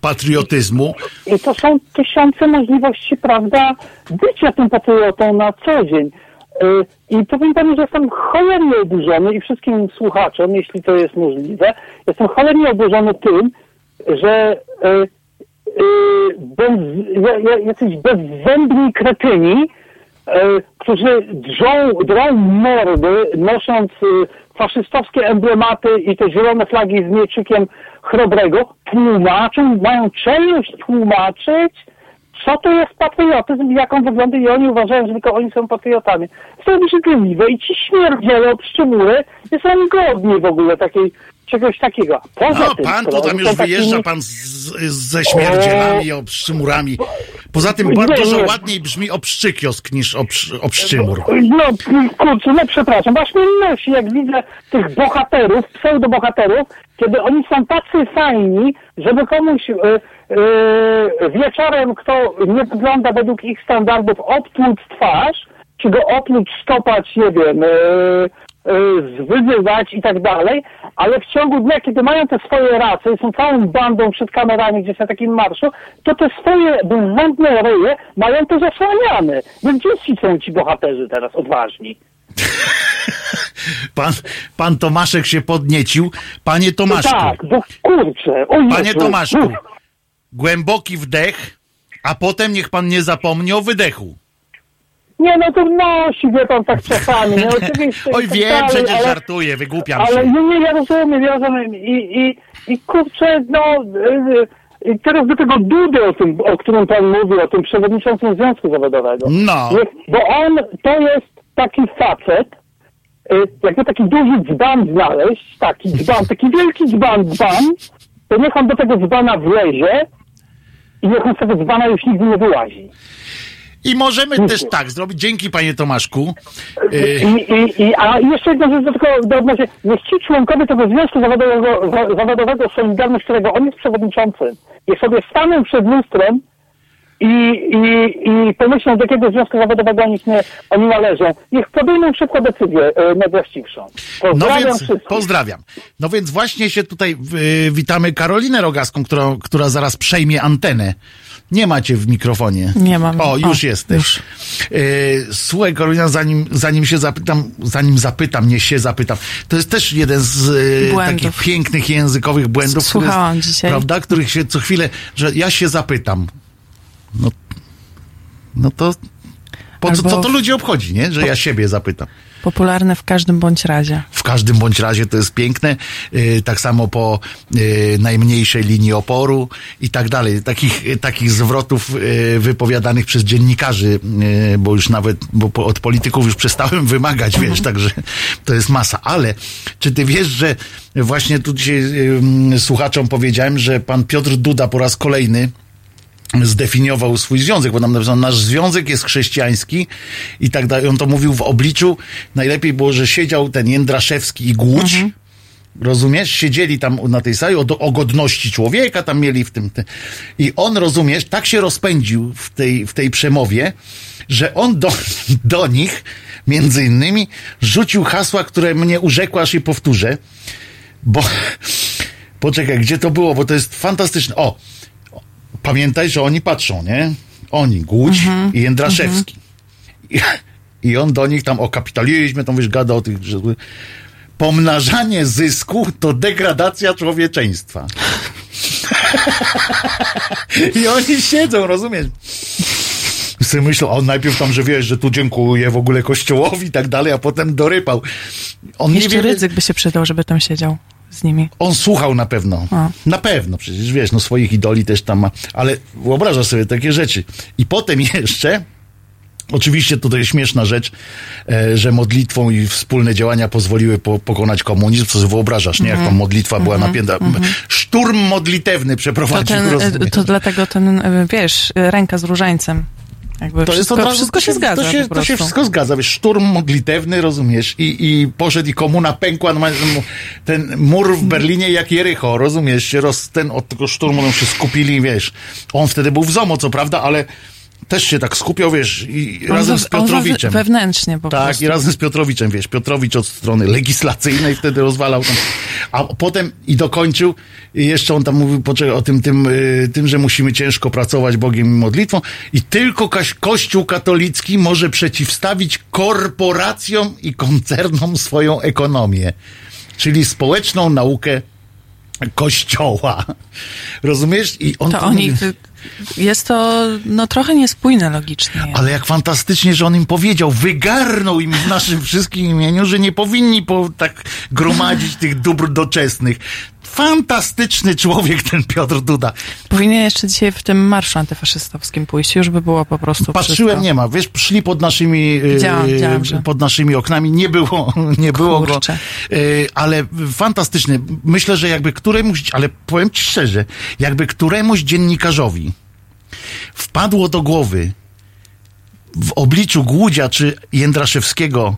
patriotyzmu. I to są tysiące możliwości, prawda, bycia tym patriotą na co dzień. Y, I powiem panu, że jestem cholernie oburzony i wszystkim słuchaczom, jeśli to jest możliwe, jestem cholernie oburzony tym, że y, bez, bezzębni kretyni, y, którzy drżą, drą mordy, nosząc faszystowskie emblematy i te zielone flagi z mieczykiem chrobrego, tłumaczą, mają czelność tłumaczyć, co to jest patriotyzm i jak on wygląda i oni uważają, że tylko oni są patriotami. To jest obrzydliwe i ci śmierdziele obszczymury nie są godni w ogóle takiej, czegoś takiego. Poza No, tym, pan to tam już wyjeżdża pan z, z, ze śmierdzielami, obszczymurami. Poza tym Nie, ba- dużo nie. ładniej brzmi obszczykiosk niż obsz, obszczymur. No, kurczę, no przepraszam, mnie nosi, jak widzę tych bohaterów, pseudobohaterów, kiedy oni są tacy fajni, żeby komuś y, y, wieczorem, kto nie wygląda według ich standardów, optłuc twarz, czy go opluć, stopać, nie wiem, y, y, zwyzywać i tak dalej, ale w ciągu dnia, kiedy mają te swoje racje i są całą bandą przed kamerami gdzieś na takim marszu, to te swoje bezwzględne ryje mają to zasłaniane. No gdzie ci są ci bohaterzy teraz odważni? Pan, pan Tomaszek się podniecił. Panie Tomaszku, Tak, bo kurczę, o panie. Tomaszku, głęboki wdech, a potem niech pan nie zapomni o wydechu. Nie, no to nosi, wie pan, tak czasami, no oczywiście. Oj, i tak wiem, dalej, przecież ale- żartuję, wygłupiam Ale się. nie, nie, ja rozumiem, ja rozumiem. I, i, i kurczę, no, y, y, teraz do tego Dudy, o tym, o którym pan mówił, o tym przewodniczącym Związku Zawodowego. No. Bo on to jest taki facet, y, jakby taki duży dzban znaleźć, taki dzban, taki wielki dzban, dzban, to niech on do tego dzbana wlezie i niech on z tego dzbana już nigdy nie wyłazi. I możemy też tak zrobić. Dzięki, panie Tomaszku. Y, I, i, i, a jeszcze jedna rzecz do tego do odnośnie. Niech ci członkowie tego Związku Zawodowego, za- zawodowego Solidarność, którego on jest przewodniczącym, niech sobie staną przed lustrem i, i, i pomyślą, do jakiego Związku Zawodowego oni, nie, oni należą. Niech podejmą szybko decyzję e, najwłaściwszą. No Pozdrawiam więc wszystkich. pozdrawiam. No więc właśnie się tutaj y, witamy Karolinę Rogaską, która, która zaraz przejmie antenę. Nie macie w mikrofonie. Nie mam. O, już O, jesteś. Y, słuchaj, Karolina, zanim, zanim się zapytam, zanim zapytam, nie się zapytam, to jest też jeden z y, Błędów. takich pięknych językowych błędów. Słuchałam dzisiaj. Prawda? Których się co chwilę, że ja się zapytam. No, no to po co, Albo- co to ludzi obchodzi, nie? Że ja siebie zapytam. Popularne w każdym bądź razie. W każdym bądź razie to jest piękne. Yy, tak samo po yy, najmniejszej linii oporu i tak dalej. Takich, takich zwrotów yy, wypowiadanych przez dziennikarzy, bo już nawet bo od polityków już przestałem wymagać, wiesz, także to jest masa. Ale czy ty wiesz, że właśnie tu dzisiaj słuchaczom powiedziałem, że pan Piotr Duda po raz kolejny zdefiniował swój związek, bo tam napisano, nasz związek jest chrześcijański i tak dalej. On to mówił w obliczu, najlepiej było, że siedział ten Jędraszewski i Głódź, rozumiesz, siedzieli tam na tej sali o, o godności człowieka, tam mieli w tym, te, i on, rozumiesz, tak się rozpędził w tej, w tej przemowie, że on do, do nich, między innymi, rzucił hasła, które mnie urzekły, aż je powtórzę, bo, poczekaj, gdzie to było, bo to jest fantastyczne. O, pamiętaj, że oni patrzą, nie? Oni, Głódź i Jędraszewski. I, I on do nich tam o kapitalizmie, tam wiesz, gada o tych, że pomnażanie zysku to degradacja człowieczeństwa. I oni siedzą, rozumiesz? Sobie myślą, a on najpierw tam, że wiesz, że tu dziękuję w ogóle kościołowi i tak dalej, a potem dorypał. On Jeszcze nie wie, ryzyk by się przydał, żeby tam siedział z nimi. on słuchał na pewno. A. Na pewno, przecież wiesz, no swoich idoli też tam ma. Ale wyobrażasz sobie takie rzeczy. I potem jeszcze, oczywiście to jest śmieszna rzecz, e, że modlitwą i wspólne działania pozwoliły po, pokonać komunizm. Co sobie wyobrażasz, nie? Jak Mhm. tam modlitwa była Mhm. napięta. Mhm. Szturm modlitewny To, przeprowadził. ten, rozumiesz? to dlatego ten, e, wiesz, ręka z różańcem. Jakby To wszystko, razu, wszystko się zgadza To się, to się wszystko zgadza, wiesz, szturm modlitewny, rozumiesz, i, i poszedł i komuna pękła, no, ten mur w Berlinie jak Jericho, rozumiesz, roz, ten, od tego szturmu no, się skupili, wiesz, on wtedy był w ZOMO, co prawda, ale też się tak skupiał, wiesz, i On razem z Piotrowiczem. Wewnętrznie po Tak, prostu. i razem z Piotrowiczem, wiesz, Piotrowicz od strony legislacyjnej wtedy rozwalał tam, a potem i dokończył, i jeszcze on tam mówił o tym, tym, y, tym, że musimy ciężko pracować Bogiem i modlitwą i tylko Kościół katolicki może przeciwstawić korporacjom i koncernom swoją ekonomię, czyli społeczną naukę Kościoła. Rozumiesz? I on To oni, jest to no trochę niespójne logicznie. ale jak fantastycznie, że on im powiedział, wygarnął im w naszym wszystkim imieniu, że nie powinni po, tak gromadzić tych dóbr doczesnych. Fantastyczny człowiek ten Piotr Duda. Powinien jeszcze dzisiaj w tym marszu antyfaszystowskim pójść, już by było po prostu Patrzyłem, wszystko. nie ma. Wiesz, szli pod naszymi, e, Widziałam, widziałam, że- pod naszymi oknami. Nie było, nie było go. Kurczę. E, Ale fantastyczny. Myślę, że jakby któremuś, ale powiem ci szczerze, jakby któremuś dziennikarzowi wpadło do głowy w obliczu Głudzia czy Jędraszewskiego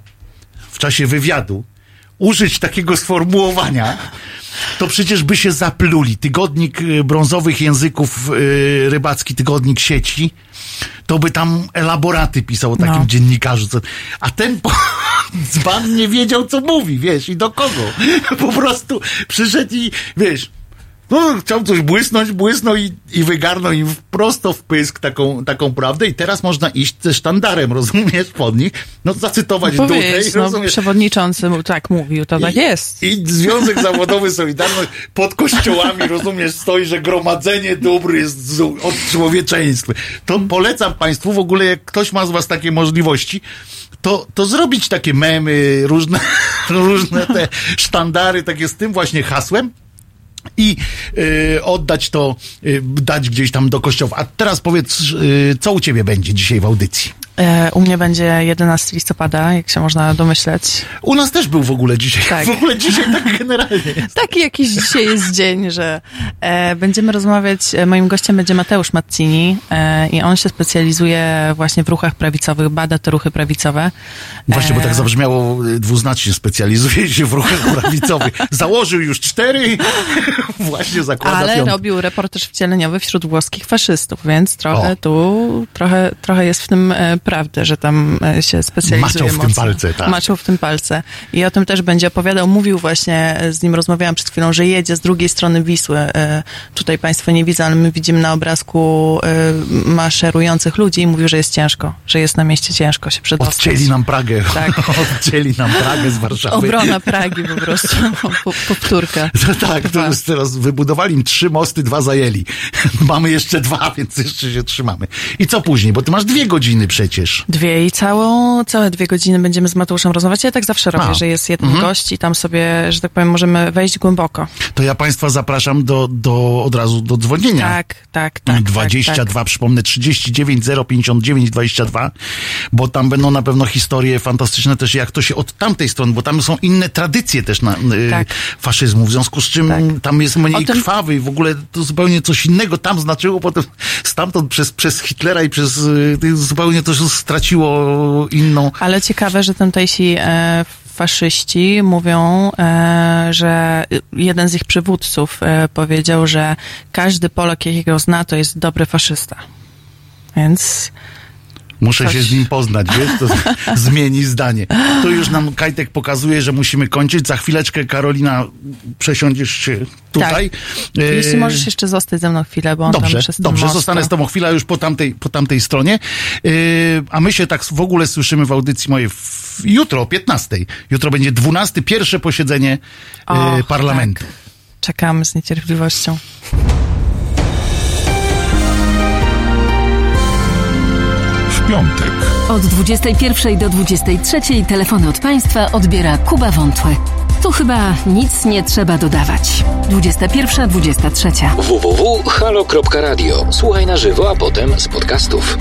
w czasie wywiadu użyć takiego sformułowania, to przecież by się zapluli. Tygodnik y, brązowych języków, y, rybacki tygodnik sieci, to by tam elaboraty pisał o takim No. dziennikarzu. A ten po, dzban nie wiedział, co mówi, wiesz, i do kogo. Po prostu przyszedł i, wiesz, no, chciał coś błysnąć, błysnął i, i wygarnął im prosto w pysk taką, taką prawdę i teraz można iść ze sztandarem, rozumiesz, pod nich, no zacytować Dudę Powiedzieć, i no, rozumiesz, przewodniczący mu tak mówił, to tak jest. i Związek Zawodowy Solidarność pod kościołami, rozumiesz, stoi, że gromadzenie dóbr jest z, od człowieczeństwa. To polecam Państwu, w ogóle jak ktoś ma z Was takie możliwości, to, to zrobić takie memy, różne, różne te sztandary, takie z tym właśnie hasłem i y, oddać to, y, dać gdzieś tam do kościoła. A teraz powiedz, y, co u Ciebie będzie dzisiaj w audycji? E, u mnie będzie 11 listopada, jak się można domyśleć. U nas też był w ogóle dzisiaj. Tak. W ogóle dzisiaj tak generalnie. Taki jakiś dzisiaj jest dzień, że e, będziemy rozmawiać, e, moim gościem będzie Mateusz Mazzini e, i on się specjalizuje właśnie w ruchach prawicowych, bada te ruchy prawicowe. Właśnie, bo E, tak zabrzmiało y, dwuznacznie, specjalizuje się w ruchach prawicowych. Założył już cztery, właśnie zakłada Ale robił reportaż wcieleniowy wśród włoskich faszystów, więc trochę O. tu, trochę, trochę jest w tym prawdy, że tam e, się specjalizuje Maczał w tym mocno. palce, tak. Maczał w tym palce. I o tym też będzie opowiadał. Mówił właśnie, e, z nim rozmawiałam przed chwilą, że jedzie z drugiej strony Wisły. E, Tutaj państwo nie widzą, ale my widzimy na obrazku maszerujących ludzi i mówił, że jest ciężko, że jest na mieście ciężko się przedostać. Odcięli nam Pragę. Tak. Odcięli nam Pragę z Warszawy. Obrona Pragi po prostu, po, powtórka. To tak, to jest teraz wybudowali im trzy mosty, dwa zajęli. Mamy jeszcze dwa, więc jeszcze się trzymamy. I co później? Bo ty masz dwie godziny przecież. Dwie i całą, całe dwie godziny będziemy z Mateuszem rozmawiać. Ja tak zawsze robię, A. że jest jeden Mhm. gość i tam sobie, że tak powiem, możemy wejść głęboko. To ja Państwa zapraszam do, do od razu do dzwonienia. Tak, tak, tak. 22, tak, tak. przypomnę, 39 059 22, bo tam będą na pewno historie fantastyczne też, jak to się od tamtej strony, bo tam są inne tradycje też na, y, Tak. faszyzmu, w związku z czym tam jest mniej tym- krwawy i w ogóle to zupełnie coś innego tam znaczyło, potem stamtąd przez, przez Hitlera i przez y, zupełnie to straciło inną Ale ciekawe, że tamtejsi e, faszyści mówią, e, że jeden z ich przywódców e, powiedział, że każdy Polak, jakiego zna, to jest dobry faszysta. Więc Muszę Coś. się z nim poznać, wiesz, to zmieni zdanie. Tu już nam Kajtek pokazuje, że musimy kończyć. Za chwileczkę, Karolina, przesiądziesz się tutaj. tak. E, Jeśli możesz jeszcze zostać ze mną chwilę, bo on Dobrze, tam przez dobrze, most, zostanę to- z tobą chwilę już po tamtej, po tamtej stronie. Yy, a my się tak w ogóle słyszymy w audycji mojej w, jutro o 15. Jutro będzie 12. pierwsze posiedzenie yy, Och, parlamentu. Czekamy z niecierpliwością. Piątek. Od 21 do 23 telefony od Państwa odbiera Kuba Wątły. Tu chyba nic nie trzeba dodawać. 21, 23. www.halo.radio. Słuchaj na żywo, a potem z podcastów.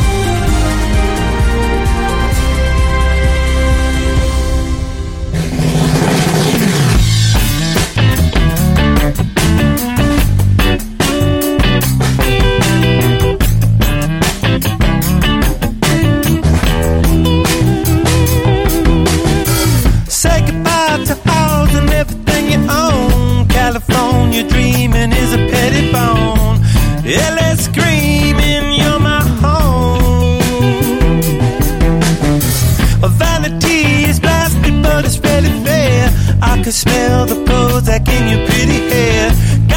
could smell the Prozac in your pretty hair.